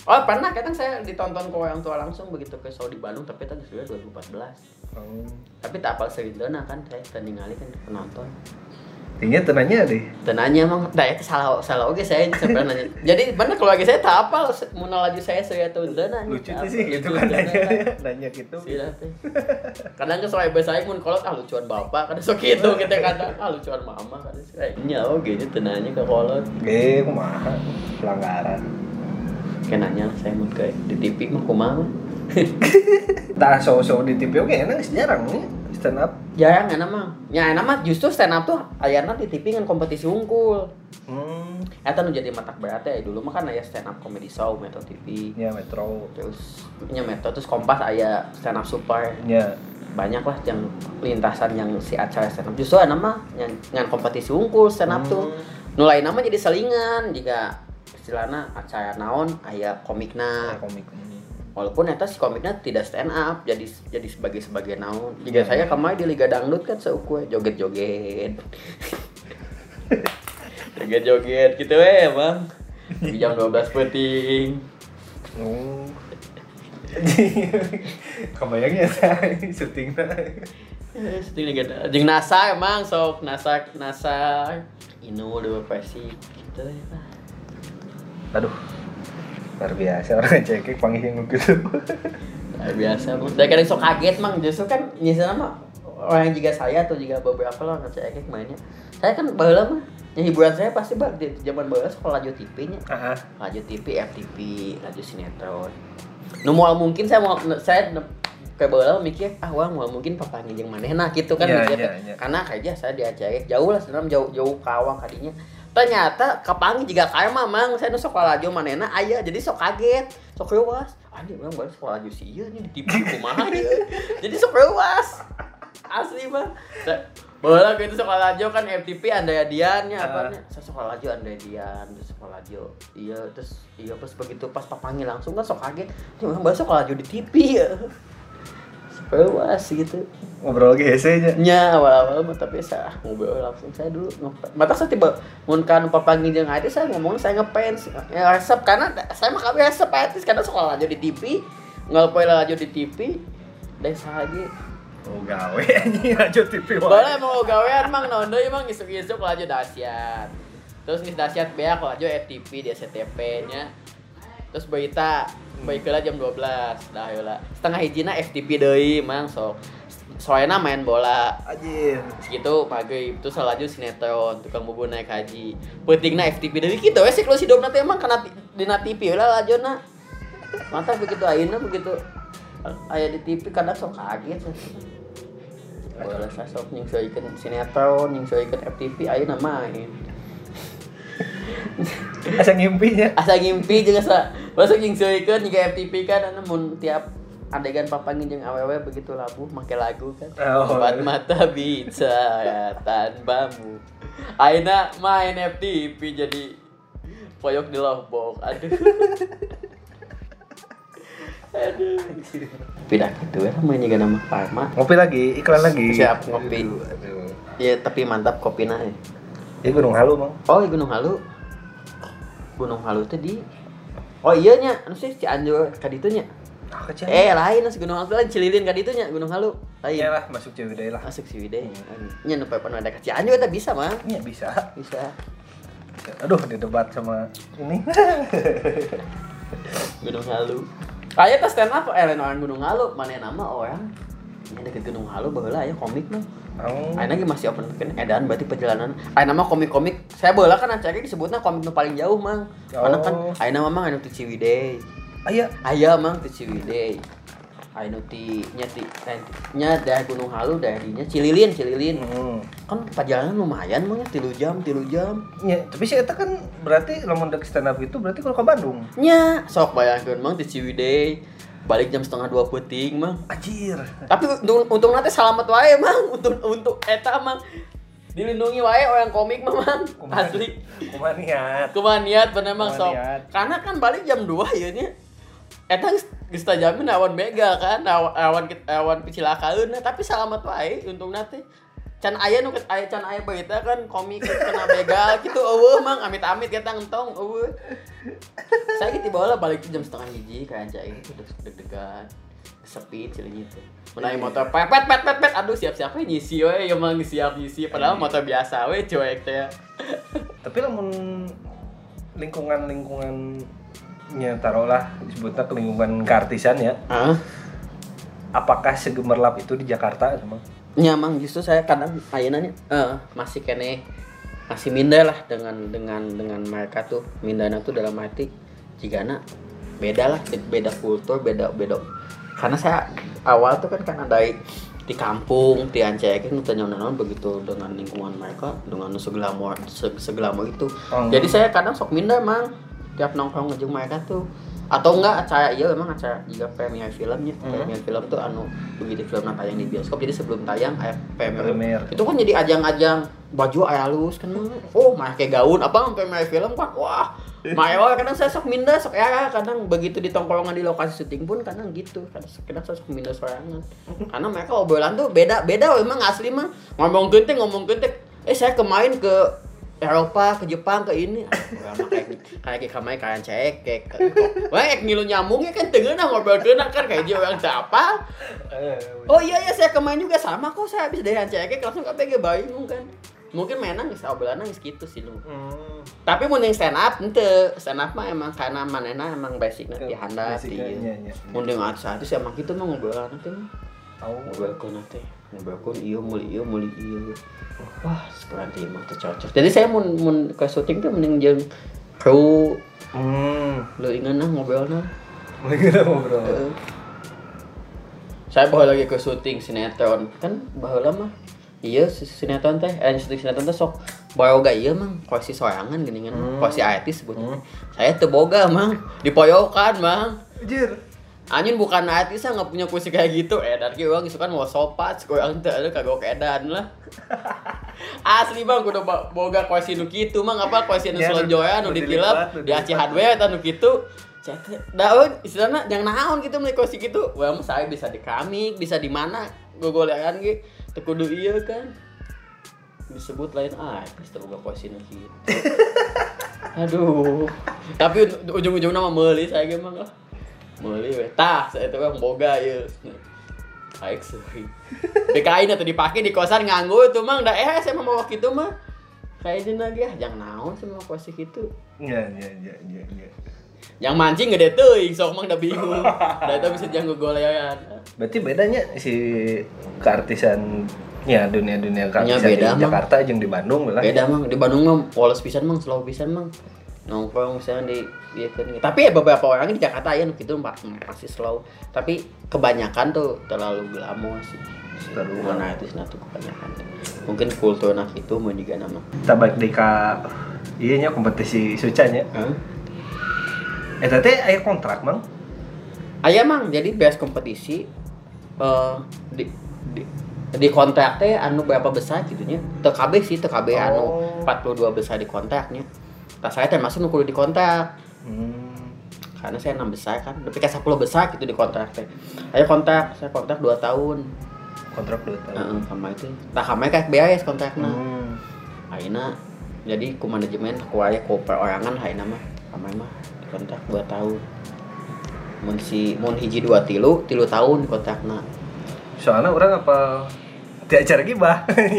Oh pernah kadang saya ditonton ke orang tua langsung begitu ke Saudi Bandung tapi tadi sudah 2014 Hmm. tapi tak apal serindona kan saya tadi ningali kan penonton Ini tenanya deh. Tenanya emang, nah itu salah salah oke saya sampai nanya. Jadi bener keluarga saya tak apa mau laju saya saya tuh nanya. Lucu tuh sih gitu kan nanya, nanya gitu. Sila teh. Kadang ke soal saya mun kolot ah lucuan bapak, kadang sok gitu kita kadang ah lucuan mama kadang kayak nya oke nya tenanya ke kolot. Oke, kumaha pelanggaran. Kayak nanya lah saya mau kayak di TV mah kumaha. Tah show-show di TV oke enak jarang nih stand up. Jarang enak mah. Ya enak mah justru stand up tuh ayana di TV kan kompetisi unggul. Hmm, Eta nu jadi matak berat ya dulu mah kan aya stand up comedy show Metro TV. ya Metro. Terus nya Metro terus Kompas aya stand up super. Ya, banyak lah yang lintasan yang si acara stand up justru ada mah yang ngan kompetisi unggul stand up tuh Hmm. nulai nama jadi selingan jika istilahnya acara naon aya komikna. Komik. walaupun eta si komiknya tidak stand up jadi jadi sebagai sebagai naon. Jika saya kemarin di liga dangdut kan seukuh joget joget joget joget gitu eh bang. Di jam 12 peting Oh. Kebayangnya saya syutingnya. Sedih liga Da- jeung NASA emang sok. NASA NASA. Inu dua versi gitu ya Pak. Aduh. Luar biasa orang cekik panggil yang gitu. Nah, biasa bang. Saya kadang sok kaget mang justru kan nyisa mah orang juga saya atau juga beberapa lah nggak cekik mainnya. Saya kan baheula mah yang hiburan saya pasti bang di zaman baheula sekolah laju TV nya. Ah, Laju TV, FTV, laju sinetron. Nu moal mungkin saya mau saya kayak baheula mikir ah wah moal mungkin papa jeung manehna gitu kan Iya, mikirnya. iya, iya. Karena kayaknya saya diajak jauh lah sebenarnya jauh jauh kawang kadinya. Ternyata kapangi juga kayak mamang saya nu sekolah laju manehna aya jadi sok kaget sok leuwas anjing orang baru sekolah laju sih iya nih di TV kumaha ieu. jadi sok leuwas asli Sa- Bola gitu sekolah laju kan FTP Andrea Dian ya apa Ah. saya sekolah laju Andrea Dian terus sekolah laju. Iya terus iya pas begitu pas papangi langsung kan sok kaget. Ini orang baru sekolah laju di TV ya leuwas gitu. Ngobrol lagi hese nya. awal-awal mah tapi saya ngobrol langsung. Saya dulu mata saya tiba mun kan papangi jeung ada saya ngomong saya ngefans ya resep karena saya mah kabeh resep etis. Karena sekolah aja di TV ngelpoy aja di TV dan sahagi Oh gawe anjing aja TV wae. boleh mau gawean mang. Naon deui mang isuk-isuk laju dahsyat. Terus geus dahsyat beak laju FTV di SCTV nya terus berita baiklah jam 12 dah heula setengah hijina FTV deui mang sok. Soalnya main bola. Anjir. segitu maghrib terus laju sinetron tukang bubur naik haji. Pentingna FTP dari kita wes siklus hidup nanti emang kena dina TV lah lajona mantap begitu ayeuna begitu. Aya di TV kadang sok kaget. Boleh saya sok nyingsoikeun sinetron nyingsoikeun FTV ayeuna main Asa ngimpinya. asa ngimpi jeung asa masuk nyingsoikeun juga FTV kan anu mun tiap adegan papangin jeung awewe begitu labuh make lagu kan Oh. Empat mata bicara tanpamu Aina main FTV jadi Poyok di Lombok Aduh Aduh Pindah gitu ya main juga nama Parma Ngopi lagi, iklan lagi. Siap, ngopi. Aduh, aduh. Ya tapi mantap kopinya ya. Ini Gunung Halu, Mang. Oh Gunung Halu Gunung Halu tuh di Oh iya nya, anu sih Cianjur kaditunya. Ah, kecil. Eh lain anu si Gunung Halu lain Cililin kaditunya Gunung Halu. Lain. Iya lah, masuk Ciwidey lah. Masuk si Wide. Nya nu pernah ada ke Cianjur eta bisa mah. Iya bisa. Bisa. Aduh, didebat sama ini. Gunung Halu. Kayak tas stand up eh orang Gunung Halu, mana nama orang deket Gunung Halu baheula aya komik mah. Oh. Ayeuna ge masih open kan edan berarti perjalanan. Ayeuna mah komik-komik saya baheula kan acara disebutnya komik nu paling jauh mang. Mana kan Oh. ayeuna mah mang anu ti Ciwidey. Aya. Aya mang ti Ciwidey. Ayeuna ti nya ti nya daerah Gunung Halu daerah dinya Cililin, Cililin. Hmm. Kan perjalanan lumayan mah ya 3 jam, 3 jam. Ya, tapi sih eta kan berarti lamun dek stand up itu berarti kalau ke Bandung. Nya sok bayangkeun mang ti Ciwidey balik jam setengah dua peting mang. Anjir. tapi untung untung nanti selamat wae mang. Untuk untuk eta mang. Dilindungi wae orang komik mah mang asli. Kumaha niat. kumaha niat bener mang. Karena kan balik jam 2 ya nya. Eta geus jamin awan mega kan? Awan awan awan kecelakaan tapi selamat wae untung nanti can aya nu aya can aya berita kan komik kena begal gitu eueuh mang amit-amit kita ngentong eueuh. Saya gitu bawa balik jam setengah hiji kayak anjay itu deg-degan sepi cilinya itu menaik motor pepet pet pet pet aduh siap siap nyisi we emang siap nyisi padahal motor biasa we cuek teh. Tapi lamun lingkungan lingkungannya taruhlah disebutnya lingkungan keartisan ya. Ah apakah segemerlap itu di Jakarta emang nyamang justru saya kadang ayeuna eh masih kene masih minda lah dengan dengan dengan mereka tuh. Mindana tuh dalam arti jigana beda lah beda kultur beda beda. Karena saya awal tuh kan karena dari di kampung di Ancekin itu naon begitu dengan lingkungan mereka dengan seglamor se- seglamor itu. Oh. jadi saya kadang sok minda emang tiap nongkrong ngejeng mereka tuh atau enggak acara iya emang acara juga premier filmnya Hmm. premier film tuh anu begitu film tayang di bioskop. Jadi sebelum tayang aya premier. Premier. itu kan jadi ajang-ajang baju aya halus kan oh mah kayak gaun. Apa premier film kan wah Mayo kadang saya sok minda sok ya kadang begitu di tongkrongan di lokasi syuting pun kadang gitu. Kadang kadang saya sok minda sorangan. Karena mereka obrolan tuh beda beda emang asli mah. Ngomong gede ngomong gede eh saya kemarin ke Eropa ke Jepang ke ini ah mah kayak kayak kayak cek kayak wah ek ngilu nyambungnya kan tengah nah ngobrol kena kan kayak dia orang siapa Oh iya iya saya kemarin juga sama kok saya habis dari Hancekek langsung ke PG Bandung kan. Mungkin menang geus obrolan geus kitu sih lu. Hmm. Tapi mun yang stand up ente stand up mah emang karena manena emang basicnya di handap Basicnya, di. iya, iya. Mun dengan artis emang kitu mah ngobrolan mah. tahu Ngobrolkeun teh. Ngobrolkeun ieu muli ieu muli ieu. Wah, sekarang teh mah teu cocok. Jadi saya mun mun ke syuting teh mending jeung kru hmm lu ingat nah ngobrolna. mulai kita ngobrol Heeh. saya bawa lagi ke syuting sinetron kan baheula mah iya si- sinetron teh eh syuting sinetron teh sok bawa gak iya mang kosi sorangan gini kan Hmm. kosi artis sebutnya Hmm. saya teu boga mang dipoyokan mang Anjir. Anjing bukan artis nggak punya kursi kayak gitu. Eh dan ki orang kan mau sopat teu ada kagok edan lah. Asli bang kudu ba- boga kursi nu kitu mah ngapa kursi nu Ya, nu- nu ditilap di aci hardware eta nu kitu. Daun istilahnya yang naon gitu meuli kursi gitu wah mah saya bisa di keramik bisa di mana gogolean ge. Teu kudu ieu kan. Disebut lain artis teu boga kursi nu kitu. Aduh. Tapi ujung-ujungnya mah meuli saya ah. Meuli we tah saya teh yang boga ieu baik sih BKI nya tuh dipake di kosan nganggo itu mah da eh saya mau bawa gitu mah kayak jeung lagi ah. Jangan naon sih mau kursi gitu. Iya, iya, iya, iya, iya. yang mancing gede teuing sok mang. Da bingung. Da itu bisa janggo golean. Berarti bedanya si keartisan ya dunia-dunia keartisan beda, di. Jakarta jeung di Bandung lah. beda mang. Di Bandung mah polos pisan mang. Slow pisan mang nongkrong misalnya di di tapi ya beberapa orang di Jakarta ya gitu pasti slow. Tapi kebanyakan tuh terlalu glamor sih. Terlalu mana artis nah tuh kebanyakan. Mungkin kultur nah itu mau juga nama Kita balik di ka iya nya kompetisi sucanya. Hah? Eh tadi aya kontrak, Mang. Aya mang. Jadi best kompetisi eh di di di kontrak teh anu berapa besar gitu nya? Teu kabeh sih kabeh anu. Oh. 42 besar di kontraknya saya termasuk nu kudu di kontrak. Hmm. karena saya enam besar kan tapi kayak 10 besar gitu di kontrak teh. Ayo kontrak saya kontrak 2 tahun. Kontrak 2 tahun. Heeh, sama itu. Tak kami kayak beres kontrakna Hmm. ayeuna jadi ku manajemen ku aya ku perorangan ayeuna mah. Kami mah di kontrak 2 tahun. Mun si mun hiji dua tilu tilu tahun kontrakna. Soalnya orang apa di acara gibah.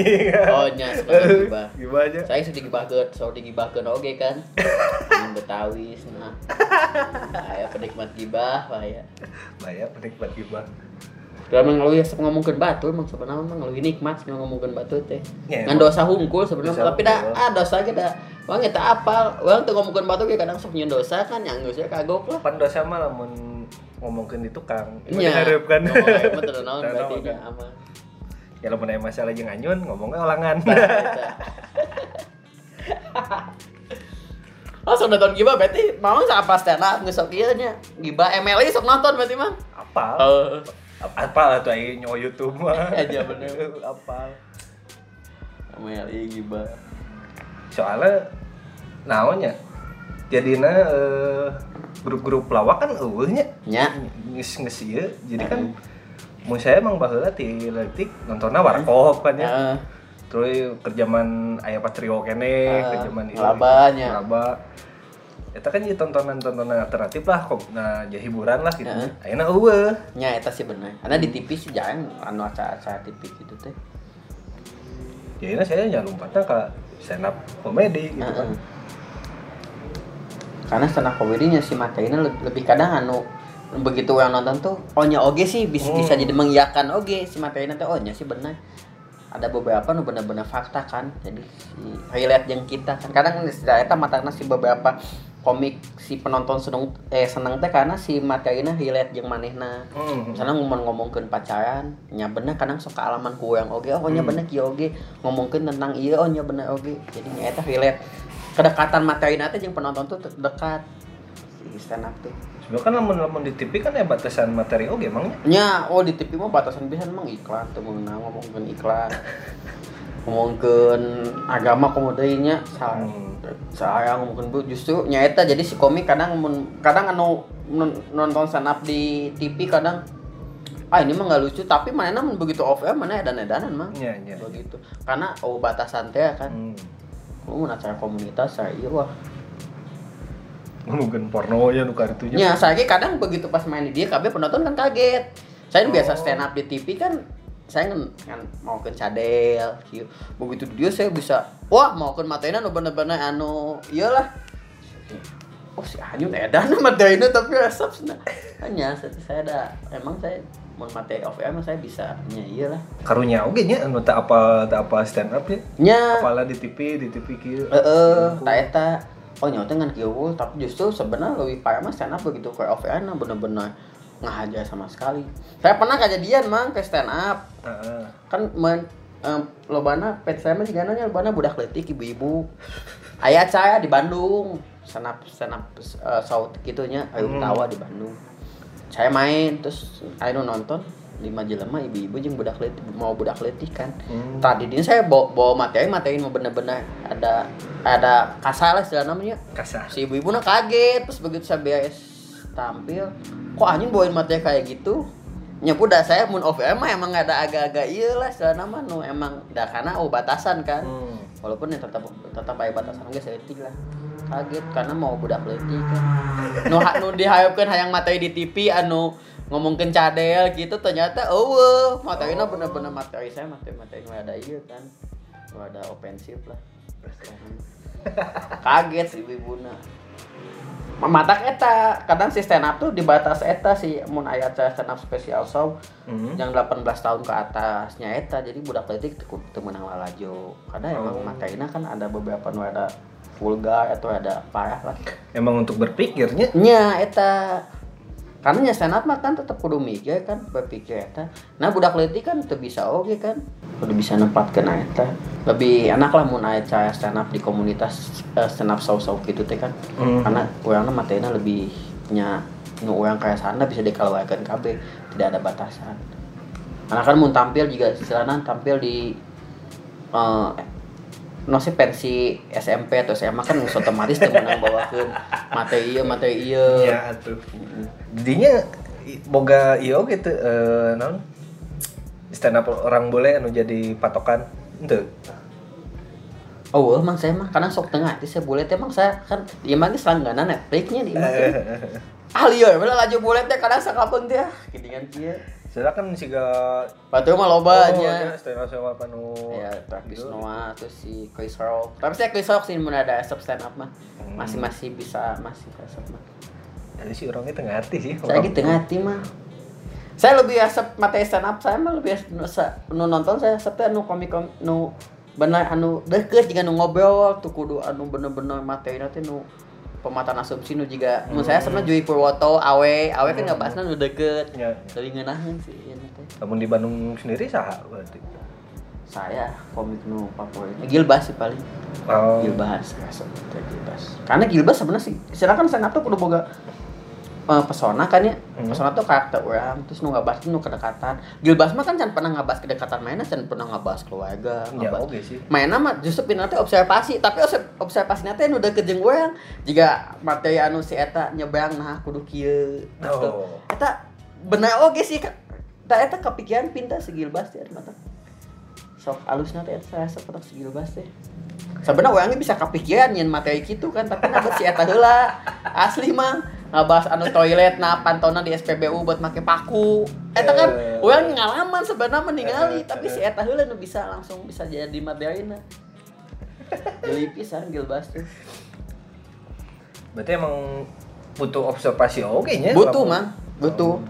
oh nya gibah Gibah aja. saya sudah digibahkeun so digibahkeun oge kan Yang Betawi nah aya penikmat gibah wah ya Banyak penikmat gibah. Kalau ngeluh sok ngomongkeun batu emang sebenarnya emang ngeluh nikmat sih ngomongkeun batu teh. Ya, Ngan dosa hungkul sebenarnya Dosa tapi dah ah dosa ge dah. Wang eta apal, wang teu ngomongkeun batu ge kadang sok dosa kan yang geus kagok lah. Pan dosa mah lamun ngomongkeun di tukang. Nya. Diharapkan. Mah teu naon berarti kan. aman. Ya lamun aya masalah jeung anyun ngomongnya eta. Oh, sok nonton gibah berarti mau apa stand up geus sok ieu nya. Gibah MLI sok nonton berarti mah. Apal. Heeh. Apal tuh aya nyawa YouTube mah. Aja bener. Apal. MLI gibah. Soalnya naonnya jadina eh, grup-grup lawak kan eueuh nya. Nya. Geus geus ieu. Jadi kan mun saya emang baheula ti leutik nontonnya warkop kan ya. Heeh. Terus kerjaman aya Patrio kene, Ah, kerjaman ieu. ngelabanya. Ngelaba. Eta kan jadi tontonan-tontonan alternatif lah, kok nah jadi hiburan lah gitu. Heeh. Ayeuna eueuh. nya eta sih bener karena di TV sih jangan anu acara-acara TV gitu teh Ya ini saya jangan lompatnya ke stand up komedi gitu kan. Karena stand up komedinya si lebih, lebih kadang anu begitu yang nonton tuh oh nya oge sih bisa, Hmm. bisa jadi mengiyakan oge. Si matanya teh oh nya sih benar ada beberapa nu benar-benar fakta kan jadi si highlight yang kita kan. Kadang eta matana si beberapa komik si penonton seneng eh seneng teh karena si matanya highlight yang manehna. Hmm. misalnya ngomong ngomongin pacaran nya bener kadang sok kealaman ku yang oge oh nya Hmm. bener kieu oge. Ngomongin tentang iya oh nya bener oge. Jadi nya eta relate. Kedekatan materi nanti yang penonton tuh dekat. Si stand up tuh Sebenarnya kan lamun-lamun di TV kan ya batasan materi oke emangnya. nya oh di TV mah batasan bisa emang iklan tuh mengenal ngomongin iklan ngomongin agama kemudian nya saya Hmm. saya ngomongin bu justru nya eta jadi si komik kadang kadang anu non- nonton stand up di TV kadang ah ini mah nggak lucu tapi mana namun begitu off air mana edan edanan mah Iya, iya. begitu karena oh batasan teh kan Hmm. oh acara komunitas saya iya wah Mungkin porno ya nu karitunya. nya saya kadang begitu pas main di dia kabeh penonton kan kaget saya kan biasa Oh. stand up di TV kan saya kan, kan mau ke cadel kieu. begitu di dia saya bisa wah mau ke matena nu bener-bener anu iyalah oh si Anyun edan materi tapi resep hanya saya ada emang saya mau materi off air mah saya bisa nya iyalah Karunya oke nya anu tak apa tak apa stand up ya. nya Apalah di TV, di TV kieu. Heeh, tak eta. Oh nyawa kan kieu eueuh, tapi justru sebenarnya lebih parah mah stand up begitu kayak off air nah bener-bener ngahaja sama sekali. Saya pernah kejadian mang ke stand up. Heeh. Kan men em, lobana pet saya mah sigana nya lobana budak leutik ibu-ibu. Aya saya di Bandung. Stand up stand up eh, saut gitunya ayo Hmm. tawa di Bandung. Saya main terus ayo nonton lima jelema ibu-ibu jeung budak leutik mau budak leutik kan Hmm. tadi ini saya bawa, bawa materi materi mau bener-bener ada ada kasar lah istilah namanya kasar. si ibu-ibu nah kaget terus begitu saya beres tampil kok anjing bawain materi kayak gitu nyapu dah saya mun air mah emang ada agak-agak iya lah istilah nama nu emang dah karena oh batasan kan Hmm. walaupun ya tetap tetap aya batasan geus setik lah kaget karena mau budak leutik kan nu nu diharapkeun hayang materi di TV anu ngomongkeun cadel gitu ternyata eueuh materina bener-bener materi saya materi materi nu ada ieu kan. Nu ada ofensif lah. Kaget si ibu-ibuna matak eta. Kadang si stand up tuh di batas eta si mun aya stand up spesial show Hmm. yang 18 tahun ke atasnya eta. Jadi budak letik teu teu meunang lalajo karena emang Oh. materina kan ada beberapa nu ada vulgar atau ada parah lah. Emang untuk berpikirnya? Nya eta karena nya stand up mah kan tetep kudu mikir kan berpikir eta. Nah budak letik kan teu bisa oge kan. Kudu bisa nempatkeun eta. Lebih enak lah mun aya cara stand up di komunitas eh, stand up show-show gitu teh kan. Hmm. karena urangna materina lebih nya nu urang kayak sana bisa dikeluarkan KB tidak ada batasan. Karena kan mun tampil juga istilahnya tampil di eh no sih pensi SMP atau SMA kan geus otomatis meunang bawakeun materi ieu materi ieu ya atuh. Dinya boga iyo gitu eh naon? Stand up orang boleh anu jadi patokan. Henteu. Oh, emang saya mah karena sok tengah itu saya boleh teh emang saya kan ieu mah langganan Netflixnya di. Ah lieur bener laju boleh teh kadang sakapeung teh ah, gidingan kieu. Soalnya kan siga Batu mah loba Oh, nya. ya, stand up sama panu. Ya, Travis gitu. Noah terus si Chris Rock. Tapi saya Chris Rock sih mun ada asap stand up mah. Hmm. Masih masih bisa masih asap mah. Jadi si orangnya tengah hati sih. Saya gitu hati mah. Saya lebih asap materi stand up saya mah lebih nu, sa- nu nonton saya asap anu komik kom- nu bener anu deket jika nu ngobrol tuh kudu anu bener-bener materi teh nu pemataan asumsi nu juga mun saya sebenarnya Jui Purwoto awe. Awe kan nggak bahasna nu deket. Ya. lebih ngeunaheun sih teh Namun di Bandung sendiri sah berarti. saya komik nu favorit Gilbas sih paling. Oh. Gilbas teh Gilbas karena Gilbas sebenarnya sih silakan up tuh kudu boga eh, pesona kan ya Hmm. pesona tuh karakter orang terus nu ngabas nu kedekatan Gilbas mah kan can pernah ngabas kedekatan mainnya can pernah ngabas keluarga Ya ngabas oke sih. mainnya mah justru pindah teh observasi tapi obse- observasi nanti nu deket jeung urang jika materi anu si eta nyebrang nah kudu kieu gitu. Oh. eta bener oge sih Kak. da eta kepikiran pindah si Gilbas ya mata sok alusna teh saya sepetak si Gilbas teh sebenarnya orangnya bisa kepikiran nyen materi gitu kan tapi nabet si eta heula asli mang ngabahas anu toilet nah pantona di SPBU buat make paku. Eta kan Eh. orang ngalaman sebenarnya meninggali Eh, tapi eh. si eta heula nu bisa langsung bisa jadi materina. Geli pisan tuh Berarti emang butuh observasi oke nya. butuh mang butuh.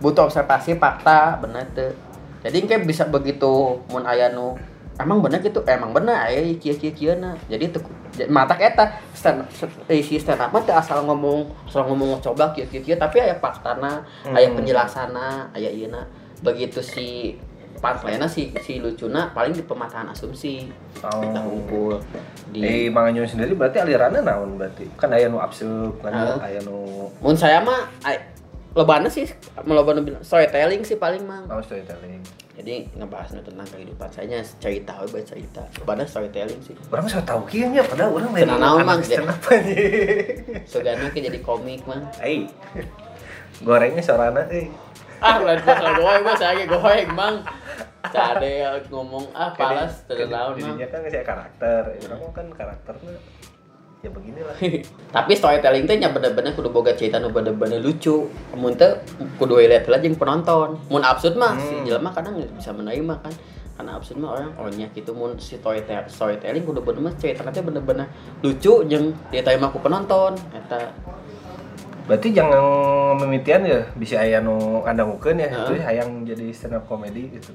Butuh observasi fakta bener tuh jadi kayak bisa begitu mun aya nu emang bener gitu emang bener aya kieu kieu kieu na jadi tuh mata eta stand eh, si stand up teu asal ngomong asal ngomong coba kieu kieu kieu tapi aya faktana aya Hmm. penjelasana aya ieu na begitu si punchline si si lucuna paling di pematahan asumsi Oh. kita ngumpul di Di Mang Anyon sendiri berarti alirannya naon berarti? Kan aya nu absurd, kan aya nu mun saya mah ay- lobana sih lobana bilang storytelling sih paling mang naon storytelling. Jadi ngebahas tentang kehidupan saya cerita we baca cerita pada storytelling sih Orang saya tahu kieu nya padahal orang lain naon, Mang. up aja. sogana ke jadi komik mang Ai. Gorengnya sorana euy. ah lain pas goeng mah saya ge goeng mang cade ngomong ah palas tahu mang Dirinya kan saya karakter, orang kan karakternya ya beginilah. tapi storytelling teh nya bener-bener kudu boga cerita nu bener-bener lucu mun teu kudu lihat lah jeung penonton mun absurd mah si Hmm. jelema kadang bisa menerima kan karena absurd mah orang oh nya gitu mun si storytelling storytelling kudu bener-bener cerita teh bener-bener lucu jeung diterima ku penonton eta Berarti jangan memitian ya bisa aya nu kandangukeun ya, Heeh. itu hayang jadi stand up comedy gitu.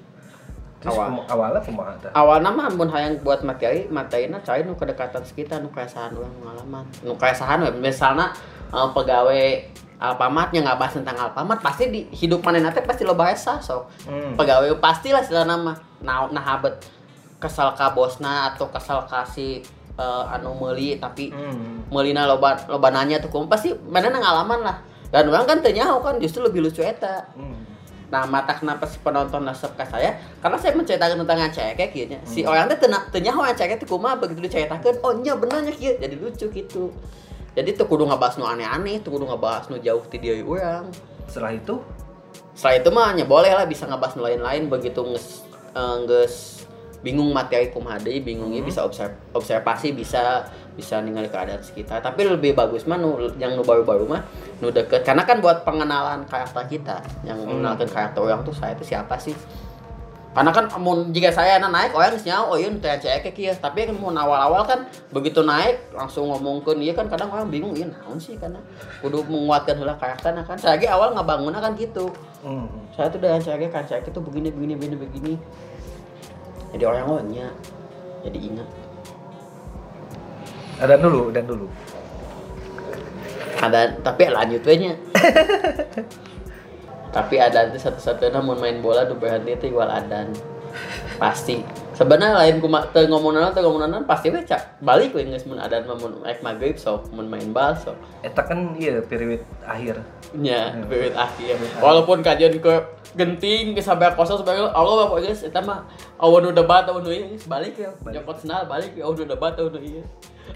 Awal. awalnya kumaha tah? awalnya mah mun hayang buat materi materina cai nu kedekatan sekitar nu keresahan urang pengalaman nu keresahan we misalna eh, pegawai yang nggak bahas tentang Alfamart pasti di hidup mana teh pasti lo bahasa so Hmm. pegawai pastilah sila nama nah nah habet kesal ka bosna atau kesal kasih anu meuli tapi Hmm. meulina loba loba nanya tuh kum pasti mana ngalaman lah dan orang kan tanya kan justru lebih lucu eta Hmm. Nah, mata kenapa si penonton nasab ke saya? Karena saya menceritakan tentang ngacek gitu. Si Hmm. orang teh teu teu nyaho ngacek teh kumaha begitu diceritakeun, oh nya benernya kieu. Jadi lucu gitu. Jadi tuh kudu ngebahas nu aneh-aneh, tuh kudu ngebahas nu jauh ti dieu urang. Setelah itu Setelah itu mah nya boleh lah bisa ngebahas nu lain-lain begitu nges eh, geus bingung materi kumaha deui, bingungnya Hmm. bisa observ- observasi bisa bisa ningali keadaan sekitar. Tapi lebih bagus mah nu yang nu baru-baru mah nu deket. Karena kan buat pengenalan karakter kita yang Hmm. mengenalkan karakter orang tuh saya itu siapa sih? Karena kan mun jika saya na naik orang nyaho oh iya nu cek kieu tapi kan mun awal-awal kan begitu naik langsung ngomongkeun ieu kan kadang orang bingung ieu naon sih karena kudu menguatkan heula karakterna kan. Saya ge awal ngabangunna kan gitu. Hmm. saya tuh dengan saya kan saya itu begini begini begini begini. Jadi orang orangnya jadi ingat ada dulu, dan dulu. ada tapi lanjut we nya tapi ada itu satu-satunya mau main bola tuh berhenti itu igual adan. Pasti. Sebenarnya lain kuma teu ngomongan pasti we cak balik we geus mun adan mah mun ek magrib sok mun main bal sok Eta kan iya period akhir. nya berit akhir. Walaupun kajian ke genting ke sabar kosong sebagai Allah bapak guys eta mah awan udah debat awan ieu geus. Balik ya nyokot senal balik ya awan udah debat awan ieu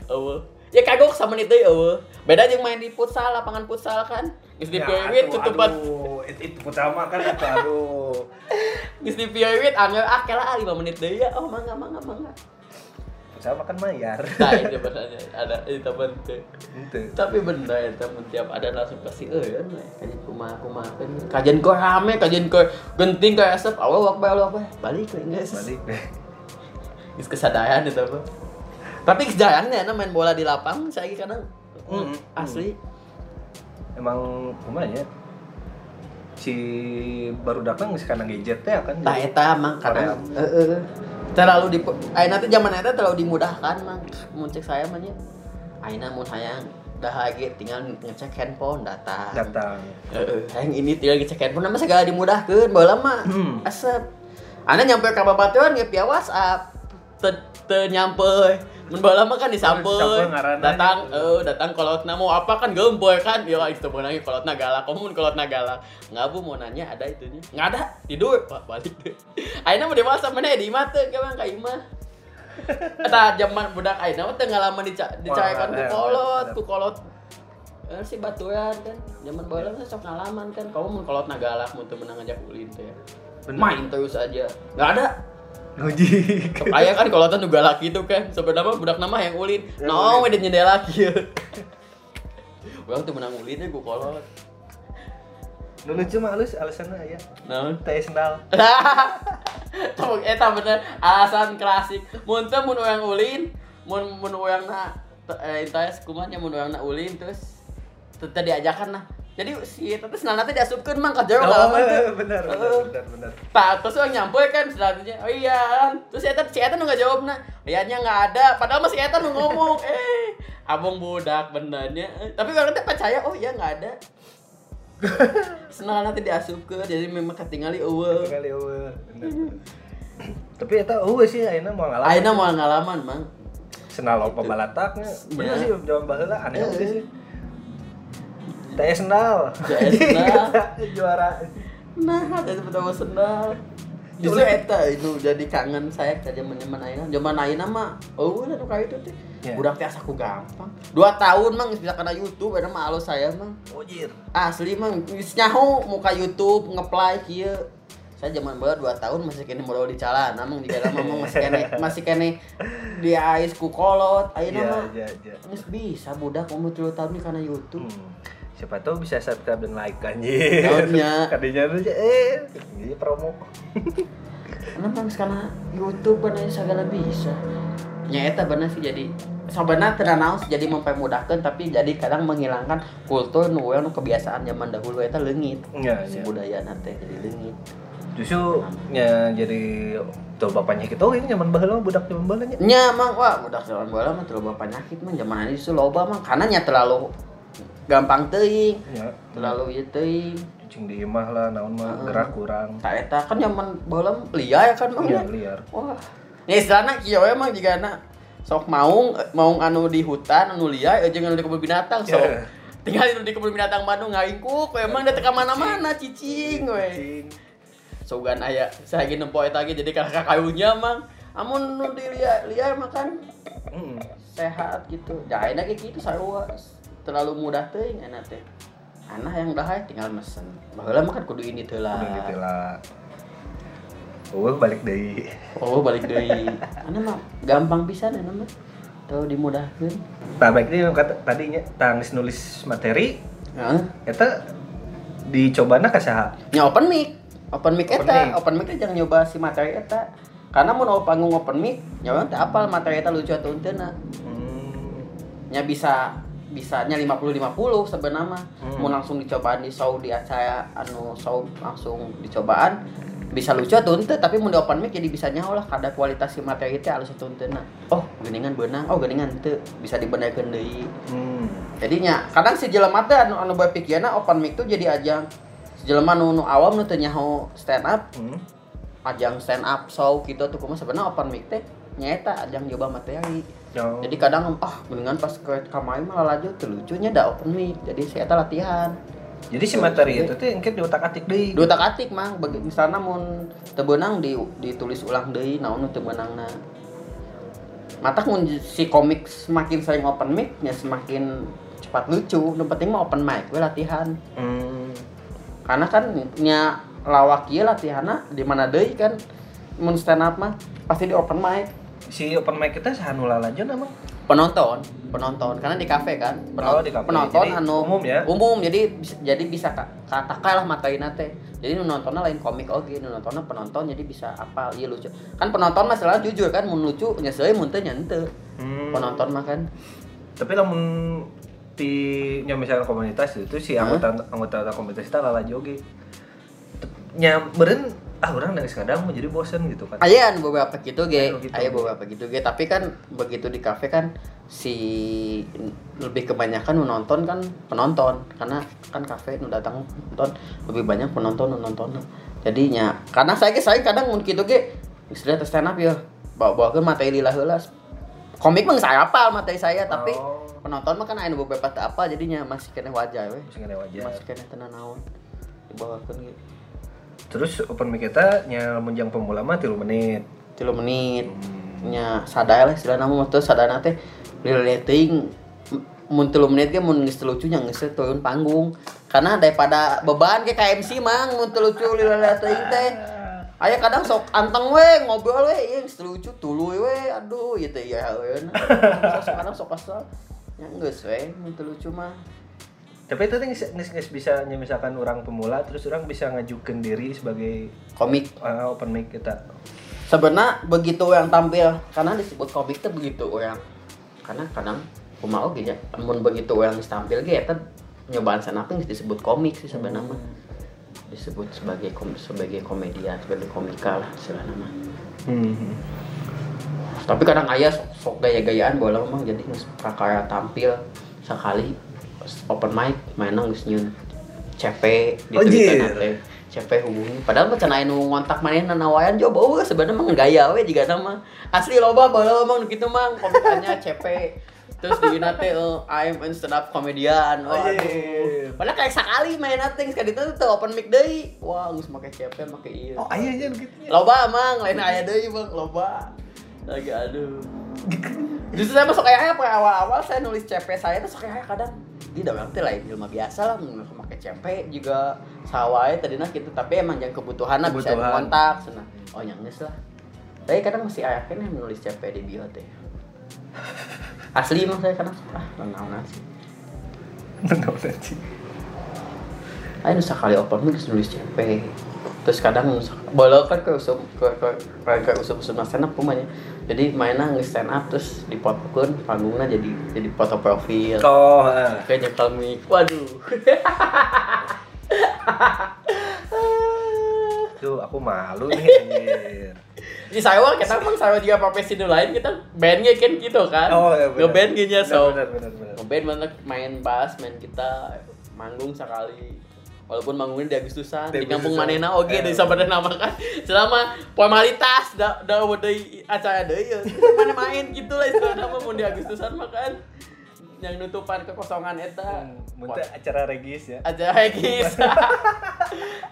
eueuh ya kagok sama itu ya eueuh beda jeung main di futsal lapangan futsal kan? Geus di piwit tutupan Ya, Aduh, itu, pertama kan itu aduh. geus di piwit angel ah kela 5 menit deui ya. Oh mangga mangga mangga. Pertama kan mayar. nah itu benernya ada itu penting tapi bener ya temen tiap ada langsung pasti eh kan kajian kumaha kumaha kan kajian kau rame kajian kau genting kayak asap Allah wakbar Allah wakbar balik ke guys. Balik. Geus kesadaran itu apa tapi jarang nih main bola di lapang saya kadang Hmm. asli Emang kumanya si baru datang geus kana gadget teh kan. Tah eta mang kadang heeh terlalu di ayeuna teh zaman eta terlalu dimudahkan mang mun cek saya mah nya ayeuna mun hayang dah lagi tinggal ngecek handphone data datang. Heeh, yang ini tinggal ngecek handphone nama segala dimudahkeun baheula mah Hmm. asap. Ana nyampe ka babaturan ge via WhatsApp. Teu teu nyampe. Mun baheula mah kan disampeun. Datang eh datang kolotna mau apa kan geumpeuy kan. Ya itu beunang kolotna galak. Kamu mun kolotna galak. Ngabu mau nanya ada itunya. Enggak ada. Tidur. Wah, balik deh. Ayeuna mah di WhatsApp mana di imah teu ka Bang ka imah. Eta zaman budak ayeuna mah teu ngalaman dica- dicarekan ku Wah, kolot, ku kolot Eh, si baturan kan zaman bola mah sok ngalaman kan kamu mun kolot nagalak mun teu menang aja ulin teh main terus aja nggak ada Nguji. Aya kan kalau tuh juga laki itu kan sebenarnya budak nama yang ulin. Yang No, we nyendela laki. Orang tuh menang ulinnya gue kolot. Nu lucu mah alus alasannya ya. Naon? Teh sendal. Tuh, eta bener alasan klasik. Mun teu mun urang ulin, mun mun urangna eh intas kumaha mun urangna ulin terus teu diajakan nah. Jadi si eta teh senana teh diasupkeun mang ka jero ngalaman teh. Oh, benar, benar, Heeh. benar, benar. Pak, terus orang nyampe kan selanjutnya, oh iya. Terus Eta, si Eta nggak jawab nah, iyanya nggak ada. Padahal masih Eta nu ngomong, eh, abang budak benernya. Eh, Tapi orang teh percaya, oh iya nggak ada. Senang nanti diasup ke, jadi memang. Kali eueuh. Benar, benar. Tapi eta eueuh sih ayeuna mau ngalaman. Ayeuna mau ngalaman, Mang. Senal opa balataknya. Bener Ya. sih jaman baheula aneh Eh. sih. Sendal. Teh sendal. Juara. Nah, jadi pertama sendal. Justru eta itu jadi kangen saya ke zaman zaman ayeuna. Zaman ayeuna mah eueuh lah nu ka itu teh. Ya. Budak teh asa ku gampang. Dua tahun mang bisa kena YouTube, eta mah alus saya mang. Ujir. Asli mang geus nyaho muka YouTube ngeplay kieu. Saya zaman baru 2 tahun masih kene modal di calana mang jika lama mang masih kene masih kene di ais ku kolot. Ayeuna Iya, mah iya, iya. geus bisa budak umur 3 tahun ini karena YouTube. Hmm. Siapa tahu bisa subscribe dan like anjir. Naonnya? Kadinya tuh eh ini promo. Karena bang karena YouTube bener segala bisa. Nya eta bener sih jadi sebenarnya sih jadi mempermudahkan tapi jadi kadang menghilangkan kultur nu nu kebiasaan zaman dahulu eta leungit. Iya, Si iya. budaya nate jadi leungit. Justru nya jadi tuh bapaknya kita oh ini nyaman baheula mah budak nyaman baheula nya. Wah udah zaman bola mah terlalu penyakit mah zaman ini justru loba mah karena nya terlalu gampang teuing, Ya. terlalu ieu teuing. Cing di imah lah naon mah Heeh. gerak kurang. Tak eta kan zaman bola mah liar kan mah. Ya. liar. Wah. Nih istilahna kieu we mah jigana sok maung maung anu di hutan anu liar jeung anu di kebun binatang sok. Yeah. Tinggal anu di kebun binatang Bandung ngaingkuk we emang da teu ka mana-mana cicing we. Sogan aya saiki nempo eta ge jadi kakak kayunya mang. Amun nu di liar liar mah kan Heeh. sehat gitu. Ya enak kayak gitu sarua. Terlalu mudah teuing enak teh. Anak yang dah tinggal mesen. Baheula mah kan kudu ini teh lah. Lah. Oh, balik deui. Oh, balik deui. Ana mah gampang pisan ana mah. Teu dimudahkeun. Nah, baik ini kata tadinya tangis nulis materi Heeh. eta dicobana ka saha? Nya open mic. Open mic Open eta, mic. open mic teh jangan nyoba si materi eta. Karena mau panggung open mic, urang teh apal materi eta lucu atau henteu Hmm. nya bisa bisanya 50 50 sebenarnya. Hmm. Mun langsung dicobaan di show di acara anu show langsung dicobaan bisa lucu atau henteu tapi mun di open mic jadi bisa nyaho lah kada kualitas si materi teh alus atau henteu Oh, geuningan beunang, oh geuningan teu bisa dibenerkeun deui. Hmm. jadinya kadang si jelema teh anu anu bae pikirna open mic tuh jadi ajang si jelema nu, nu awam nu teu nyaho stand up Hmm. ajang stand up show gitu tuh kumaha sebenarnya open mic teh nyaeta ajang nyoba materi Oh. jadi kadang ah mendingan pas ke kamai malah lanjut lucunya da open mic jadi saya eta latihan. Jadi si materi itu tuh engke diotak-atik deui. dua tak atik mang. Bagi misalnya mun teu beunang di ditulis ulang deui naon teu beunangna mata mun si komik semakin sering open mic nya semakin cepat lucu. Nu penting mah open mic we latihan. Hmm. karena kan nya lawak ieu latihanna di mana deui kan mun stand up mah pasti di open mic Si open mic kita sahanu lalajon emang. penonton penonton karena di kafe kan Oh, di kafe. penonton Jadi anu umum ya? umum jadi jadi bisa ka- katakan lah materi nate jadi nontonnya lain komik oke nu nontonnya penonton jadi bisa apal iya lucu kan penonton masalah jujur kan mun lucu nyesel mun teu nya henteu Hmm. penonton mah kan Tapi lamun di nya misalnya komunitas itu si anggota anggota komunitas kita lala joge. Nya beren ah orang nangis kadang mau jadi bosen gitu kan. aya anu beberapa gitu ge. Anu gitu. beberapa gitu ge. Tapi kan begitu di kafe kan si lebih kebanyakan nu nonton kan penonton. Karena kan kafe nu datang nonton lebih banyak penonton nonton. Jadinya karena saya ge saya kadang mun kitu ge. Istilah stand up ya bawa bawa ke materi lah heula komik mah saya apa materi saya tapi Oh. penonton mah kan aya beberapa apa jadinya masih kena wajar we. Masih ngene wajar. masih kena tenan naon dibawakeun gitu Terus open mic kita nya menjang pemula mah 3 menit. tilu menit Hmm. nya sadaya lah istilah nama tuh sadana teh relating mun tilu menit ge mun geus lucu nya geus turun panggung karena daripada beban ke KMC mang mun lucu relating teh Aya kadang sok anteng we ngobrol we yang lucu tuluy we aduh gitu ya nah. sok kadang sok asal yang geus we mun lucu mah tapi itu nih nges bisa misalkan orang pemula terus orang bisa ngajukan diri sebagai komik. Uh, open mic kita. Sebenarnya begitu yang tampil karena disebut komik itu begitu orang karena kadang kumaha oge ya namun begitu orang tampil ge eta nyobaan sanaping disebut komik sih sebenarnya mah. disebut sebagai kom sebagai komedian sebagai komika lah nama hmm. tapi kadang ayah sok, sok gaya-gayaan bola memang jadi prakara tampil sekali open mic mainan geus nyun. CP di Oh, Twitter teh. CP hubungi. Padahal mah cenah anu ngontak manehna nawayan jo beuh sebenarnya mah gaya we jiga nama asli loba baheula mah kitu mah komikannya CP terus di nate uh, I'm a stand up comedian. Oh, oh, aduh. padahal kayak sekali main nating sekali itu tuh open mic deui. Wah geus make CP make ieu. Oh ayah aja gitu loba emang lain aya deui bang loba. Lagi aduh. Justru saya masuk kayak apa awal-awal saya nulis CP saya tuh kayak kadang dalam teh lain ilmu biasa lah mau pakai CP juga. Sawai tadi nah gitu tapi emang yang kebutuhan lah bisa kontak sana oh yang geus lah. Tapi kadang masih ayah kan yang nulis CP di bio teh asli emang saya kadang ah naon sih Nggak nanti. Ayo nusa kali open geus nulis CP. Terus kadang boleh kan ke usum ke ke ke, ke usum usum stand up pemanya. Jadi mainnya nge stand up terus dipotokkan panggungnya jadi jadi foto profil. Oh, ah. Kayak nyekel mic. Waduh. Duh, aku malu nih. Di saya mah kita kan saya juga profesi nu lain kita bandnya kan gitu kan. Oh, iya benar. Ngeband ya so. Benar, benar, benar. Ngeband mana main bass, main kita manggung sekali. Walaupun manggungnya di Agustusan, Di kampung manena oke Eh. di sabar nama kan. Selama formalitas da da deui acara deui ya. Mana main gitu lah istilah nama mun di Agustusan mah kan. Yang nutupan kekosongan eta. Hmm, Muntah acara regis ya. Aja Hegis.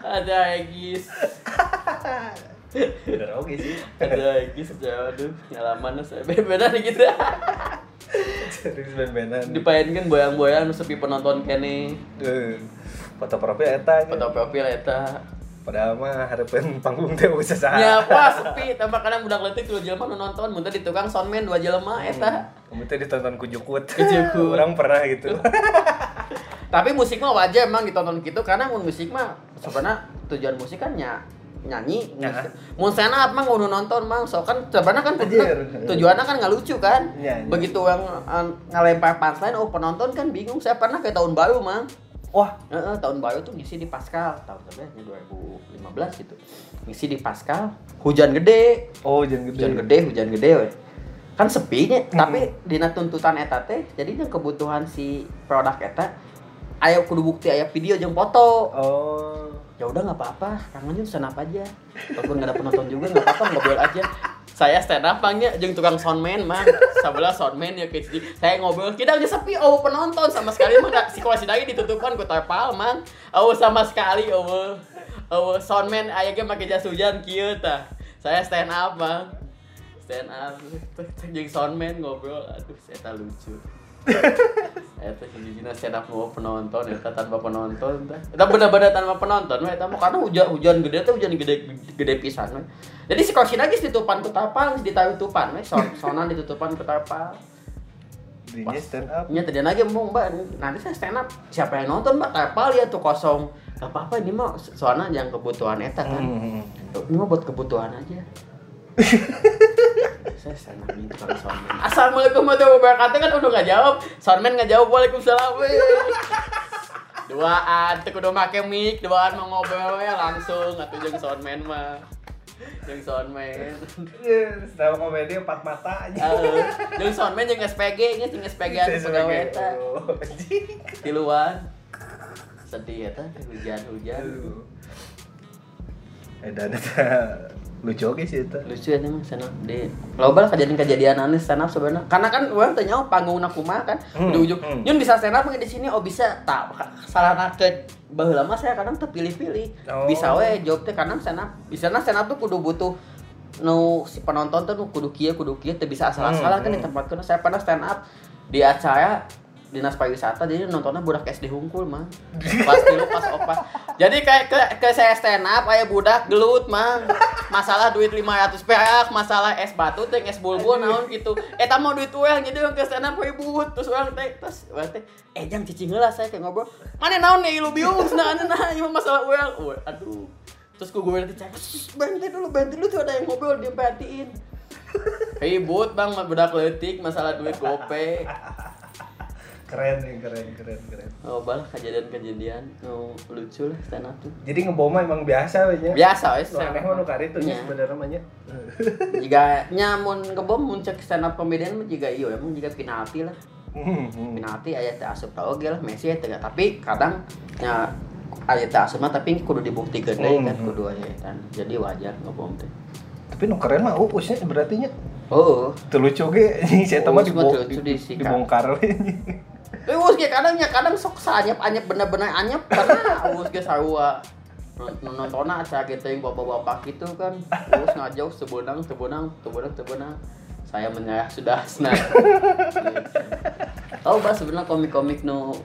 Aja Hegis. Bener oke sih. Aja Hegis. Aduh, nyalaman saya beda gitu. Serius ben-benan. Dipainkan boyang-boyang sepi penonton kene. Foto profil eta. gitu. Foto profil eta. Padahal mah harapan panggung teh usah saha. Ya, wah sepi. Tambah kadang budak letik dua jelema nonton, muntah di tukang soundman dua jelema eta. Kamu teh ditonton ku Jukut. Ku Jukut. Orang pernah gitu. Tapi musik mah wajar emang ditonton gitu karena mun musik mah sebenarnya tujuan musik kan nya nyanyi Ya. mun stand up mah kudu nonton mang so kan sebenarnya kan tujuannya kan nggak lucu kan Ya, ya. begitu yang uh, ngelempar punchline oh penonton kan bingung saya pernah kayak tahun baru mang Wah, Heeh, tahun baru tuh ngisi di Pascal tahun sebenarnya 2015 gitu. Ngisi di Pascal hujan gede. Oh jangan gede. hujan gede hujan gede we. kan sepinya tapi dina tuntutan eta teh jadinya kebutuhan si produk eta ayo kudu bukti aya video jeung foto. Oh. ya udah nggak apa-apa. Kangen Jun stand up aja. Walaupun nggak ada penonton juga nggak apa-apa ngobrol aja saya stand up pangnya jeung tukang soundman mah sebelah soundman ya kayak gitu. saya ngobrol kita udah sepi oh penonton. Sama sekali mah nggak. Situasi lagi ditutupan ku terpal man oh sama sekali oh oh soundman aya ge make jas hujan kieu tah saya stand up bang. Stand up. Jeung soundman ngobrol aduh saya lucu. Eta sejujurnya stand up mau penonton, eta tanpa penonton. Eta bener-bener tanpa penonton, eta mah karena hujan hujan gede teh hujan gede gede pisan, we. Jadi si kosin lagi ditutupan ku tapal, ditutupan, we. Son sonan ditutupan ku tapal. Dinya stand up. Nya tadi lagi mau mbak, nanti saya stand up, siapa yang nonton mbak tapal ya tuh kosong. Gak apa-apa ini mah soalnya yang kebutuhan eta kan. Hmm. Ini mah buat kebutuhan aja. saya stand up ini tukang soundman. Assalamualaikum warahmatullahi wabarakatuh kan udah gak jawab. Soundman gak jawab. Waalaikumsalam. Duaan, tuh kudu make mic, duaan mau ngobrol ya langsung atuh jeung soundman mah. Jeung soundman. Stand up komedi empat mata aja. Heeh. Jeung soundman jeung SPG nya jeung SPG anu pegawai eta. Oh, anjing. Tiluan. Sedih eta hujan-hujan. Aduh. Edan eta lucu oke sih eta. lucu ya emang stand up di loba lah kejadian-kejadian aneh stand up sebenarnya karena kan orang tanya oh panggung nak kumaha kan Hmm, di ujung hmm. nyun bisa stand up di sini oh bisa tak salah ke baheula mah saya kadang terpilih-pilih Oh. bisa we jawab teh kadang stand up bisa stand up tuh kudu butuh nu si penonton tuh nu kudu kieu kudu kieu teu bisa asal-asalan Hmm, kan di hmm. tempat saya pernah stand up di acara dinas pariwisata jadi nontonnya budak SD hungkul mah. Pas dulu pas opas jadi kayak ke, ke saya stand up aya budak gelut mang masalah duit 500 perak masalah es batu teh es bulbul naon gitu. Eta mau duit uang jadi orang ke stand up ribut terus orang teh terus orang teh eh jang cicing heula saya kayak ngobrol. Mana naon nih lu bingung nah nah ini masalah uang. Aduh. Terus ku gue nanti cek berhenti dulu berhenti dulu tuh ada yang ngobrol dia perhatiin ribut bang budak letik masalah duit gope keren nih keren keren keren Oh, balah kejadian-kejadian oh, lucu lah stand up tuh. jadi ngeboma emang biasa we nya Biasa wes. Aneh mah nu kari tuh nya Nya. sebenarnya mah nya Jika nyamun ngebom mun cek stand up komedian juga iya emang juga penalti lah. Hmm, hmm. Penalti aya teh asup tau oge lah Messi teh tapi kadang nya aya teh asup mah tapi kudu dibuktikan deui kan Hmm. kudu aya kan. Jadi wajar ngebom teh. tapi nu keren mah uusnya berarti nya Oh. teu lucu ge saya mah Uus mah disikat. dibongkar Eh us ge kadang sok saanyep anyep bener-bener anyep karena us ge sarua nonton acara gitu yang bapak-bapak gitu kan. Terus ngajau sebenang sebenang sebenang sebenang. Saya menyerah sudah senang. Oh bah sebenarnya komik-komik nu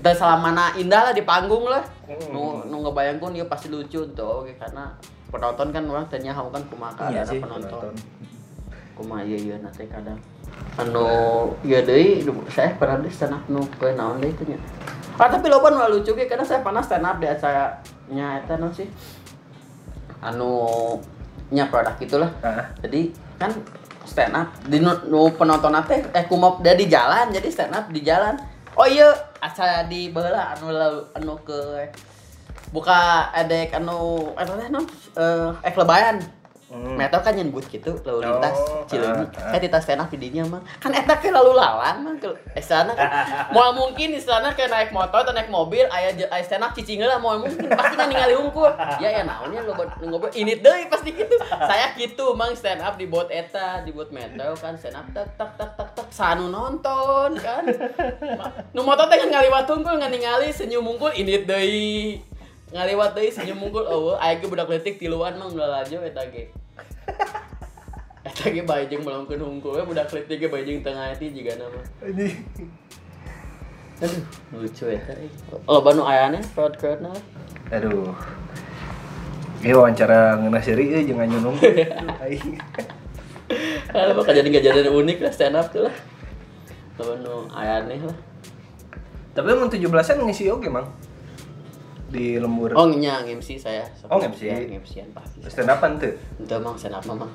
dan selamana indah lah di panggung lah. Nu nu ngebayangkan dia pasti lucu tuh oke karena penonton kan orang tanya kan kumaha? Iya keadaan sih penonton. penonton. Kumaha iya iya nanti kadang anu iya deui saya pernah di stand up nu ke naon deui teh nya. Ah tapi loba nu lucu ge karena saya pernah stand up di acaranya eta naon sih? Anu nya produk gitulah ah jadi kan stand up di nu, nu penonton teh eh kumaha dia di jalan jadi stand up di jalan. Oh iya acara di baheula anu lalu- anu ke buka edek anu naon? Eh lebayan Hmm. Metal kan nyebut gitu lalu lintas Oh, Cileunyi. ah, ah. Saya tidak stand up di dinya mah. Kan eta ke lalu lalang mah ke eh sana kan. Moal mungkin di sana kayak naik motor atau naik mobil aya je- aya stand up cicing heula moal mungkin pasti kan ningali hungkul. Ya ya naonnya lo ngobrol ini deui pasti gitu. Saya gitu mang stand up di bot eta, di bot metal kan stand up tak tak tak tak tak sanu nonton kan. Nu motor teh ngaliwat hungkul ngan ningali senyum hungkul ini deui. ngaliwat deui senyum mungkul eueuh aya ge budak leutik tiluan mang udah laju eta ge Eta ge bajeng melongkeun hungkul we budak leutik ge bajeng tengah hati jiga nama. ini Aduh, lucu eta eh. Loba nu ayane crowd crowd na. aduh ini wawancara ngeuna seri euy jeung anyunung aing Ada mah kejadian-kejadian unik lah stand up tuh lah. Loba nu ayane lah. tapi mun 17-an ngisi oge mang di lembur Oh nya MC saya. Sok Oh, MC. Ya, MC-an pasti. stand upan tuh Itu emang stand up mah.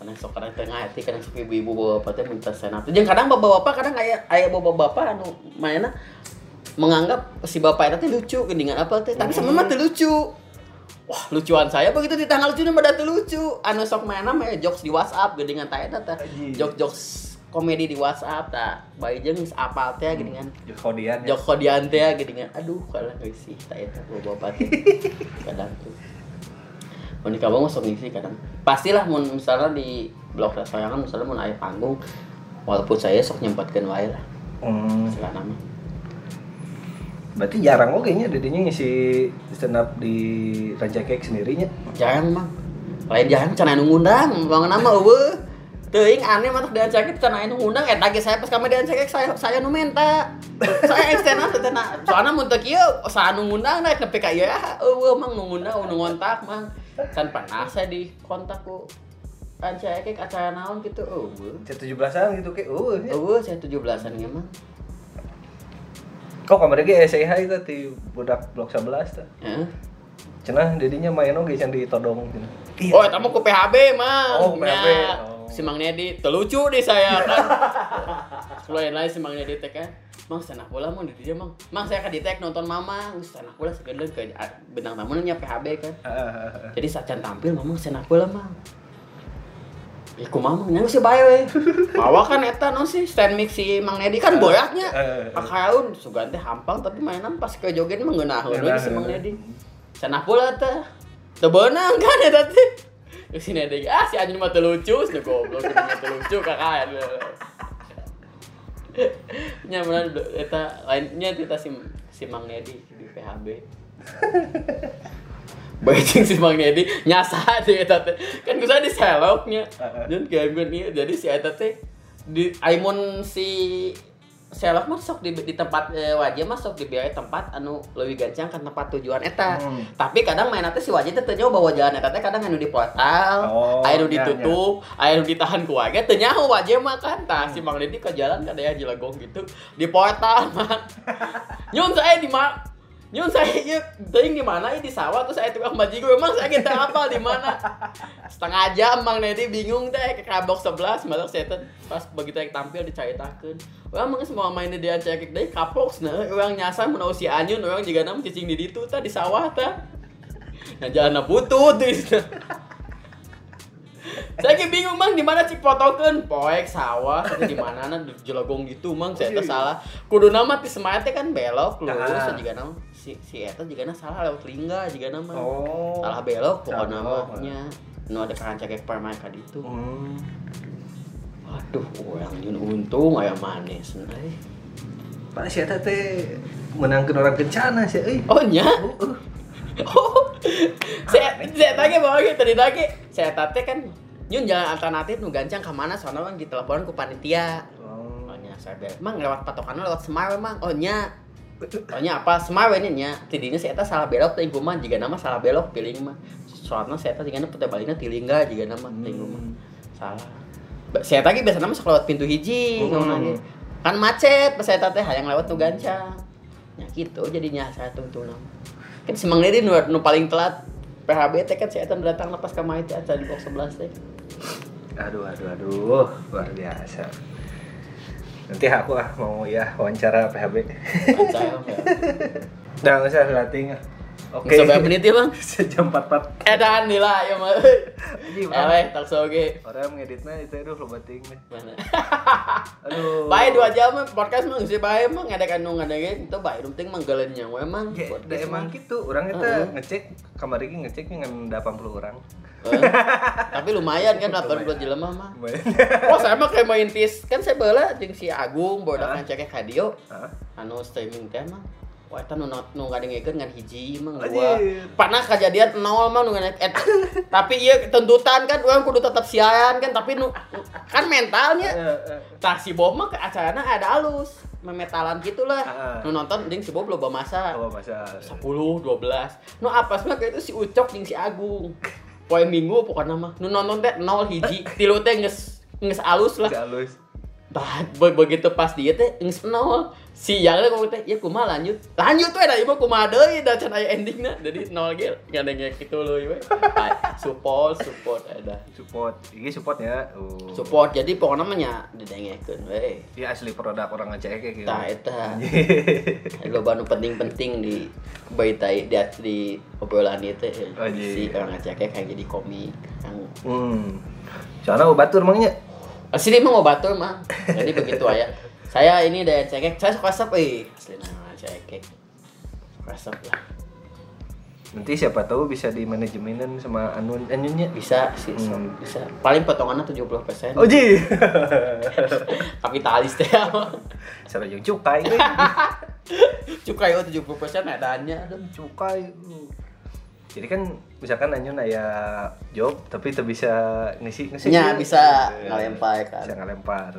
Kadang sok kadang tengah hati kadang sok ibu-ibu bapak teh minta stand up. Jeung kadang bapak-bapak kadang aya aya bapak-bapak anu mainna menganggap si bapak itu lucu geningan apa teh tapi sama mah lucu. Wah, lucuan saya begitu di tanggal lucu teu lucu. Anu sok mainna mah ya jokes di WhatsApp geningan teh eta teh. Anjing. Jokes komedi di WhatsApp tah. Bae jeung apal teh geningan Jokodian ya. Joko diante ya gini kan. Aduh kalah ngisi tak eta bawa bapak teh. kadang tuh. Mau di kamu masuk ngisi kadang. Pastilah mun misalnya di blog sayangan misalnya mau aya panggung walaupun saya sok nyempatkan wae lah. Hmm, mah berarti jarang oke nya dedinya ngisi stand up di Raja Cake sendirinya. Jarang mang lain jarang cenah anu ngundang bangun nama eueuh teuing aneh mah dia sakit cenah anu ngundang eta ge saya pas kami dia sakit saya saya nu minta saya extend teh cenah soalnya mun teu kieu sa anu ngundang naik nepi ka ieu ah eueuh mang nu ngundang nu ngontak mang can pernah saya di kontak ku Rancake kayak acara naon gitu eueuh Saya 17-an gitu kayak uh ya. eueuh saya 17-an ge mah kok kamar ge SIH itu di budak blok 11 tah Heeh. cenah dedinya main oge can ditodong cenah Oh, itu mau ke PHB, Mang. Oh, ke PHB. Oh. Si Mang Nedi, terlucu deh saya kan. Selain lain si Mang Nedi teh kan. Mang sana bola mau di dia, Mang. Mang saya di tag nonton Mama, geus sana bola sekedar ke bintang tamunya PHB kan. Jadi saat tampil Mamang sana bola, Mang. Ya ku Mamang nya sih bae we. Mawa kan eta non sih stand mix si Mang Nedi kan boyaknya. Eh, eh, eh. Akaun sugan teh hampang tapi mainan pas ke joget mengeunah Ngeunah, si Mang. Nedi. Sana bola teh. Teu beunang kan eta teh. Terus si Nedi ah si anjing mah teu lucu, si goblok teu lucu kakak. Nya bener eta lainnya kita si si Mang Nedi di PHB. Bajing si Mang Nedi nyasa di eta teh. Kan bisa di seloknya. Dan game kan ieu jadi si eta teh di Aimon si selok mah sok di, di tempat e, wajah mah sok dibiayai tempat anu lebih gancang kan tempat tujuan eta. Hmm. tapi kadang main teh si wajah teh nyaho bawa jalan eta teh kadang anu di portal Oh, aya nu iya, ditutup aya nu ditahan ku warga teu nyaho wajah mah kan. Tah si Mang Dedi ke jalan kada ya jelagong gitu di portal mah. Nyun saya di nyun saya ieu teuing di mana? Ieu di sawah terus saya tukang baji gue. Emang saya kita apa di mana? Setengah jam Mang Dedi bingung teh ke kabok 11 malah saya teh pas begitu yang tampil dicaritakeun Orang emang semua main di dia cekik deh kapok nah. Orang nyasar menau si anyun orang juga nam cicing di ditu tah di sawah tah. Nah jalan butut tuh saya ki bingung mang di mana cik fotokeun poek sawah di mana na di jelagong gitu mang. Saya teh salah. Kudu nama ti semayat teh kan belok lurus Ah. juga nama si si eta juga na salah lewat lingga juga nama Oh. salah belok Salah. namanya nu ada kan cekek permain ka ditu Hmm. Waduh, orang nyun untung aya manis. Eh. Pak si eta teh menangkeun orang kencana sih euy. Oh nya? Oh. saya saya tanya bahwa gitu tadi lagi. Saya tante kan nyun jalan alternatif nu gancang ke mana soalnya orang ditelepon ku panitia. Oh. Oh nya saya bilang, "Mang lewat patokannya lewat Semar Mang." Oh nya. Oh nya apa Semar ini nya. Tidinya saya teh salah belok teh mah jika nama salah belok pilih mah. Soalnya saya teh jika putih baliknya tilingga jika nama teh ibu mah. Salah. Saya tadi biasa nama lewat pintu hiji Hmm. Kan macet pas saya teh hayang lewat nu gancang. Ya gitu jadinya saya tungtung nama. Kan si Mang Dedi nu, nu paling telat PHB teh kan saya teh datang lepas ka main teh acara di box 11 teh. Aduh, aduh, aduh, luar biasa. Nanti aku ah mau ya wawancara PHB. Mah. Udah nggak usah latih. Oke. Sampai menit ya, Bang. Sejam 44. Edan nila ya mah. Eleh tak soge. Orang ngeditnya itu aduh lo bating nih. Mana? Aduh. Bae dua jam mah podcast mah geus bae mah ngadakan nu ngadakan itu bae nu penting mah geuleunnya we emang. Ya, emang gitu. Orang kita ngecek kamar ini ngecek dengan 80 orang. Tapi lumayan kan 80 jelema mah. Oh, saya mah kayak main tis. Kan saya bala jeung si Agung bodak Hah? ngecek kadio Hah? anu streaming teh mah. Wah, eta nu nu ngadengkeun ngan hiji mah gua. Pernah kejadian nol mah nu et, tapi ieu tuntutan kan urang kudu tetap siaran kan tapi nu kan mentalnya. Tah si Bob mah ke acarana ada alus memetalan gitulah Ah. nu nonton ding si Bob loba masa Apa masa? 10 12 nu apa mah kayak itu si Ucok jeung si Agung poe minggu pokoknya mah? Nu nonton teh nol hiji tilu teh geus geus alus lah. Tah, be- begitu pas dia teh geus nol si yang ngomong teh ya kumaha lanjut lanjut we da ieu mah kumaha deui da can aya endingna jadi nol ge ngadenge kitu leuy we Ay, support support ada Support. Ini support ya. Uh. support jadi pokoknya mah nya didengekeun we Ini asli produk orang ngecek kayak gitu. Tah eta lo nu penting-penting di baitai di, di obrolan itu Oh, iya. si orang ngeceknya kayak jadi komik yang Hmm. Soalnya batur emangnya. asli emang mau batur mah jadi begitu aja saya ini dari cekek saya suka sep eh asli nama cekek suka sep lah Nanti siapa tahu bisa di manajemenin sama Anun Anunnya. bisa sih Hmm. bisa paling potongannya 70% persen Oh ji. kapitalis teh Sama yang cukai. cukai oh 70% persen adanya aduh cukai. Jadi kan misalkan Anyun aya job tapi tak bisa ngisi ngisi. Nya, bisa Eh, ngelempar kan. Bisa ngelempar.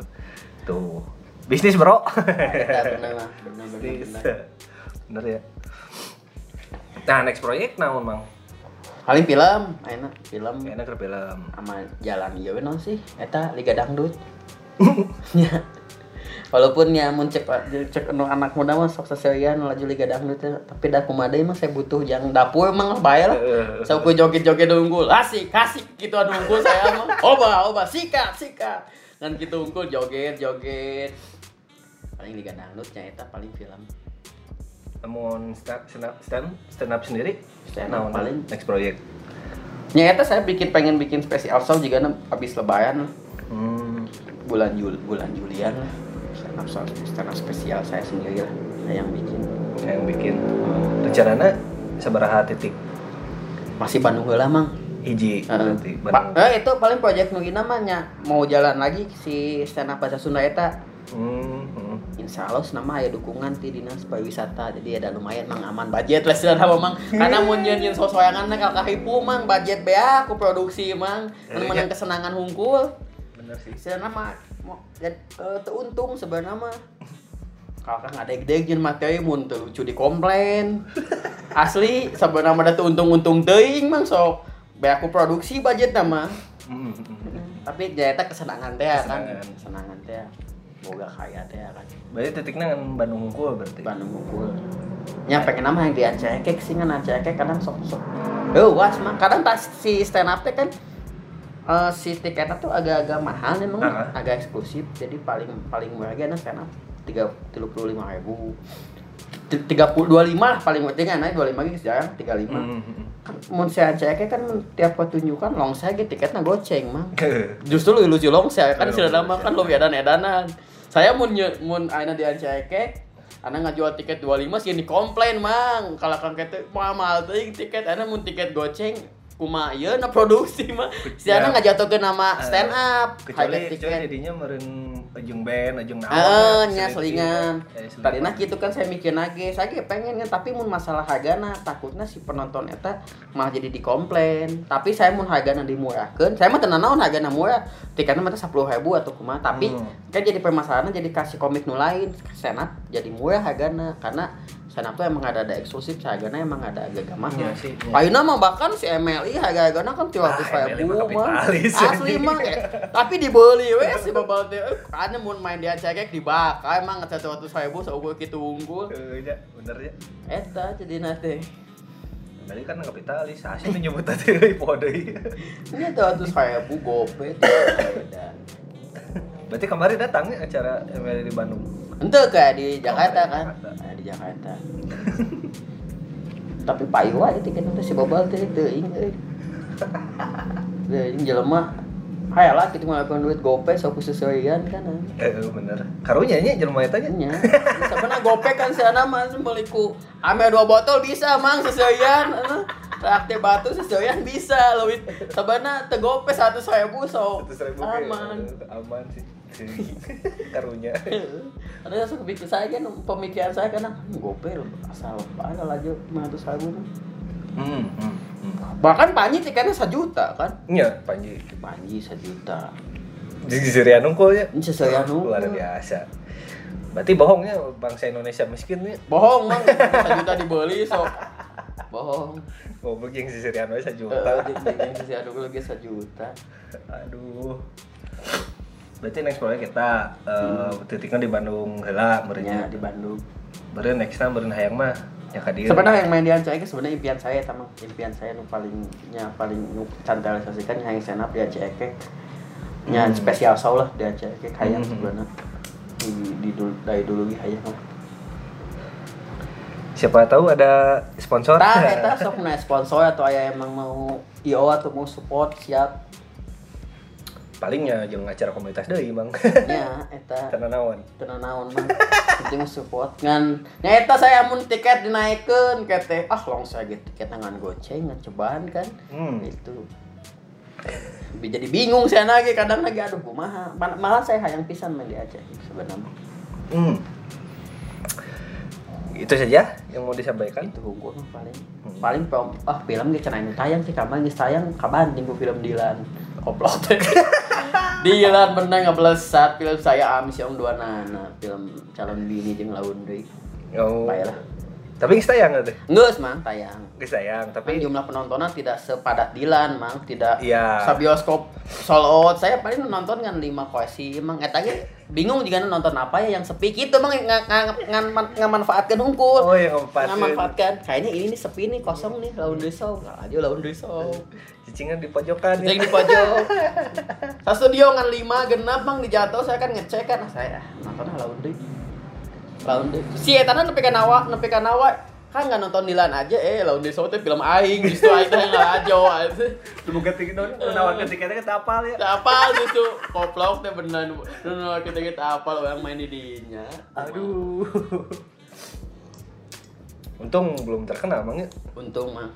Tuh. Bisnis, Bro. Bener Bener ya. Nah, next proyek naon, Mang? paling film enak film Enak ke film. sama jalan iya we naon sih eta liga dangdut nya walaupun ya mun cek cek anu anak muda mah sok sesuaian laju liga dangdut teh. tapi dah kumaha deui mah saya butuh yang dapur emang bae lah saya ku joget-joget unggul asik asik gitu anu unggul saya mah oba oba sikat sikat kan gitu unggul joget joget paling liga dangdut nya eta paling film Namun stand stand stand, stand up sendiri? Stand up paling. next proyek. nya eta saya bikin pengen bikin spesial show juga habis lebaran lah. Hmm. bulan Jul bulan Julian lah stand up stand up spesial saya sendiri lah saya yang bikin Yang bikin rencananya sabaraha titik masih Bandung heula mang hiji Heeh. berarti Pak, eh, itu paling proyek nu namanya mau jalan lagi si stand up bahasa Sunda eta Hmm, hmm. Insya Allah nama ya dukungan ti dinas pariwisata. Jadi ada lumayan mang. Aman budget lah sih mang. Karena mau nyanyiin sosoyangan kalau kahipu mang. Budget bea aku produksi mang. Eh, iya. kesenangan hungkul Bener sih. sih nama mau ya, eh, teruntung sebenarnya mah kalau kan ada gede jeung materi mun teu lucu dikomplain asli sebenarnya mah tuh untung-untung teuing mang. Sok bae aku produksi budget nama. Mm, mm, mm. tapi jahita kesenangan teh kan Kesenangan. kesenangan teh boga kaya teh kan. Berarti titiknya kan Bandung unggul berarti. Bandung ngumpul nya pengen nama yang diancekek sih kan? Ancekek kadang sok sok oh was mah. Kadang tas si stand up teh kan eh, si tiketnya tuh agak-agak mahal nih memang Ah. agak eksklusif jadi paling paling murah aja stand up. Tiga puluh lima ribu. Tiga puluh dua lima lah paling penting kan dua lima gitu jarang. Tiga lima Mun si ancekek kan tiap pertunjukan long saya gitu tiketnya goceng mah justru lu lucu long saya kan Iya, sudah lama kan lo edan edanan. Saya mun mun aina di anceke Ana ngajual tiket 25 sih dikomplain mang. Kalau kan kata mahal teuing tiket. Ana mun tiket goceng kumaha ieu na produksi mah si Ya. ana ngajatukeun nama stand up kecuali kecuali jadinya meren ujung band ujung naon Heeh, ya, nya selingan. Eh, selingan. Tadina gitu kan saya mikir lagi, saya ge pengen kan tapi mun masalah hargana takutnya si penonton eta malah jadi dikomplain. Tapi saya mun hargana dimurahkeun, saya mah tenan naon hargana murah. Tiketnya mah teh 10.000 atau kumaha, tapi Hmm. kan jadi permasalahannya jadi kasih komik nu lain, senap jadi murah hargana karena senap tuh emang ada ada eksklusif, hargana emang ada agak mah. Iya sih, iya. Paina mah bahkan si MLI harga-hargana kan 300 Ah, MLI ribu mah Asli mah eh, tapi dibeli we si babal teh eh, karena mun main dia cekek dibakar emang ngecat waktu ribu saukur kitu unggul Eh, ya, bener ya eta jadi nate Tadi kan kapitalis, asli menyebut tadi deui. ini tuh waktu ribu gope dan Berarti kemarin datang ya acara ML di Bandung. ente kayak di Jakarta kan Jakarta. Kayak di Jakarta tapi payu wae tiket itu si babal teh teuing euy Teuing jelema hayalah kita ngelakuin duit gope sok sesuaian kan. Eh, eh, bener. Karunya nya jelema eta nya. nya sebenarnya gopek kan sana mah beliku ame dua botol bisa mang sesuaian traktir batu sesuaian bisa lebih sebenarnya tegope satu ribu so 100.000 aman eh, aman sih. Karunya. ada yang suka bikin saya kan pemikiran saya kan gope asal apa laju lima ratus ribu Hmm, hmm, hmm. bahkan panji tiketnya sejuta kan Nya, Panji. panji sejuta Jadi Sirian unggul ya. ini sesuaian Luar unggul. biasa. Berarti bohongnya bangsa Indonesia miskin nih. bohong mang sejuta dibeli so bohong Goblok yang si Sirian we Eh, sejuta. di- yang sisi aduh lagi sejuta Aduh. Berarti next proyek kita eh titiknya di Bandung heula ya merenya. di Bandung Beureun next time beureun hayang mah nya ka dieu. sebenarnya yang main di Aceh sebenarnya impian saya teman impian saya nu palingnya paling nu cantelisasikan yang senap di Aceh nya Hmm. spesial show lah di Aceh hayang Hmm. sebenarnya di, di dulu dari dulu ge hayang Siapa tahu ada sponsor. tah eta sok na sponsor atau aya emang mau IO atau mau support siap Palingnya jeung acara komunitas deui, Bang. nya eta Tenan naon. tenan naon mah penting support ngan nya eta saya mun tiket dinaikeun kete ah long saya gitu tiket ngan goceng ngan cobaan kan Hmm. itu jadi bingung saya lagi kadang lagi aduh kumaha Mal- malah saya hayang pisan main di Aceh sebenarnya Hmm. Itu saja yang mau disampaikan. itu hukum paling Hmm. paling pom ah film ge cenah nu tayang sih kamar geus tayang kabanding ku film Dilan koplok teh Dilan bener ngeblesat film saya amis yang dua nana film calon bini jeung laun deui Oh. baiklah Tapi geus tayang teh. geus mang. Tayang Geus tayang, tapi tapi jumlah penontonnya tidak sepadat Dilan mang. Tidak Iya. sabioskop sold out. Saya paling nonton kan lima koesi emang eta ge bingung juga nonton apa ya yang sepi gitu emang nggak nggak manfaatkan unggul Oh, yang manfaatkeun. nggak manfaatkan kayaknya ini nih sepi nih kosong nih laundry show nggak aja laundry show cicingan di pojokan ya. yang di pojok. Sa studio ngan lima genap mang. Dijatuh saya kan ngecek kan. Nah, saya nonton laundry laundry si eta nepi ka nawa nepi ka nawa kan nggak nonton Dilan aja eh laundry show teh film aing justru aing teh ngalajo Tumuga tinggi non, nawarkan tiketnya kita apal ya. Apal justru koplok teh beneran beneran kita kita apal orang main di dinya. Aduh. Untung belum terkenal emang ya. Untung mah.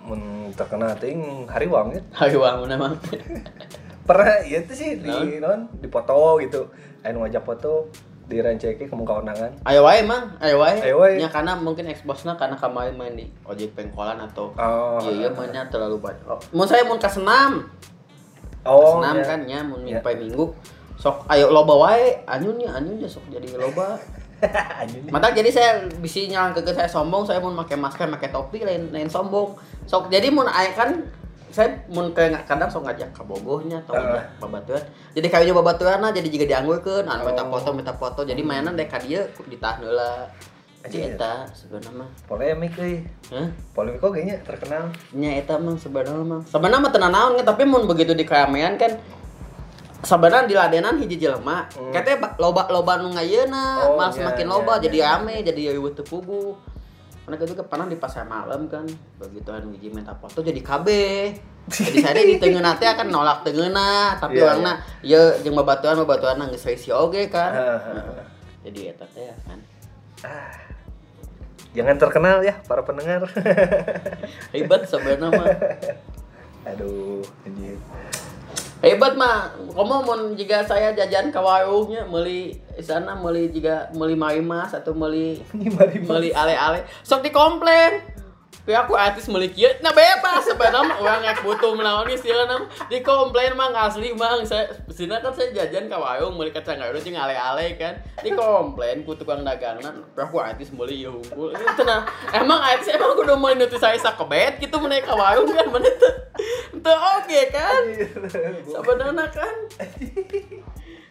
Mun terkenal ting hariwang ya. Hayu wangun emang. Pernah iya tuh sih di non di foto gitu. Anu ngajak foto di Rancake kamu kawanangan. Ayo wae mang, ayo wae. Ayo wae. Ya karena mungkin exposnya karena kemarin main di ojek pengkolan atau Oh. iya iya mainnya terlalu banyak. Oh, mau saya mau ke senam. Oh. senam ya. kan ya mau Ya. minggu minggu. Sok ayo loba wae, anyun ya anyun ya sok jadi loba. Anyun. Mata jadi saya bisa nyang ke saya sombong, saya mau pakai masker, pakai topi lain lain sombong. Sok jadi mau kan saya mau kayak kadang sok ngajak ke bogohnya atau ngajak babatuan. Jadi kayaknya babatuan nah jadi juga dianggurkeun, anu minta Oh. foto minta foto. Jadi mainan dek ka dieu ditahan heula. Jadi eta sebenarnya mah. Polemik euy. Hah? Polemik kok kayaknya terkenal. nya eta mah sebenarnya mah sebenarnya mah tenan naon tapi mun begitu di keramaian kan sebenarnya di ladenan hiji jelema Hmm. katanya ba- loba loba nu ngayeuna Oh, malah iya, semakin iya, loba iya, jadi iya. rame jadi eueuh teu pugu karena itu pernah di pasar malam kan begitu anu hiji minta foto jadi KB jadi saya di tengah nanti akan nolak tengena tapi Iya, orangna ya jeung babatuan babatuan geus resi oge kan Heeh. jadi eta teh kan Ah. Jangan terkenal ya para pendengar. hebat sebenarnya mah Aduh, anjir. Hebat mah kamu mau jika saya jajan ke warungnya meli sana meli juga meli marimas atau meli meli ale-ale. Sok dikomplain kayak aku artis meli kieu nah bebas. Sebenarnya mah orang yang butuh melawan istilahnya dikomplain mah nggak asli bang saya sini kan saya jajan ke warung meli kacang garuda jeung ale-ale kan. Dikomplain ku tukang dagangan. Tapi aku artis ieu unggul. Itu nah. Emang artis emang kudu meli nuti saya sakebet gitu menaik ke warung kan. Mana tuh itu oke kan. Sebenarnya kan.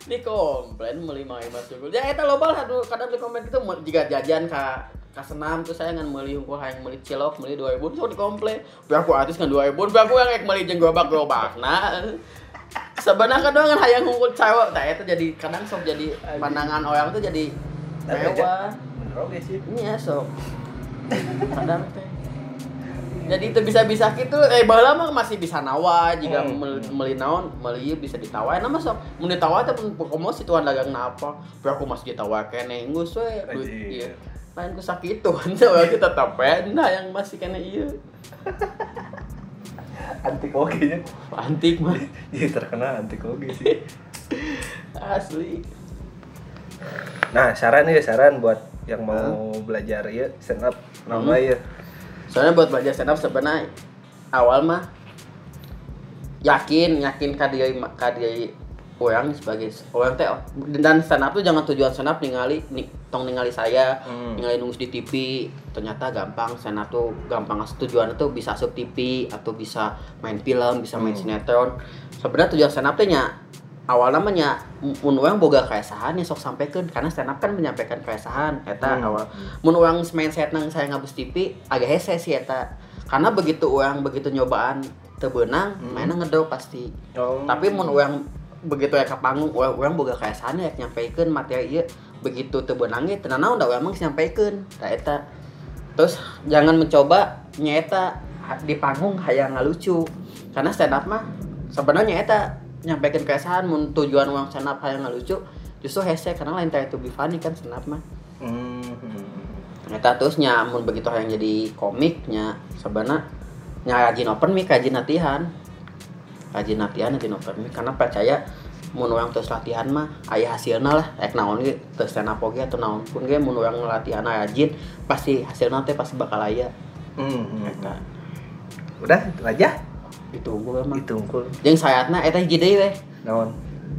Ini komplain beli mau mas unggul. Ya eta loba kadang beli komplain itu mau- jika jajan ka ka senam tuh saya ngan beli unggul hayang beli cilok dua ribu so dikomplain. Tapi aku artis kan dua ribu tapi aku yang ek beli jeung gerobak nah sebenarnya kan doang hayang unggul cewek. Nah itu jadi kadang sok jadi pandangan orang tuh jadi mewah. Bener oke sih. iya sok. Kadang teh. Jadi itu bisa bisa gitu. Eh baheula mah masih bisa nawa jika Hmm. mel- meuli naon meuli ieu bisa ditawain. Nama sok mun ditawar teh mun komo si tuan dagang apa tapi aku masih ditawar kene geus we duit ieu lain ku sakitun soalnya kita tapi nah yang masih kene ieu Antik oke nya. antik mah Jadi terkenal antik oke sih. asli Nah, saran ya saran buat yang mau belajar ya stand up nama Hmm. ya. soalnya buat belajar stand up sebenarnya awal mah yakin yakin kadieu kadieu orang sebagai orang teh dan stand up tuh jangan tujuan stand up ningali ni, tong ningali saya Hmm. ningali nulis di TV ternyata gampang up tuh gampang tujuan tuh bisa sub TV atau bisa main film bisa main Hmm. sinetron sebenarnya tujuan stand up teh nya awal namanya mun orang boga keresahan ya sok sampaikan karena stand up kan menyampaikan keresahan eta Hmm. awal mun orang main set nang saya ngabus TV agak hese sih eta karena begitu orang begitu nyobaan tebenang Hmm. mainnya ngedrop pasti Oh. tapi mun orang begitu ya ke panggung orang orang boga keresahan ya nyampaikan materi ieu begitu tebenangnya tenan naon da urang mah geus nyampaikan da eta. Terus jangan mencoba nyeta di panggung hayang ngalucu. Karena stand up mah sebenarnya eta nyampaikan keresahan mun tujuan uang stand up hayang ngalucu justru hese karena lain to be funny kan stand up mah. Hmm. Eta terus nya mun begitu yang jadi komiknya sebenarnya nya rajin open mic rajin latihan. Rajin latihan rajin open mic karena percaya mun orang terus latihan mah aya hasilna lah ek naon ge terus stand up oge atau naon pun ge mun orang latihan rajin pasti hasilna teh pasti bakal aya Hmm. eta Udah, itu aja. ditunggu emang Itu unggul. jeung sayatna eta deui weh Naon?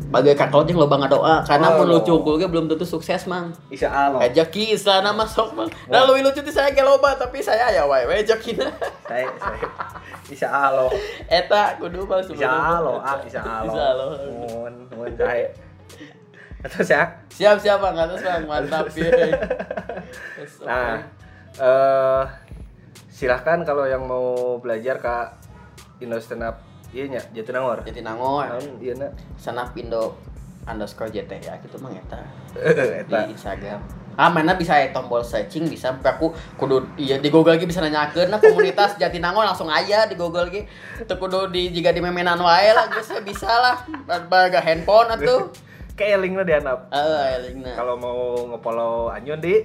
Bagai kakao jeung loba ngadoa karena Oh. mun lucu ge belum tentu sukses mang Insya Allah. Ejaki istilahna masuk mang. Nah lu lucu ti saya loba tapi saya aya wae we ejekina. Saya, saya. Insya Allah. Eta kudu bang Insya Allah, ah, Insya Allah. Insya Allah. Mohon, mohon saya. Atau saya. Siap siap bang, atas bang mantap ya. Nah, eh silahkan kalau yang mau belajar ke Indo Stand Up iya nya Jatinangor. jadi nangor Naon iya na. sana Indo underscore JT ya gitu mang eta di Instagram. Ah mana bisa ya tombol searching bisa aku kudu iya di Google lagi bisa nanyakeun nah komunitas Jatinangor langsung aya di Google lagi. Teu kudu di jika di memenan wae lah geus bisa lah. Baga handphone atuh. Kayak linknya di handap. Eh, linkna. Kalau mau nge-follow Anyun di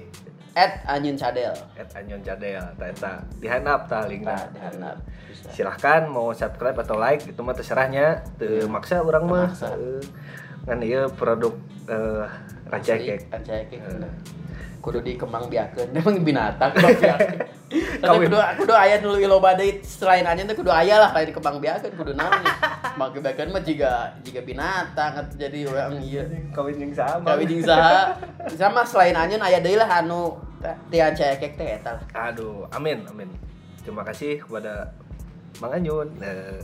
At Anyun Cadel. at Anyun Cadel, ta eta di handap ta linknya. Nah, di handap. Bisa. Silahkan mau subscribe atau like itu mah terserahnya, teu maksa urang mah. Ngan ieu produk rancakek. Rancakek. Eh. Kudu dikembang biakeun. Emang binatang kembang biakeun. Tapi kudu kudu aya dulu iloba deui selain teh kudu aya lah lain kebang biakeun kudu naon nya. Bang biakeun mah jiga jiga binatang atuh jadi urang ieu. kawin yang sama Kawin jeung saha? Sama selain anjeun aya deui lah anu tian cekek teh eta lah. aduh amin amin terima kasih kepada Mang Anyun Eh,